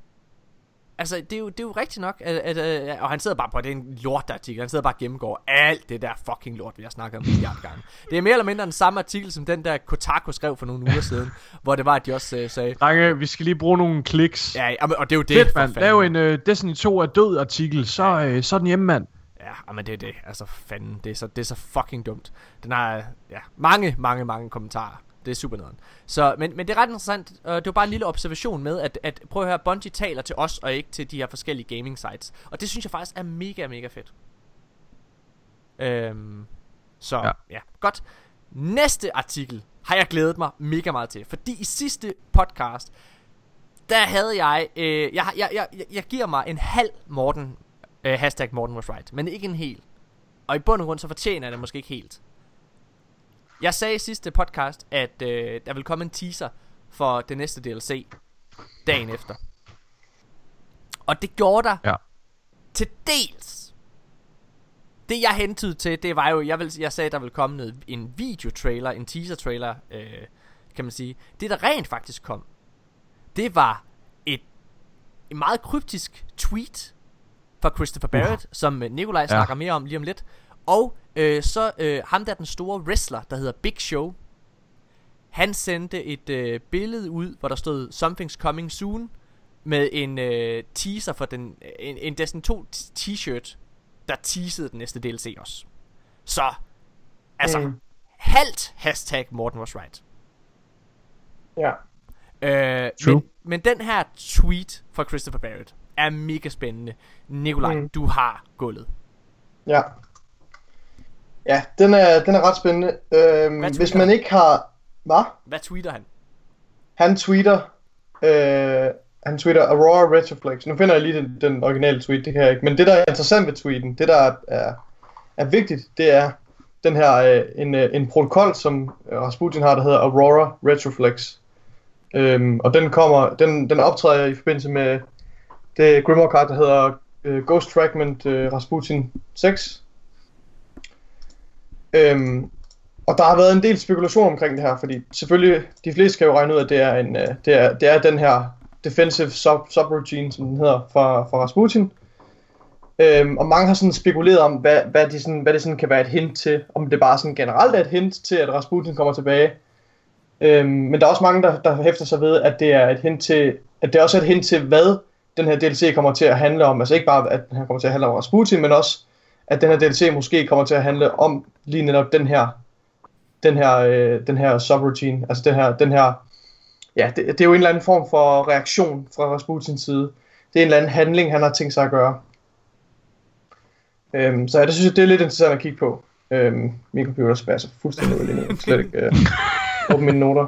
Altså, det er jo, det er jo rigtigt nok, at, at, at, og han sidder bare på, det er en lortartikel, han sidder bare og gennemgår alt det der fucking lort, vi har snakket om en milliard gange. Det er mere eller mindre den samme artikel, som den der Kotaku skrev for nogle uger siden, hvor det var, at de også uh, sagde, Drenge, vi skal lige bruge nogle kliks. ja, men- og det er jo det, Fedt, mand. Lav en uh, Destiny 2 er død artikel, så, uh, så er den hjemme, mand. Ja, men det er det, altså fanden, det er så, det er så fucking dumt. Den har, ja, mange, mange, mange kommentarer. Det er super nederen. Så, men, men det er ret interessant. Uh, det var bare en lille observation med, at, at prøv at høre, Bungie taler til os, og ikke til de her forskellige gaming sites. Og det synes jeg faktisk er mega, mega fedt. Øhm, så, ja. Ja. godt. Næste artikel har jeg glædet mig mega meget til. Fordi i sidste podcast, der havde jeg, øh, jeg, jeg, jeg, jeg, jeg giver mig en halv Morten, øh, hashtag Morten was right, men ikke en hel. Og i bund og grund, så fortjener jeg det måske ikke helt. Jeg sagde i sidste podcast, at øh, der vil komme en teaser for det næste DLC dagen efter. Og det gjorde der Ja. til dels. Det jeg hentede til, det var jo, jeg, vil, jeg sagde, der ville komme noget, en videotrailer, en teaser-trailer, øh, kan man sige. Det der rent faktisk kom, det var et, et meget kryptisk tweet fra Christopher Barrett, uh. som øh, Nikolaj ja. snakker mere om lige om lidt. Og øh, så øh, ham der den store wrestler, der hedder Big Show, han sendte et øh, billede ud, hvor der stod Something's Coming Soon, med en øh, teaser for den, en, en Destiny 2 t- t-shirt, der teasede den næste DLC også. Så, altså, mm. Halvt hashtag Morten was right. Ja. Øh, True. men, men den her tweet fra Christopher Barrett er mega spændende. Nikolaj, mm. Du har gulvet. Ja. Ja, den er, den er ret spændende. Øhm, hvis man ikke har... Hvad? Hvad tweeter han? Han tweeter... Øh, han tweeter Aurora Retroflex. Nu finder jeg lige den, den originale tweet, det kan jeg ikke. Men det, der er interessant ved tweeten, det der er, er, er vigtigt, det er den her øh, en, øh, en protokol, som øh, Rasputin har, der hedder Aurora Retroflex. Øhm, og den kommer, den, den optræder i forbindelse med det Grimoire card, der hedder øh, Ghost Fragment øh, Rasputin 6. Øhm, og der har været en del spekulation omkring det her, fordi selvfølgelig, de fleste kan jo regne ud, at det er, en, øh, det er, det er den her defensive sub, subroutine, som den hedder, fra, fra Rasputin. Øhm, og mange har sådan spekuleret om, hvad, hvad, de sådan, hvad det sådan kan være et hint til. Om det bare sådan generelt er et hint til, at Rasputin kommer tilbage. Øhm, men der er også mange, der, der hæfter sig ved, at det er et hint til, at det også er et hint til, hvad den her DLC kommer til at handle om. Altså ikke bare, at den her kommer til at handle om Rasputin, men også, at den her DLC måske kommer til at handle om lige netop den her, den her, øh, den her subroutine. Altså den her, den her, ja, det, det er jo en eller anden form for reaktion fra Rasputins side. Det er en eller anden handling, han har tænkt sig at gøre. Øhm, så ja, det synes jeg, det er lidt interessant at kigge på. Øhm, min computer spasser fuldstændig ud lige nu. Jeg Slet ikke øh, åbne mine noter.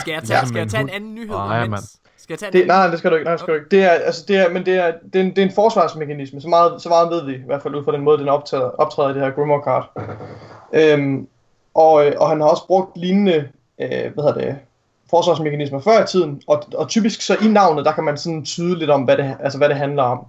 Skal jeg tage, Ja, skal jeg tage en anden nyhed Nej, imens? mand. Skal jeg tage Det, nej, det skal du ikke. Nej, det skal du ikke. Det er, altså, det er, men det er, det er, en, det er en forsvarsmekanisme. Så meget, så meget ved vi, i hvert fald ud fra den måde, den optræder, optræder i det her Grimoire card. Øhm, og, øh, og han har også brugt lignende, øh, hvad hedder det, forsvarsmekanismer før i tiden. Og, og typisk så i navnet, der kan man sådan tyde lidt om, hvad det, altså, hvad det handler om.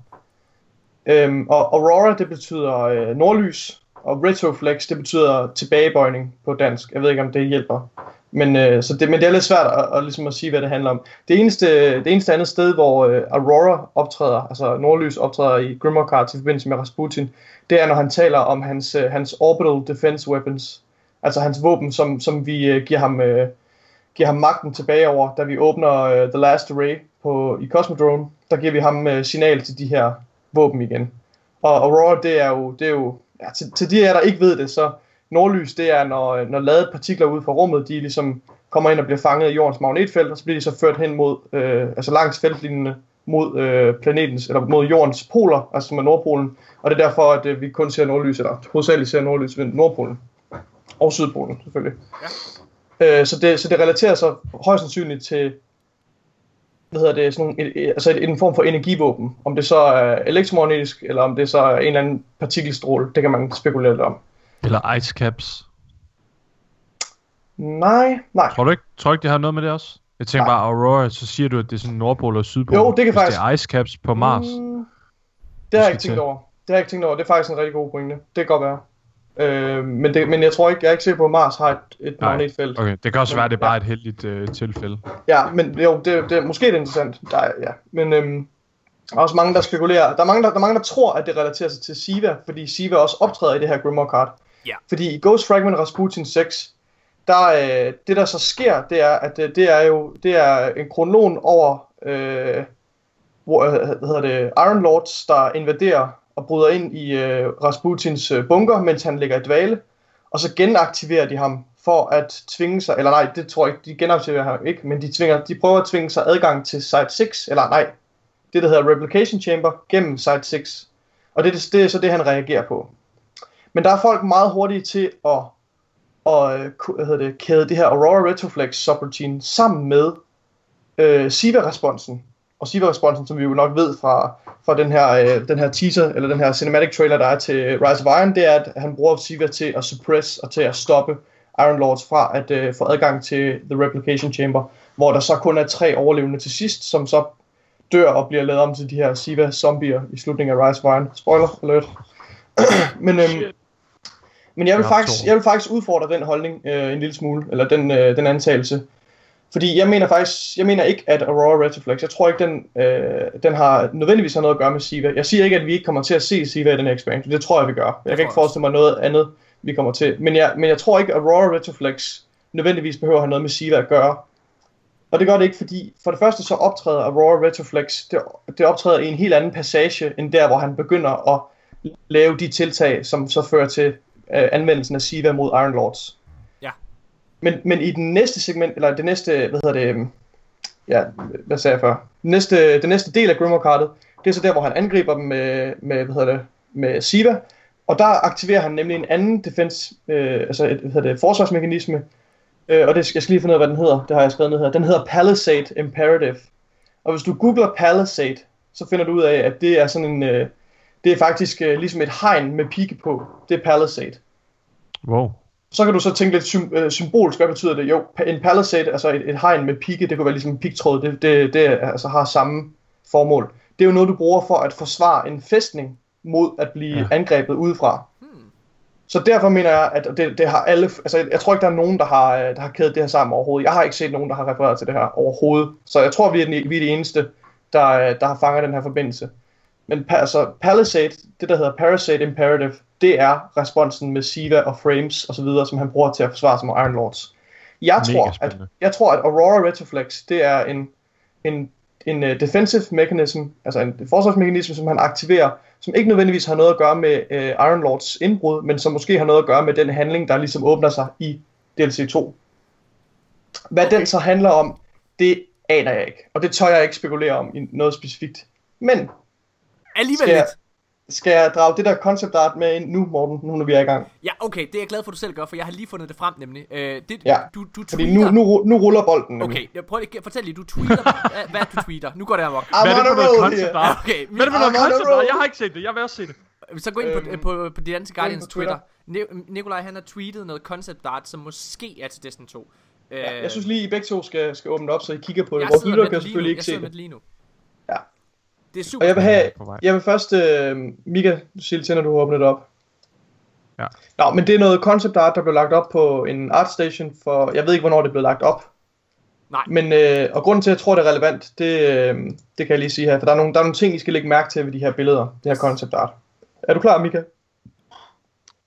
Øhm, og Aurora, det betyder øh, nordlys, og Retroflex, det betyder tilbagebøjning på dansk. Jeg ved ikke, om det hjælper. Men, øh, så det, men det er lidt svært at, at, ligesom at sige, hvad det handler om. Det eneste, det eneste andet sted, hvor øh, Aurora optræder, altså Nordlys optræder i Grimoire Card i forbindelse med Rasputin, det er, når han taler om hans, øh, hans orbital defense weapons. Altså hans våben, som, som vi øh, giver, ham, øh, giver ham magten tilbage over, da vi åbner øh, The Last Array på, i Cosmodrome. Der giver vi ham øh, signal til de her våben igen. Og Aurora, det er jo, det er jo ja, til, til de af jer, der ikke ved det, så nordlys, det er, når, når ladede partikler ud fra rummet, de ligesom kommer ind og bliver fanget i jordens magnetfelt, og så bliver de så ført hen mod, øh, altså langs feltlinjene mod øh, planetens, eller mod jordens poler, altså med Nordpolen. Og det er derfor, at øh, vi kun ser nordlys, eller hovedsageligt ser nordlys ved Nordpolen. Og Sydpolen, selvfølgelig. Ja. Øh, så, det, så det relaterer sig højst sandsynligt til, hvad hedder det, sådan nogle, et- et- altså en form for energivåben. Om det så er elektromagnetisk, eller om det så er en eller anden partikelstråle, det kan man spekulere lidt om. Eller ice caps. Nej, nej. Tror du ikke, tror du ikke det har noget med det også? Jeg tænker Nej. bare, Aurora, så siger du, at det er sådan Nordpol og Sydpol. Jo, det kan faktisk- det er ice caps på Mars. Mm, det har jeg ikke tænkt til. over. Det har jeg ikke tænkt over. Det er faktisk en rigtig god pointe. Det kan godt være. Øh, men, det, men jeg tror ikke, jeg er ikke sikker på, at Mars har et, et Nej. magnetfelt. Okay, det kan også Men- være, at det er ja. bare et heldigt øh, tilfælde. Ja, men jo, det, det, måske er det interessant. Der, er- ja. Men øhm, der er også mange, der spekulerer. Der er mange, der, der, er mange, der tror, at det relaterer sig til Siva, fordi Siva også optræder i det her Grimoire card. Ja. Fordi i Ghost Fragment Rasputin 6, der, øh, det der så sker, det er, at det, det er jo det er en kronolog over, øh, hvor, øh, hvad hedder det, Iron Lords, der invaderer og bryder ind i øh, Rasputins øh, bunker, mens han ligger i dvale. Og så genaktiverer de ham for at tvinge sig, eller nej, det tror jeg ikke, de genaktiverer ham ikke, men de, tvinger, de prøver at tvinge sig adgang til Site 6, eller nej, det der hedder Replication Chamber gennem Site 6. Og det, det, det er så det, han reagerer på. Men der er folk meget hurtige til at, at øh, hvad hedder det, kæde det her Aurora Retroflex subroutine sammen med øh, Siva-responsen. Og Siva-responsen, som vi jo nok ved fra, fra den, her, øh, den her teaser, eller den her cinematic trailer, der er til Rise of Iron, det er, at han bruger Siva til at suppress og til at stoppe Iron Lords fra at øh, få adgang til The Replication Chamber, hvor der så kun er tre overlevende til sidst, som så dør og bliver lavet om til de her Siva-zombier i slutningen af Rise of Iron. Spoiler alert. men, øhm, men jeg vil, faktisk, jeg vil faktisk udfordre den holdning øh, en lille smule, eller den, øh, den antagelse. Fordi jeg mener faktisk, jeg mener ikke, at Aurora Retroflex, jeg tror ikke, den, øh, den har nødvendigvis har noget at gøre med Siva. Jeg siger ikke, at vi ikke kommer til at se Siva i den her expansion. Det tror jeg, vi gør. Jeg tror kan ikke jeg forestille mig noget andet, vi kommer til. Men jeg, men jeg tror ikke, at Aurora Retroflex nødvendigvis behøver at have noget med Siva at gøre. Og det gør det ikke, fordi for det første så optræder Aurora Retroflex, det, det optræder i en helt anden passage, end der, hvor han begynder at lave de tiltag, som så fører til øh, anvendelsen af Siva mod Iron Lords. Ja. Men, men i den næste segment, eller det næste, hvad hedder det, øhm, ja, hvad sagde jeg før? Den næste, den næste del af Grimoire-kartet, det er så der, hvor han angriber dem med, med hvad hedder det, med Siva, og der aktiverer han nemlig en anden defense, øh, altså et, hvad hedder det, forsvarsmekanisme, øh, og det, jeg skal lige finde ud af, hvad den hedder, det har jeg skrevet ned her. Den hedder Palisade Imperative. Og hvis du googler Palisade, så finder du ud af, at det er sådan en, øh, det er faktisk øh, ligesom et hegn med pigge på. Det er Palisade. Wow. Så kan du så tænke lidt sym- øh, symbolsk, hvad betyder det? Jo, en palisade, altså et, et hegn med pigge, det kunne være ligesom en pigtråd, det, det, det altså har samme formål. Det er jo noget, du bruger for at forsvare en fæstning mod at blive Ja. angrebet udefra. Så derfor mener jeg, at det, det har alle, altså jeg tror ikke, der er nogen, der har, øh, der har kædet det her sammen overhovedet. Jeg har ikke set nogen, der har refereret til det her overhovedet. Så jeg tror, vi er, den, vi er de eneste, der, øh, der har fanget den her forbindelse. Men altså, Palisade, det der hedder Parasite Imperative, det er responsen med Siva og Frames og så videre, som han bruger til at forsvare sig mod Iron Lords. Jeg Mega tror, at, jeg tror, at Aurora Retroflex, det er en, en, en uh, defensive mechanism, altså en forsvarsmekanisme, som han aktiverer, som ikke nødvendigvis har noget at gøre med uh, Iron Lords indbrud, men som måske har noget at gøre med den handling, der ligesom åbner sig i DLC 2. Hvad okay. den så handler om, det aner jeg ikke, og det tør jeg ikke spekulere om i noget specifikt. Men Alligevel skal jeg, lidt. skal jeg drage det der concept art med ind nu, Morten, nu når vi er i gang? Ja, okay, det er jeg glad for, at du selv gør, for jeg har lige fundet det frem nemlig. Øh, det, Ja, du, du Fordi tweeter... nu, nu, nu ruller bolden. nemlig. Okay, jeg prøver lige, fortæl lige, du tweeter, hvad, hvad du tweeter. Nu går det amok. Hvad er det for noget roll concept art? Okay, Hvad er det for noget concept art? Jeg har ikke set det. Jeg vil også se det. så gå ind på, Øhm, på, på, på Danske Guardians på Twitter. Ni- Nikolaj, han har tweetet noget concept art, som måske er til Destiny 2. Øh, Ja, jeg synes lige, I begge to skal, skal åbne op, så I kigger på det. jeg Vores sidder lytter med kan det lige nu. selvfølgelig ikke Jeg se sidder med det. det lige nu. Det er super. Og jeg vil have, På vej. jeg vil først, øh, Mika, du siger til, når du har åbnet det op. Ja. Nå, men det er noget concept art, der blev lagt op på en art station for, jeg ved ikke, hvornår det blev lagt op. Nej. Men, øh, og grunden til, at jeg tror, det er relevant, det, øh, det kan jeg lige sige her, for der er, nogle, der er nogle ting, I skal lægge mærke til ved de her billeder, det her concept art. Er du klar, Mika?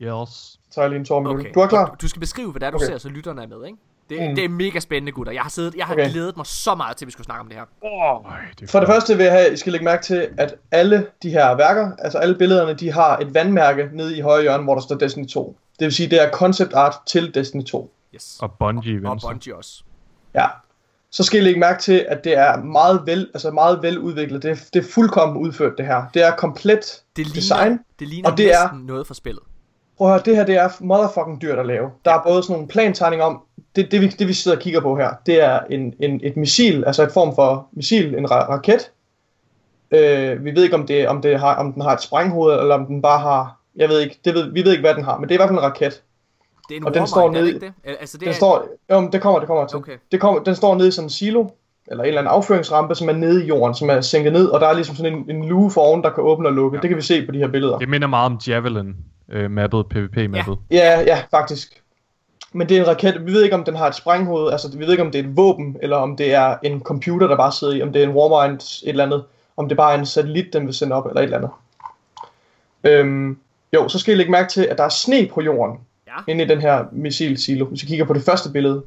Yes. Så tager jeg lige en tår med Okay. Du er klar? Du skal beskrive, hvad det er, du Okay. ser, så lytterne er med, ikke? Det, Mm. det er mega spændende, gutter. Jeg har, siddet, jeg har Okay. glædet mig så meget til, at vi skulle snakke om det her. Oh, det For det første vil jeg have, at I skal lægge mærke til, at alle de her værker, altså alle billederne, de har et vandmærke nede i højre hjørne, hvor der står Destiny 2. Det vil sige, det er concept art til Destiny 2. Yes. Og Bungie Og venstre. Bungie også. Ja. Så skal I lægge mærke til, at det er meget vel, altså meget veludviklet. Det er, det er fuldkommen udført, det her. Det er komplet Det ligner, design. det ligner og det er- noget for spillet. Prøv at høre, det her det er motherfucking dyrt at lave. Der er både sådan nogle plantegninger om, det, det, vi, det vi sidder og kigger på her, det er en, en, et missil, altså et form for missil, en ra- raket. Øh, vi ved ikke, om, det, om, det har, om den har et sprænghoved, eller om den bare har, jeg ved ikke, det ved, vi ved ikke, hvad den har, men det er i hvert fald en raket. Det er en Og den står nede- det? Al- Altså, det Den er, står, jo, det kommer, det kommer til. Okay. Det kommer, den står nede i sådan en silo, eller en eller anden afføringsrampe, som er nede i jorden, som er sænket ned, og der er ligesom sådan en, en luge foroven, der kan åbne og lukke. Ja. Det kan vi se på de her billeder. Det minder meget om Javelin øh, mappet, PvP-mappet. Ja, ja, faktisk. Men det er en raket. Vi ved ikke, om den har et sprænghoved. Altså, vi ved ikke, om det er et våben, eller om det er en computer, der bare sidder i. Om det er en Warmind, et eller andet. Om det bare er en satellit, den vil sende op, eller et eller andet. Øhm, jo, så skal I lægge mærke til, at der er sne på jorden. Ja. Inde i den her missilsilo. Hvis I kigger på det første billede,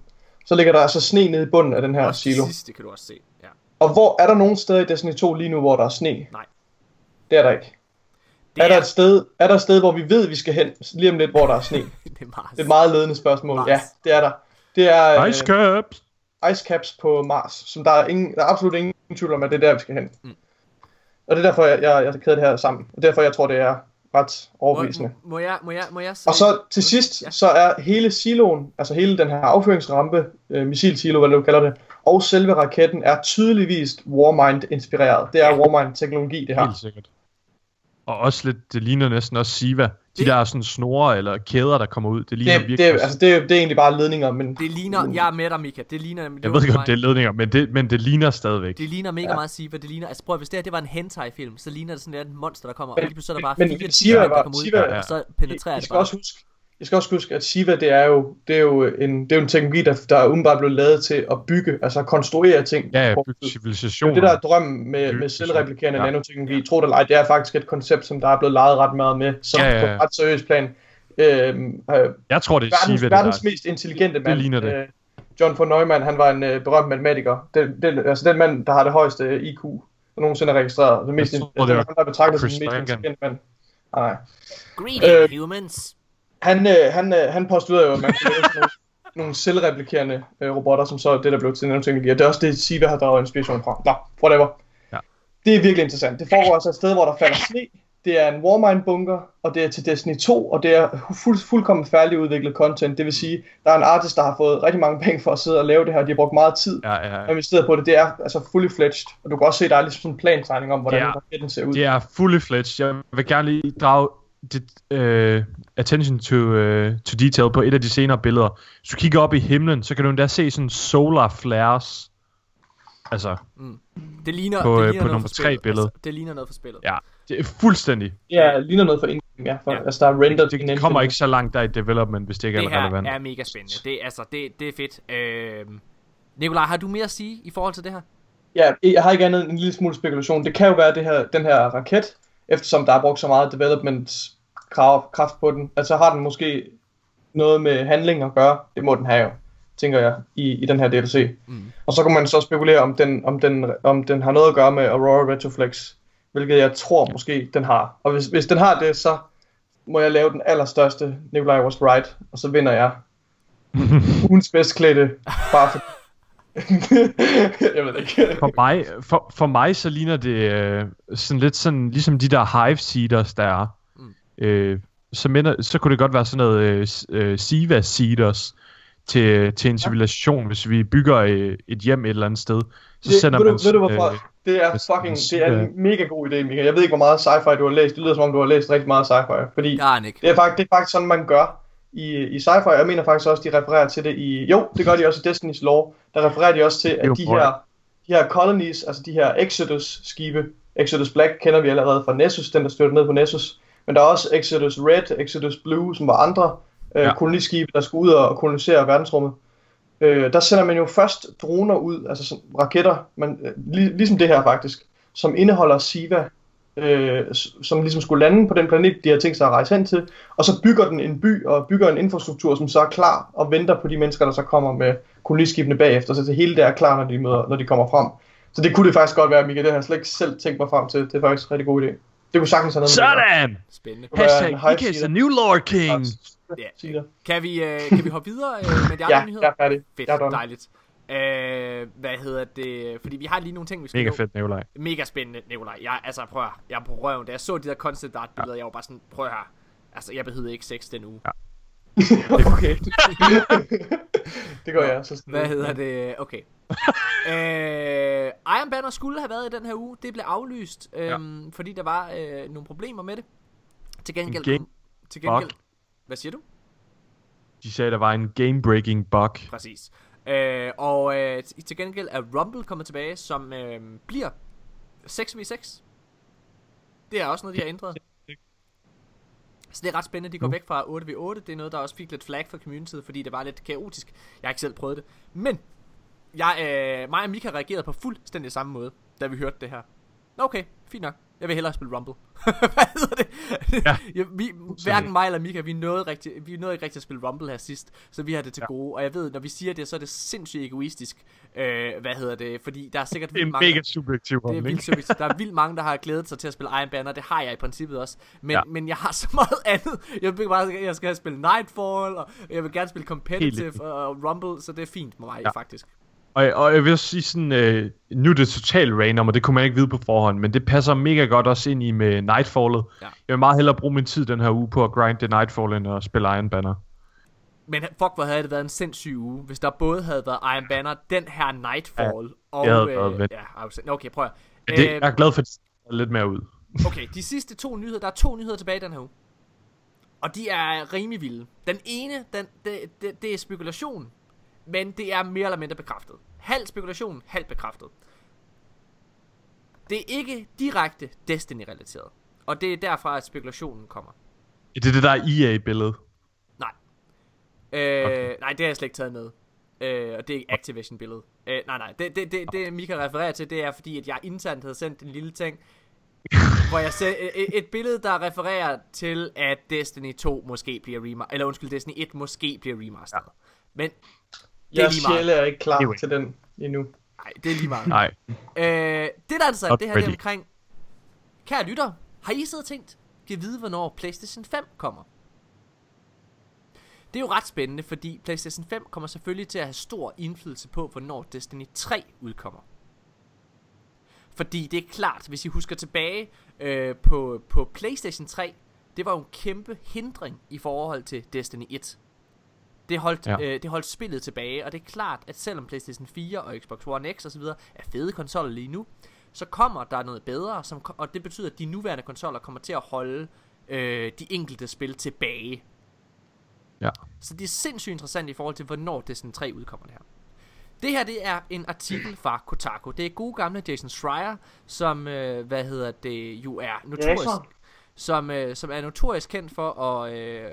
så ligger der altså sne nede i bunden af den her også silo. det sidste kan du også se. Ja. Og hvor er der nogen steder i Destiny 2 lige nu, hvor der er sne? Nej. Det er der ikke. Det Er der, et sted, er der et sted, hvor vi ved, vi skal hen lige om lidt, hvor der er sne? det er Mars. Det er et meget ledende spørgsmål. Mars. Ja, det er der. Det er øh, Ice Cups! ice caps på Mars, som der er, ingen, der er absolut ingen tvivl om, at det er der, vi skal hen. Mm. Og det er derfor, jeg, jeg, jeg har kædet det her sammen. Og derfor, jeg tror, det er ret må, overbevisende. må, jeg, må, jeg, må jeg sige... Og så til sidst, Ja. så er hele siloen, altså hele den her afføringsrampe, øh, missilsilo, hvad du kalder det, og selve raketten er tydeligvis Warmind-inspireret. Det er Ja. Warmind-teknologi, det her. Helt sikkert. Og også lidt, det ligner næsten også Siva. De Det- der sådan snore eller kæder, der kommer ud, det ligner Det, virkelig... det, altså, det, er- det er egentlig bare ledninger, men Det ligner... Jeg er med dig, Mika. Det ligner... Det jeg ved ikke, om det er ledninger, men det, men det ligner stadigvæk. Det ligner mega Ja. meget Siva, det ligner, altså prøv at, hvis det her det var en hentai-film, så ligner det sådan lidt et monster, der kommer, Men- og lige pludselig er der bare men- fire Siva der kommer ud, Siva- og så penetrerer I, I det skal bare. også huske, jeg skal også huske, at Siva, det er jo, det er jo en, det er jo en teknologi, der, der er umiddelbart blevet lavet til at bygge, altså at konstruere ting. Ja, ja, på- bygge det civilisationer. er det, der er drømmen med, med selvreplikerende ja. nanoteknologi. Tro det eller ej, det er faktisk et koncept, som der er blevet leget ret meget med, som Ja, ja, på ja. et ret seriøst plan. Øhm, øh, Jeg tror, det er verdens, Siva, det verdens der. mest intelligente mand. ligner det. Øh, John von Neumann, han var en øh, berømt matematiker. Den, den, altså den mand, der har det højeste IQ, der nogensinde er registreret. Den mest, Jeg tror, det var han der er betragtet som den mest intelligente mand. Nej. Greeting, Øh, humans. Han, øh, han, øh, han postulerede jo, at man kunne lave nogle, nogle selvreplikerende øh, robotter, som så er det, der blev til nanoteknologi. Og det er også det, Siva har draget inspiration fra. Nå, whatever. Ja. Det er virkelig interessant. Det foregår altså et sted, hvor der falder sne. Det er en Warmind-bunker, og det er til Destiny 2, og det er fuld, fuldkommen færdigudviklet content. Det vil sige, der er en artist, der har fået rigtig mange penge for at sidde og lave det her, og de har brugt meget tid Ja, ja, og ja. investeret på det. Det er altså fully fledged, og du kan også se, der er ligesom sådan en plantegning om, hvordan Ja. raketten ser ud. Det er fully fledged. Jeg vil gerne lige drage dit, uh, attention to, uh, to detail på et af de senere billeder. Hvis du kigger op i himlen, så kan du endda se sådan solar flares. Altså, Det ligner, på, det øh, ligner på noget nummer for tre spillet. billede. Altså, det ligner noget for spillet. ja, det er fuldstændig. Ja, ligner noget for Indien, ja. For, Ja. Altså, der er rendered Det, det kommer ikke så langt der i development, hvis det ikke det er her relevant. er mega spændende. Det, er- altså, det, det er fedt. Øh, Nikolaj, har du mere at sige i forhold til det her? Ja, jeg har ikke andet end en lille smule spekulation. Det kan jo være det her, den her raket, eftersom der er brugt så meget development krav, kraft på den, altså har den måske noget med handling at gøre. Det må den have jo, tænker jeg, i, i den her DLC. Mm. Og så kan man så spekulere, om den, om, den, om den har noget at gøre med Aurora Retroflex, hvilket jeg tror måske den har. Og hvis, hvis den har det, så må jeg lave den allerstørste Nikolaj Was Right, og så vinder jeg ugens bedst klædte, bare for... jeg ved ikke. For mig, for, for mig så ligner det øh, sådan lidt sådan, ligesom de der hive seeders, der er. Øh, så, minder, så kunne det godt være sådan noget øh, øh, Siva seeders til, til en civilisation, hvis vi bygger øh, et hjem et eller andet sted. Så Det, sender ved, man... du, ved du hvorfor? øh, Det er fucking, det er en mega god idé, Michael. Jeg ved ikke, hvor meget sci-fi du har læst. Det lyder som om, du har læst rigtig meget sci-fi. Fordi ikke. det er, faktisk, det er faktisk sådan, man gør i, i sci-fi. Jeg mener faktisk også, de refererer til det i... Jo, det gør de også i Destiny's Law. Der refererer de også til, at Jo, de her, de her colonies, altså de her Exodus-skibe, Exodus Black kender vi allerede fra Nessus, den der styrte ned på Nessus. Men der er også Exodus Red, Exodus Blue, som var andre øh, Ja. koloniskibe, der skulle ud og kolonisere verdensrummet. Øh, der sender man jo først droner ud, altså sådan, raketter, man, øh, lig, ligesom det her faktisk, som indeholder SIVA, øh, som ligesom skulle lande på den planet, de har tænkt sig at rejse hen til, og så bygger den en by og bygger en infrastruktur, som så er klar og venter på de mennesker, der så kommer med koloniskibene bagefter, så det hele det er klar, når de, møder, når de kommer frem. Så det kunne det faktisk godt være, Michael, det har jeg slet ikke selv tænkt mig frem til. Det er faktisk en rigtig god idé. Det kunne sagtens have noget med at. Sådan! Spændende. kunne være Hashtag Ika is the new Lord King! Ja. Kan vi, øh, kan vi hoppe videre øh, med de andre Ja, nyheder? jeg er færdig. Fedt, Jeg er dejligt. Øh, hvad hedder det? Fordi vi har lige nogle ting, vi skal Mega nå. fedt, Nikolaj. Mega spændende, Nikolaj. Jeg, altså, prøv at, høre. jeg er på røven. Da jeg så de der concept art billeder, jeg var bare sådan, prøv her. Altså, jeg behøvede ikke sex den uge. Ja. okay. det går jeg. Så Hvad hedder det? Okay. øh, Iron Banner skulle have været i den her uge. Det blev aflyst, øhm, fordi der var øh, nogle problemer med det. Til gengæld... game- Til gengæld... Fuck. Hvad siger du? De sagde, der var en game-breaking bug. Præcis. Øh, og øh, til gengæld er Rumble kommet tilbage, som øh, bliver 6v6. Det er også noget, de har ændret. Så det er ret spændende, de går Nu. væk fra 8v8. Det er noget, der også fik lidt flag for communityet, fordi det var lidt kaotisk. Jeg har ikke selv prøvet det. Men, jeg, øh, mig og Mika reagerede på fuldstændig samme måde, da vi hørte det her. Okay, fint nok. Jeg vil hellere spille Rumble. Hvad hedder det? Ja. ja, vi, hverken mig eller Mika, vi nåede, rigtig, vi nåede ikke rigtig at spille Rumble her sidst, så vi har det til ja. Gode. Og jeg ved, når vi siger det, så er det sindssygt egoistisk. Øh, hvad hedder det? Fordi der er sikkert Det er vildt mange, mega der- subjektiv det er vildt subjektivt. Der er vildt mange, der har glædet sig til at spille Iron Banner. Det har jeg i princippet også. Men, ja. Men jeg har så meget andet. Jeg vil bare, jeg skal spille Nightfall, og jeg vil gerne spille Competitive og, Rumble, så det er fint med mig. Ja. faktisk. Og, og jeg vil sige sådan, øh, nu er det totalt random, og det kunne man ikke vide på forhånd, men det passer mega godt også ind i med Nightfallet. Ja. Jeg vil meget hellere bruge min tid den her uge på at grinde Nightfall, end at spille Iron Banner. Men fuck, hvor havde det været en sindssyg uge, hvis der både havde været Iron Banner, den her Nightfall, og... det havde fedt. ja, okay, prøv at... Men det, Øh, jeg er glad for, at det lidt mere ud. Okay, de sidste to nyheder, der er to nyheder tilbage den her uge. Og de er rimelig vilde. Den ene, den, det, det, det er spekulation, men det er mere eller mindre bekræftet. Halv spekulation, halv bekræftet. Det er ikke direkte Destiny-relateret. Og det er derfra, at spekulationen kommer. Det er det der EA-billede. Nej. Øh, okay. Nej, det har jeg slet ikke taget med. Øh, og det er ikke Activision-billedet. Øh, nej, nej. Det, det, det, det Mika refererer til, det er fordi, at jeg internt havde sendt en lille ting, hvor jeg ser et, et billede, der refererer til, at Destiny 2 måske bliver remastered. Eller undskyld, Destiny 1 måske bliver remastered. Ja. Men det er Jeg lige meget. er ikke klar Anyway. til den endnu. Nej, det er lige meget. Nej. Øh, det der er interessant, Not det her det er omkring... Kære lytter, har I siddet og tænkt, kan vide, hvornår PlayStation 5 kommer? Det er jo ret spændende, fordi PlayStation 5 kommer selvfølgelig til at have stor indflydelse på, hvornår Destiny 3 udkommer. Fordi det er klart, hvis I husker tilbage øh, på, på PlayStation 3, det var jo en kæmpe hindring i forhold til Destiny 1. Det holdt, ja. Ja. øh, det holdt spillet tilbage, og det er klart, at selvom PlayStation 4 og Xbox One X osv. er fede konsoller lige nu, så kommer der noget bedre, som, og det betyder, at de nuværende konsoller kommer til at holde øh, de enkelte spil tilbage. Ja. Så det er sindssygt interessant i forhold til, hvornår Destiny 3 udkommer det her. Det her, det er en artikel fra Kotaku. Det er gode gamle Jason Schreier, som, øh, hvad hedder det, jo er notorisk, Jason. som, øh, som er notorisk kendt for at, øh,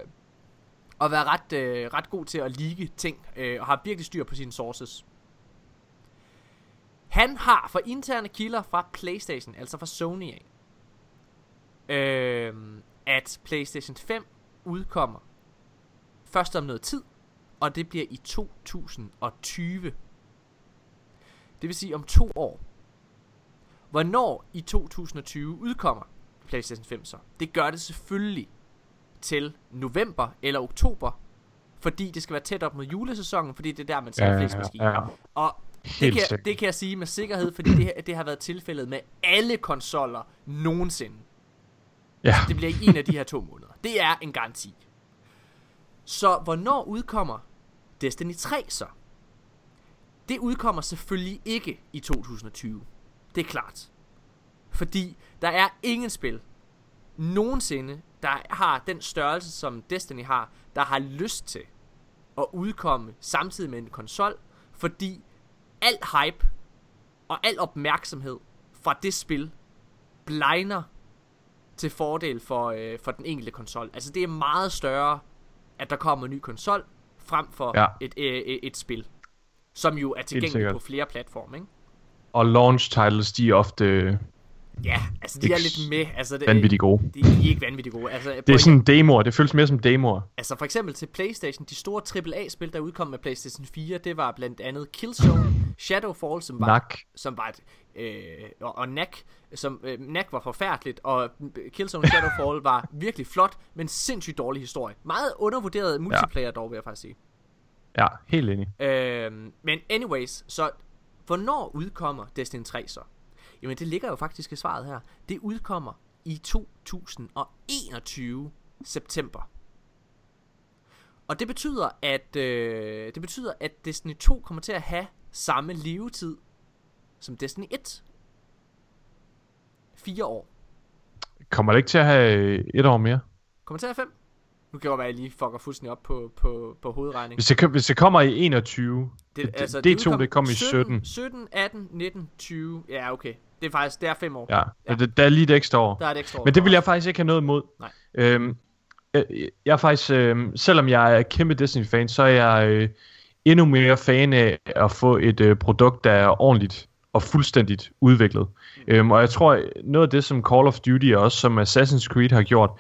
og være ret, øh, ret god til at ligge ting, øh, og har virkelig styr på sine sources. Han har for interne kilder fra PlayStation, altså fra Sony af, øh, at PlayStation 5 udkommer først om noget tid, og det bliver i 2020. Det vil sige om to år. Hvornår i 2020 udkommer PlayStation 5 så? Det gør det selvfølgelig til november eller oktober, fordi det skal være tæt op mod julesæsonen, fordi det er der, man sælger Ja, flest ja, maskiner. ja. Og det kan, det kan jeg sige med sikkerhed, fordi det, det har været tilfældet med alle konsoller nogensinde. Ja. Det bliver en af de her to måneder. Det er en garanti. Så hvornår udkommer Destiny 3 så? Det udkommer selvfølgelig ikke i 2020. Det er klart. Fordi der er ingen spil nogensinde, der har den størrelse, som Destiny har, der har lyst til at udkomme samtidig med en konsol, fordi al hype og al opmærksomhed fra det spil blegner til fordel for, øh, for den enkelte konsol. Altså det er meget større, at der kommer en ny konsol, frem for ja. Et, øh, et, et spil, som jo er tilgængeligt på flere platforme, ikke? Og launch titles, de er ofte Ja, altså de er lidt med. Altså, det, vanvittigt gode. De, de er ikke vanvittigt gode. Altså, Det er sådan demoer, det føles mere som demoer. Altså for eksempel til Playstation, de store AAA-spil, der udkom med Playstation 4, det var blandt andet Killzone, Shadowfall, som var, Nak. som var et, øh, og, og Knack, som, øh, Knack var forfærdeligt, og Killzone Shadowfall var virkelig flot, men sindssygt dårlig historie. Meget undervurderet multiplayer dog, vil jeg faktisk sige. Ja, helt enig. Øh, men anyways, så hvornår udkommer Destiny 3 så? Jamen det ligger jo faktisk i svaret her. Det udkommer i 2021 september. Og det betyder, at øh, det betyder, at Destiny 2 kommer til at have samme levetid som Destiny 1. Fire år. Kommer det ikke til at have øh, et år mere? Kommer til at have fem? Nu kan det godt være, at jeg lige fucker fuldstændig op på, på, på hovedregning. Hvis det, hvis det kommer i 21, Det, det- det to, udkom det kom i 17. 17, 18, 19, 20. Ja, okay. Det er faktisk, det er fem år. ja, Ja. Det, der er lige et ekstra år. Der er et ekstra år. Men det vil jeg faktisk ikke have noget imod. Nej. Øhm, jeg, jeg er faktisk, øhm, selvom jeg er kæmpe Destiny-fan, så er jeg øh, endnu mere fan af at få et øh, produkt, der er ordentligt og fuldstændigt udviklet. Øhm, og jeg tror, noget af det, som Call of Duty og også som Assassin's Creed har gjort,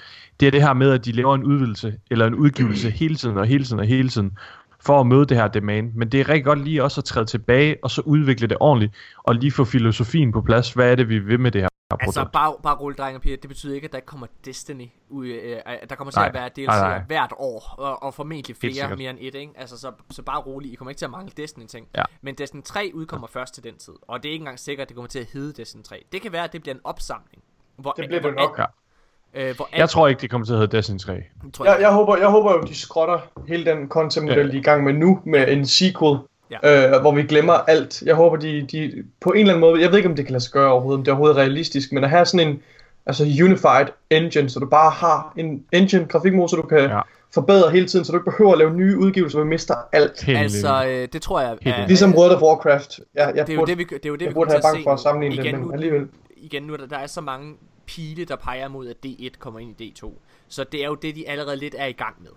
det er det her med, at de laver en udvidelse eller en udgivelse hele tiden og hele tiden og hele tiden for at møde det her demand. Men det er rigtig godt lige også at træde tilbage og så udvikle det ordentligt og lige få filosofien på plads. Hvad er det, vi vil med det her produkt? Altså, bare, bare rulle drenge og piger, det betyder ikke, at der ikke kommer Destiny ud. Øh, at der kommer til Nej. at være DLC'er Nej, nej. hvert år, og, og formentlig flere mere end et, ikke? Altså, så, så bare rolig, I kommer ikke til at mangle Destiny-ting. Ja. Men Destiny 3 udkommer først til den tid, og det er ikke engang sikkert, at det kommer til at hedde Destiny 3. Det kan være, at det bliver en opsamling. Hvor, Det bliver det nok. alt- Øh, hvor Jeg alt, tror ikke, det kommer til at hedde Destiny 3. tror Jeg, jeg, håber, jeg håber jo, de skrotter hele den content-model, de er i gang med nu, med en sequel, Ja. øh, hvor vi glemmer alt. Jeg håber, de, de på en eller anden måde, jeg ved ikke, om det kan lade sig gøre overhovedet, om det er overhovedet realistisk, men at have sådan en altså unified engine, så du bare har en engine, grafikmotor, du kan Ja. ja. forbedre hele tiden, så du ikke behøver at lave nye udgivelser, hvor vi mister alt. Helt Altså, øh, det tror jeg... Er-. Ligesom World of Warcraft. Jeg, jeg det er jo burde, det, vi, det er jo det, vi jeg kommer burde have at bange for at sammenligne igen det, men alligevel. igen nu, er der, der er så mange pile, der peger mod, at D1 kommer ind i D2. Så det er jo det, de allerede lidt er i gang med.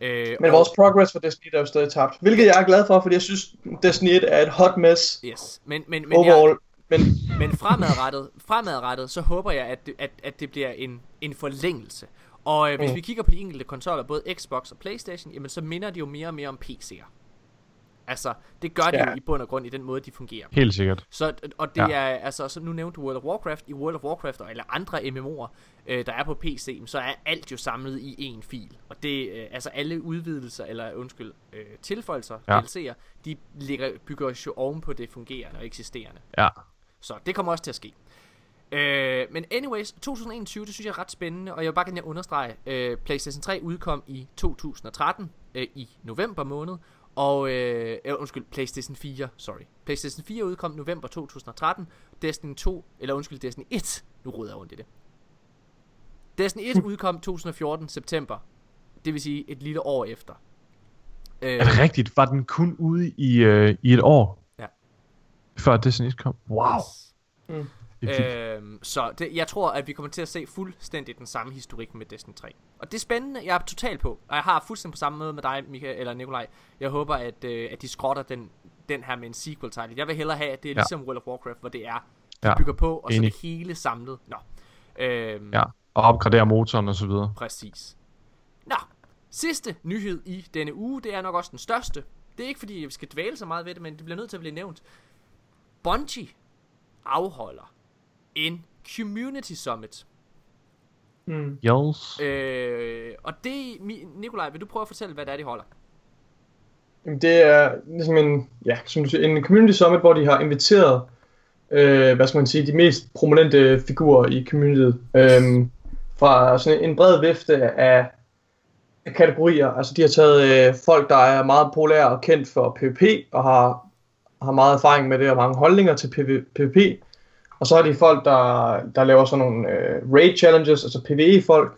Øh, Men og- vores progress for Destiny er jo stadig tabt. Hvilket jeg er glad for, fordi jeg synes, Destiny 1 er et hot mess Yes, men, men, men, jeg, overall. Men men fremadrettet, fremadrettet, så håber jeg, at det, at, at det bliver en, en forlængelse. Og øh, hvis Mm. vi kigger på de enkelte konsoller, både Xbox og Playstation, jamen så minder de jo mere og mere om PC'er. Altså, det gør de Ja. jo i bund og grund i den måde, de fungerer. Helt sikkert. Så, og det Ja. er, altså, så nu nævnte du World of Warcraft, i World of Warcraft, og eller andre MMO'er, øh, der er på PC, så er alt jo samlet i én fil. Og det, øh, altså alle udvidelser, eller undskyld, øh, tilføjelser, Ja. DLC'er, de ligger, bygger jo oven på det fungerende og eksisterende. Ja. Så det kommer også til at ske. Øh, men anyways, 2021, det synes jeg er ret spændende, og jeg vil bare gerne understrege, øh, PlayStation 3 udkom i 2013, øh, i november måned, og, øh, øh, undskyld, PlayStation 4, sorry. PlayStation 4 udkom november 2013, Destiny 2, eller undskyld, Destiny 1, nu roder jeg rundt i det. Destiny 1 udkom 2014, september, det vil sige et lille år efter. Øh, Er det rigtigt? Var den kun ude i, øh, i et år? Ja. Før Destiny kom? Wow. yes. Øhm, så det, jeg tror, at vi kommer til at se fuldstændig den samme historik med Destiny 3. Og det er spændende, jeg er totalt på. Og jeg har fuldstændig på samme måde med dig, Michael, eller Nikolaj. Jeg håber, at, øh, at de skrotter den, den her med en sequel title. Jeg vil hellere have, at det er Ja. ligesom World of Warcraft, hvor det er, de Ja, bygger på, og så enig. det hele samlet. Nå. Øhm, Ja. Og opgradere motoren og så videre. Præcis. Nå, sidste nyhed i denne uge, det er nok også den største. Det er ikke fordi, vi skal dvæle så meget ved det, men det bliver nødt til at blive nævnt. Bungie afholder en Community Summit. mm, Yes. Øh, og det, Nikolaj, vil du prøve at fortælle, hvad det er, de holder? Jamen, det er ligesom en, ja, som du siger, en community summit, hvor de har inviteret, øh, hvad skal man sige, de mest prominente figurer i communityet. Øh, fra sådan en bred vifte af, af kategorier. Altså, de har taget øh, folk, der er meget populære og kendt for PvP, og har, har meget erfaring med det, og mange holdninger til PV, PvP. Og så har de folk, der, der laver sådan nogle øh, raid challenges, altså PvE-folk.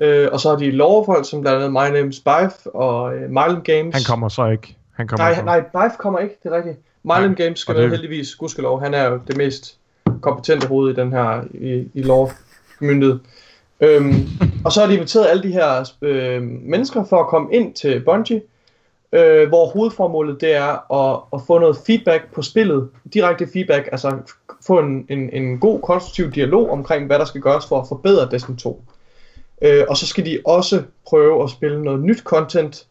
Øh, og så har de lore-folk, som blandt andet My Name is Bife og øh, Mild Games. Han kommer så ikke. Han kommer Nej, nej, Bife kommer ikke, det er rigtigt. Mylan Games skal det- heldigvis, gudskelov. Han er jo det mest kompetente hoved i den her, i, i lov myndighed. Øhm, og så har de inviteret alle de her øh, mennesker for at komme ind til Bungie, øh, hvor hovedformålet det er at, at få noget feedback på spillet, direkte feedback, altså få en, en, en god, konstruktiv dialog omkring, hvad der skal gøres for at forbedre Destiny 2. Øh, og så skal de også prøve at spille noget nyt content,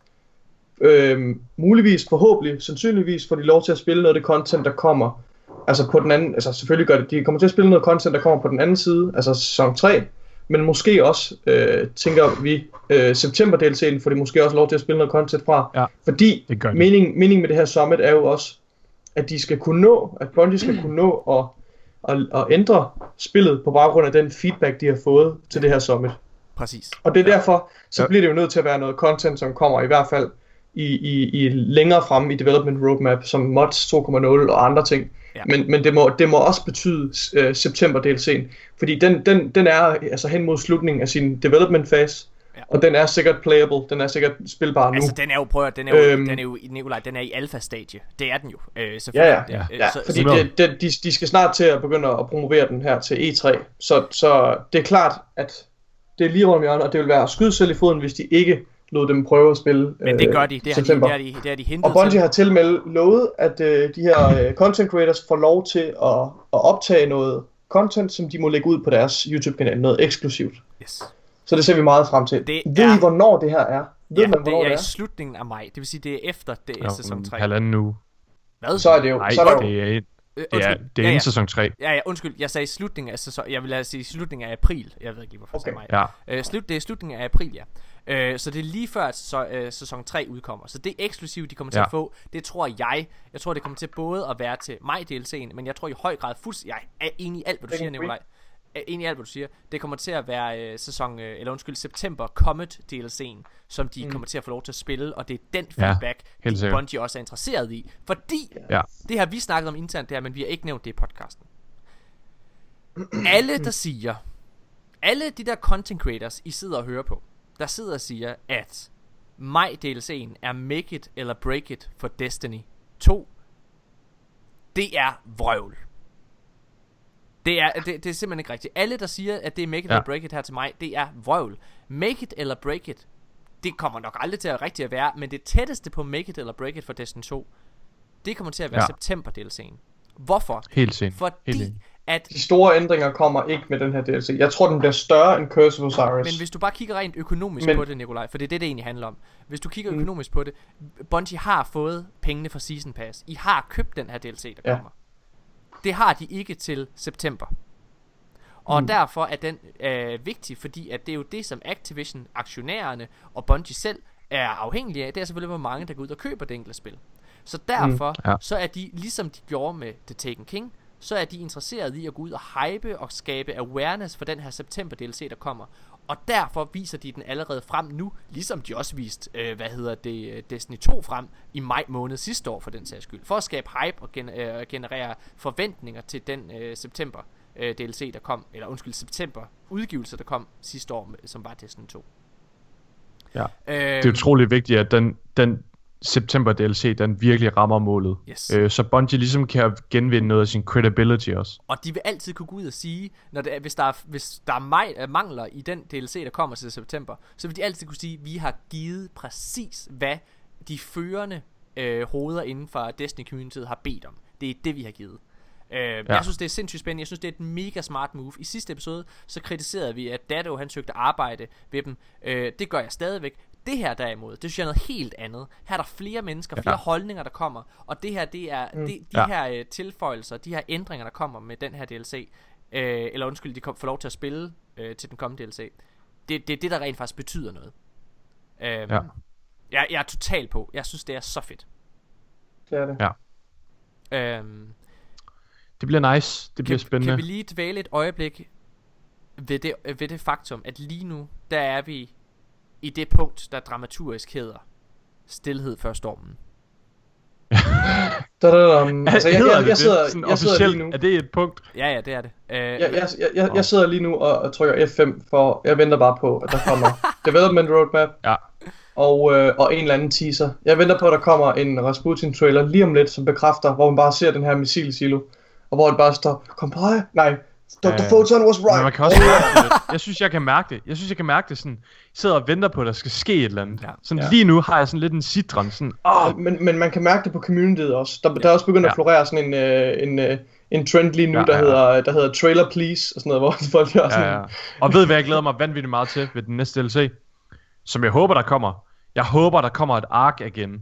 øh, muligvis, forhåbentlig, sandsynligvis får de lov til at spille noget af det content, der kommer. Altså på den anden, altså selvfølgelig gør det, de kommer til at spille noget content, der kommer på den anden side, altså sæson 3, men måske også, øh, tænker vi, øh, september DLC'en, får de måske også lov til at spille noget content fra. Ja, fordi det gør de. mening, mening med det her summit er jo også, at de skal kunne nå, at Bungie skal kunne nå at, at, at ændre spillet på baggrund af den feedback, de har fået til det her summit. Præcis. Og det er derfor, så Ja. bliver det jo nødt til at være noget content, som kommer i hvert fald i, i, i længere frem i development roadmap, som mods 2.0 og andre ting. Ja. Men, men det, må, det må også betyde uh, september DLC'en, fordi den, den, den er altså hen mod slutningen af sin development fase, Ja. Og den er sikkert playable, den er sikkert spilbar nu. Altså, den er jo, prøv at, den er jo, Øhm. den er jo, Nikolaj, den er i alfa-stadie. Det er den jo, øh, Ja, ja. selvfølgelig. Ja. Øh, Ja, så, fordi så, det, det, de, de skal snart til at begynde at promovere den her til E3, så, så det er klart, at det er lige rundt hjørnet, og det vil være at skyde selv i foden, hvis de ikke lod dem prøve at spille men det øh, gør de, det har de, september. det har de, det har de hentet Og Bungie til. har til med lovet, at øh, de her øh, content creators får lov til at, at optage noget content, som de må lægge ud på deres YouTube-kanal, noget eksklusivt. Yes. Så det ser vi meget frem til. Det Ved er- I, hvornår det her er? Ved Ja, man, hvornår det er det i er? slutningen af maj. Det vil sige, det er efter det er sæson en 3. halvanden uge. Hvad? Så er det jo... Nej, så er jo det er, Øh, det er, det er ja, ja. sæson 3. Ja, ja, undskyld. Jeg sagde slutningen af sæson... Jeg vil lade sige slutningen af april. Jeg ved ikke lige, hvorfor Okay. jeg sagde maj. Ja. Øh, slut, det er slutningen af april, ja. Øh, så det er lige før, at så, øh, sæson 3 udkommer. Så det eksklusive, de kommer til Ja. at få, det tror jeg, jeg tror, det kommer til både at være til mig DLC'en, men jeg tror i høj grad fuldstændig, jeg er enig i alt, hvad du siger. Nikolaj. Jeg er enig i alt, hvad du siger. Det kommer til at være øh, sæson, øh, eller undskyld, september Comet DLC'en, som de mm. kommer til at få lov til at spille, og det er den Ja, feedback, helt de. Bungie også er interesseret i. Fordi, Ja. det har vi snakket om internt der, men vi har ikke nævnt det i podcasten. alle, der siger, alle de der content creators, I sidder og hører på, der sidder og siger, at maj DLC'en er make it eller break it for Destiny 2, det er vrøvl. Det er, det, det er simpelthen ikke rigtigt. Alle, der siger, at det er make it Ja. eller break it her til mig, det er vrøvl. Make it eller break it, det kommer nok aldrig til at rigtigt at være, men det tætteste på make it eller break it for Destiny 2, det kommer til at være Ja. september DLC'en. Hvorfor? Helt sent. Helt Fordi enig. At De store ændringer kommer ikke med den her DLC. Jeg tror, den bliver større end Curse of Osiris. Men hvis du bare kigger rent økonomisk Men- på det, Nikolaj, for det er det, det egentlig handler om. Hvis du kigger Mm. økonomisk på det, Bungie har fået pengene fra Season Pass. I har købt den her DLC, der Ja. kommer. Det har de ikke til september. Og Mm. derfor er den øh, vigtig, fordi at det er jo det, som Activision, aktionærerne og Bungie selv er afhængige af. Det er selvfølgelig, hvor mange, der går ud og køber det enkelte spil. Så derfor, Mm. Ja. så er de, ligesom de gjorde med The Taken King, så er de interesserede i at gå ud og hype og skabe awareness for den her september DLC, der kommer. Og derfor viser de den allerede frem nu, ligesom de også viste, øh, hvad hedder det, øh, Destiny 2 frem i maj måned sidste år for den sags skyld. For at skabe hype og gen- øh, generere forventninger til den øh, september øh, DLC, der kom, eller undskyld, september udgivelse, der kom sidste år, som var Destiny 2. Ja. Øh, Det er utrolig vigtigt, at den, den september DLC, den virkelig rammer målet. Yes. Øh, så Bungie ligesom kan genvinde noget af sin credibility også. Og de vil altid kunne gå ud og sige, når det er, hvis der er, hvis der er øh, mangler i den DLC, der kommer til september, så vil de altid kunne sige, at vi har givet præcis, hvad de førende øh, hoveder inden for Destiny Community har bedt om. Det er det, vi har givet. Øh, ja. Jeg synes, det er sindssygt spændende. Jeg synes, det er et mega smart move. I sidste episode, så kritiserede vi, at Dado, han søgte arbejde ved dem. Øh, det gør jeg stadigvæk. Det her derimod, det synes jeg er noget helt andet. Her er der flere mennesker, flere Ja. holdninger, der kommer. Og det her, det er mm. de, de Ja. her øh, tilføjelser, de her ændringer, der kommer med den her DLC. Øh, eller undskyld, de kom, får lov til at spille øh, til den kommende DLC. Det, det er det, der rent faktisk betyder noget. Øh, Ja. jeg, jeg er total på. Jeg synes, det er så fedt. Det er det. Ja. Øhm, Det bliver nice. Det bliver kan, spændende. Kan vi lige dvæle et øjeblik ved det, ved det faktum, at lige nu, der er vi i det punkt, der dramaturgisk hedder Stilhed før stormen. Da, da, da, um, altså, jeg, Hedder jeg, jeg, sidder, det? Sådan jeg sidder officielt, lige nu. Er det et punkt? Ja, ja, det er det. Øh, Jeg, jeg, jeg, jeg, jeg sidder lige nu og, og trykker F5, for jeg venter bare på, at der kommer Development Roadmap Ja. og, øh, og en eller anden teaser. Jeg venter på, at der kommer en Rasputin-trailer lige om lidt, som bekræfter, hvor man bare ser den her missilsilo, og hvor det bare står, Comply? Nej, Dr. Ja. Photon was Men man right. kan også mærke det. Jeg synes, jeg kan mærke det. Jeg synes, jeg kan mærke det sådan. Jeg sidder og venter på, at der skal ske et eller andet. Ja. Sådan Ja. lige nu har jeg sådan lidt en citron. Sådan, åh, Men, men man kan mærke det på communityet også. Der, der er også begyndt at Ja. florere sådan en, øh, en, øh, en trend lige nu, Ja, der, ja, ja. Hedder, der hedder Trailer Please, og sådan noget, hvor folk gør sådan Ja, ja. Og ved hvad jeg glæder mig vanvittigt meget til ved den næste DLC? Som jeg håber, der kommer. Jeg håber, der kommer et ark igen.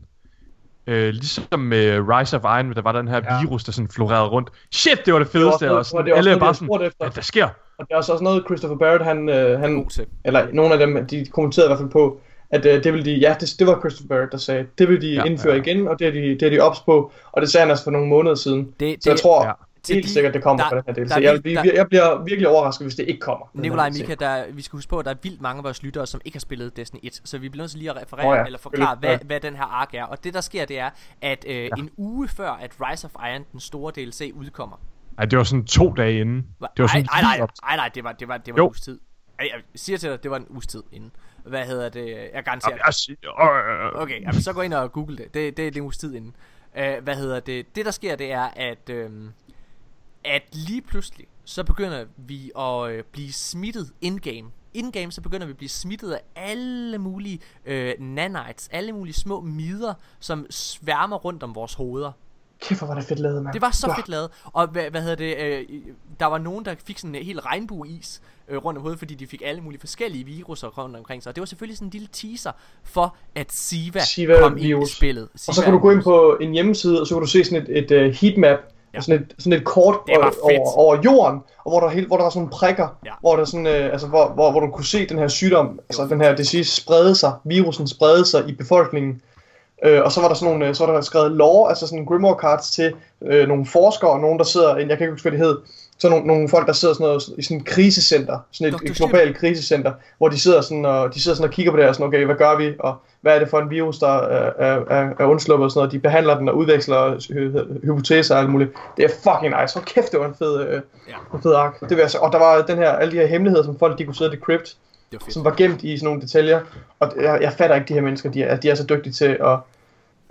Øh, ligesom med Rise of Iron, der var den her Ja. virus, der sådan florerede rundt. Shit, det var det Det var fedeste. også Og sådan, det var også alle er noget, bare sådan, spurgte efter. hvad der sker? Og det er også noget, Christopher Barrett, han, øh, han eller nogle af dem, de kommenterede i hvert fald på, at øh, det vil de, ja, det, det var Christopher Barrett, der sagde, det vil de Ja, indføre ja. ja. igen, og det er de, det er de ops på, og det sagde han altså for nogle måneder siden. Det, Så jeg tror ja. Til helt de- sikkert, det kommer der- på den her del. der Så jeg, der- jeg bliver virkelig overrasket, hvis det ikke kommer. Nikolaj og. Mika, der, vi skal huske på, at der er vildt mange af vores lyttere, som ikke har spillet Destiny 1, så vi bliver nødt til lige at referere Åh ja, eller forklare, hvad, hvad den her ark er. Og det, der sker, det er, at øh, ja. en uge før, at Rise of Iron, den store DLC, udkommer. Ej, det var sådan to dage inden. Det var sådan nej, nej, op- nej, nej, det var, det var, det var Jo. en uges tid. Jeg, jeg siger til dig, det var en uges tid inden. Hvad hedder det? Jeg garanterer Jamen, jeg siger, øh, Okay, jamen, så gå ind og google det. Det, det, det er en uges tid inden. Uh, hvad hedder det? Det der sker, det er, at, øhm, at lige pludselig, så begynder vi at øh, blive smittet in-game. In-game, så begynder vi at blive smittet af alle mulige øh, nanites, alle mulige små mider, som sværmer rundt om vores hoveder. Kæft, hvor var det fedt lavet, mand. Det var så Wow. fedt lavet. Og hvad, hvad hedder det? Øh, der var nogen, der fik sådan en helt regnbueis øh, rundt om hovedet, fordi de fik alle mulige forskellige viruser rundt omkring sig. Og det var selvfølgelig sådan en lille teaser for, at Siva, Siva kom ind i virus. spillet. Og så Siva kan du gå ind virus. på en hjemmeside, og så kan du se sådan et, et uh, heatmap, Ja. ja. sådan, et, sådan et kort over, over, jorden, og hvor der, helt, hvor der var sådan nogle prikker, Ja. hvor, der sådan, øh, altså, hvor, hvor, hvor du kunne se den her sygdom, altså den her disease sprede sig, virusen sprede sig i befolkningen. Øh, og så var der sådan nogle, øh, så var der skrevet lore, altså sådan grimoire cards til øh, nogle forskere, og nogen der sidder, jeg kan ikke huske hvad det hed, så nogle, nogle folk der sidder sådan noget, i sådan et krisecenter, sådan et, et globalt krisecenter, hvor de sidder sådan og de sidder sådan og kigger på det og sådan, okay, hvad gør vi, og hvad er det for en virus, der er, er, er, undsluppet og sådan noget. De behandler den og udveksler hy- hypoteser og alt muligt. Det er fucking nice. Hold kæft, det var en fed, øh, Ja. en fed ark. Det vil jeg. Og der var den her, alle de her hemmeligheder, som folk de kunne sidde og decrypt, Det var fedt. som var gemt i sådan nogle detaljer. Og jeg, jeg fatter ikke de her mennesker, de er, de er så dygtige til at,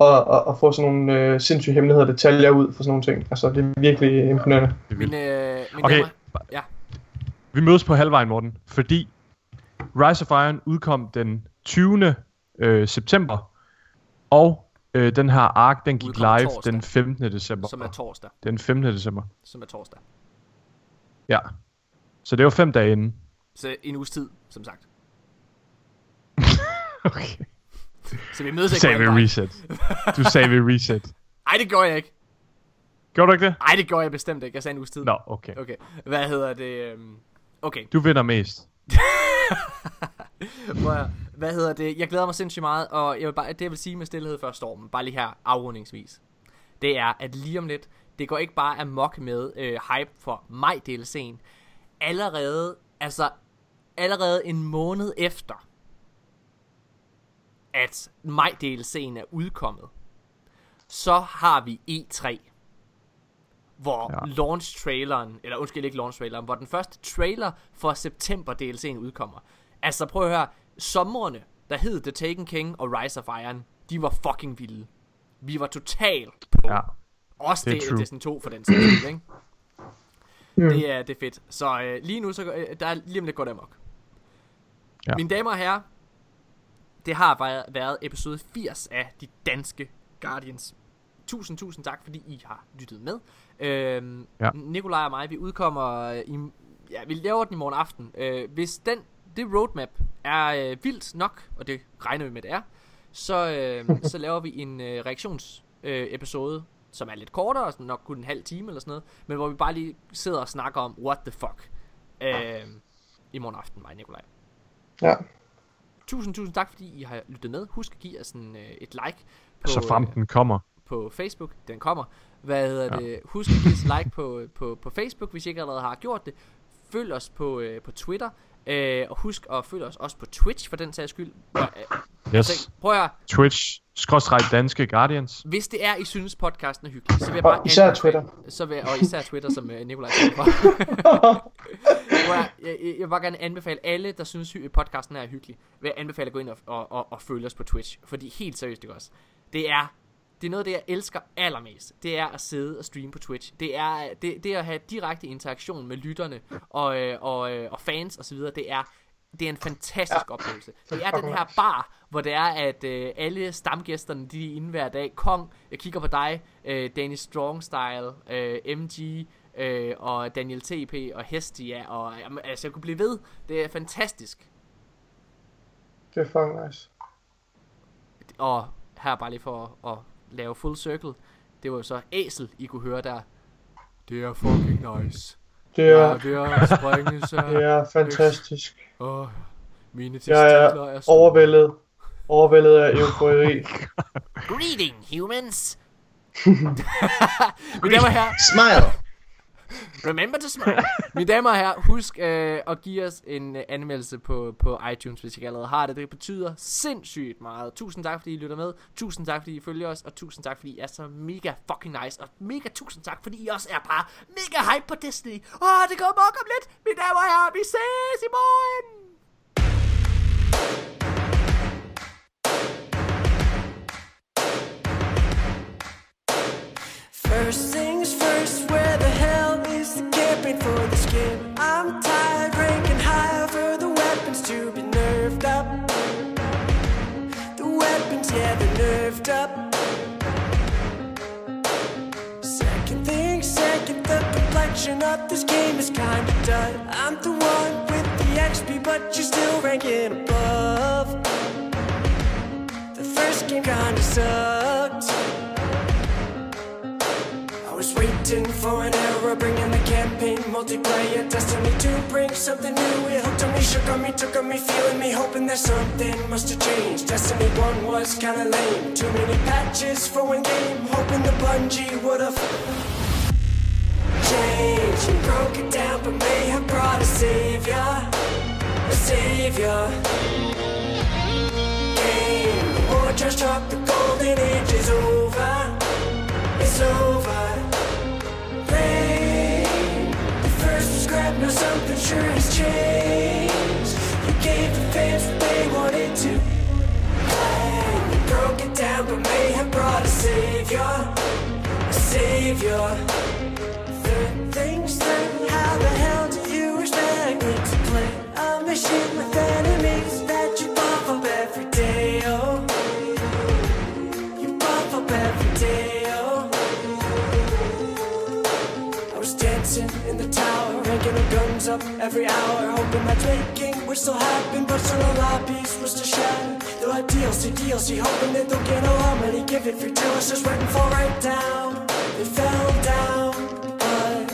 at, at, at få sådan nogle øh, sindssyge hemmeligheder og detaljer ud for sådan nogle ting. Altså, det er virkelig imponerende. det er. Mine, øh, mine Okay. damer, ja. Vi mødes på halvvejen, Morten, fordi Rise of Iron udkom den 20. Øh, september, og øh, den her ark, den gik Udkommer live torsdag. den 15. december. som er torsdag. Den 15. december. Som er torsdag. Ja. Så det var fem dage inden. Så en uges tid, som sagt. Okay. Så vi mødes Du ikke sagde på vi halvvejen. reset. Du sagde reset. Ej, det gør jeg ikke. Gjorde du ikke det? Ej, det gør jeg bestemt ikke. Jeg sagde en uges tid. Nå, okay. Okay. Hvad hedder det? øhm, Okay. Du vinder mest. Hvad hedder det? Jeg glæder mig sindssygt meget, og jeg vil bare, det jeg vil sige med stillhed før stormen, bare lige her afrundingsvis, det er, at lige om lidt, det går ikke bare amok med øh, hype for maj DLC'en. Allerede, altså, allerede en måned efter, at maj DLC'en er udkommet, så har vi E3, hvor ja. Launch-traileren, eller undskyld ikke launch-traileren, hvor den første trailer for september DLC'en udkommer. Altså prøv at høre, somrene, der hed The Taken King og Rise of Iron, de var fucking vilde. Vi var totalt på. Ja. Også det er det. Destiny 2 for den sags skyld, ikke? Mm. Det er, det er fedt. Så øh, lige nu, så, øh, der er lige om lidt går det amok. Ja. Mine damer og herrer, det har været, været episode 80 af De Danske Guardians. Tusind, tusind tak, fordi I har lyttet med. Øhm, ja. Ja. Nikolaj og mig, vi udkommer øh, i... Ja, vi laver den i morgen aften. Øh, hvis den, det roadmap er øh, vildt nok, og det regner vi med, det er, så, øh, så laver vi en øh, reaktions øh, episode, som er lidt kortere, sådan nok kun en halv time eller sådan noget, men hvor vi bare lige sidder og snakker om, what the fuck, øh, i morgen aften, mig og Nikolaj. Ja. Tusind, tusind tak, fordi I har lyttet med. Husk at give os en, øh, et like på, Så frem øh, den kommer. på Facebook. Den kommer. Hvad hedder Ja. det? Husk at give os like på, på, på Facebook, hvis I ikke allerede har gjort det. Følg os på, øh, på Twitter. Øh, og husk at følge os også på Twitch, for den sags skyld. Øh, Yes. så, prøv at. Twitch, skråstreg danske Guardians. Hvis det er, I synes podcasten er hyggelig, så vil jeg bare Og især anbefale- Twitter. Så vil, og især Twitter, som uh, Nikolaj står for. At, jeg, jeg, jeg vil bare gerne anbefale alle, der synes hy- podcasten er hyggelig, vil jeg anbefale at gå ind og, og, og, og følge os på Twitch. Fordi helt seriøst, ikke også? Det er, det er noget af det, jeg elsker allermest. Det er at sidde og streame på Twitch. Det er det, det er at have direkte interaktion med lytterne og, øh, og, øh, og fans osv. Det er, det er en fantastisk ja. oplevelse. Det er den her bar, hvor det er, at øh, alle stamgæsterne, de er inde hver dag. Kong, jeg kigger på dig, øh, Danny Strong Style, øh, MG, øh, og Daniel TP, og Hestia, og jamen, altså, jeg kunne blive ved. Det er fantastisk. Det er fucking nice. Og her bare lige for at, at lave full circle, det var jo så Æsel, I kunne høre der. Det er fucking nice. Det Ja, er, det er springe, så. det er fantastisk. Åh, mine Jeg testikler er er store. overvældet. Overvældet af eufori. Greeting, humans! Mine damer og herrer, Smile! Remember to smile. Mine damer og herrer, husk øh, at give os en øh, anmeldelse på, på iTunes, hvis I ikke allerede har det. Det betyder sindssygt meget. Tusind tak, fordi I lytter med. Tusind tak, fordi I følger os. Og tusind tak, fordi I er så mega fucking nice. Og mega tusind tak, fordi I også er bare mega hype på Destiny. Åh, det går mok om lidt. Mine damer og herrer, vi ses i morgen! First things first, where the campaign for the skin? I'm tired, ranking higher for the weapons to be nerfed up. The weapons, yeah, they're nerfed up. Second thing, second, the complexion of this game is kinda done. I'm the one with the XP, but you're still ranking above. The first game kinda sucked. Waiting for an era, bringing the campaign multiplayer. Destiny to bring something new. It hooked on me, shook on me, took on me, feeling me, hoping that something must have changed. Destiny 1 was kinda lame. Too many patches for one game, hoping the Bungie would've changed. Broke it down, but may have brought a savior. A savior. Game. War just dropped, the golden age is over. It's over. Rain. The first was grab, now something sure has changed. You gave the fans what they wanted to. play. You broke it down, but may have brought a savior. A savior. Third things third, how the hell do you expect me to play a mission with enemies up every hour, hoping that We're still happen, but still a lobbies was to shatter. They'll have DLC, DLC, hoping that they'll get a lot money, give it free till it's just waiting fall right down. They fell down, but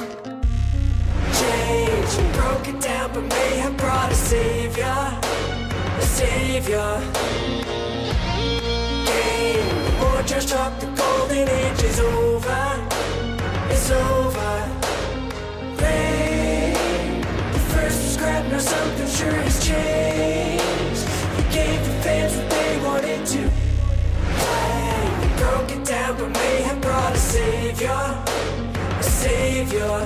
change and broke it down, but may have brought a savior, a savior. Game, war just dropped, the golden age is over, it's over. The first now something sure has changed. You gave the fans what they wanted to. play. You broke it down, but may have brought a savior, a savior.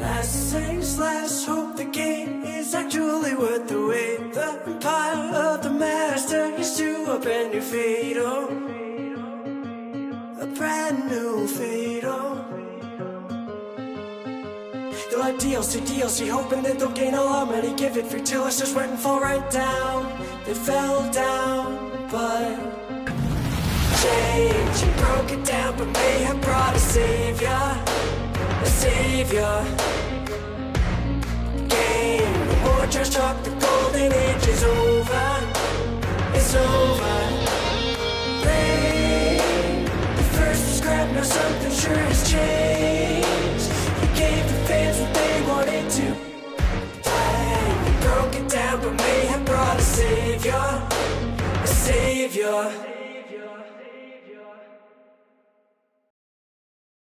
Last things last, hope the game is actually worth the wait. The empire of the master is to a brand new fate, oh. A brand new fate, oh. Oh. They'll have DLC, hoping that they'll gain a lot of money, give it free till it's just went and fall right down. They fell down, but change and broke it down, but may have brought a savior, a savior. Game, the war just dropped, the golden age is over, it's over. Rain, the first grabbed, now something sure has changed. Gave the fans what they wanted to. play. You broke it down, but may have brought a savior, a savior.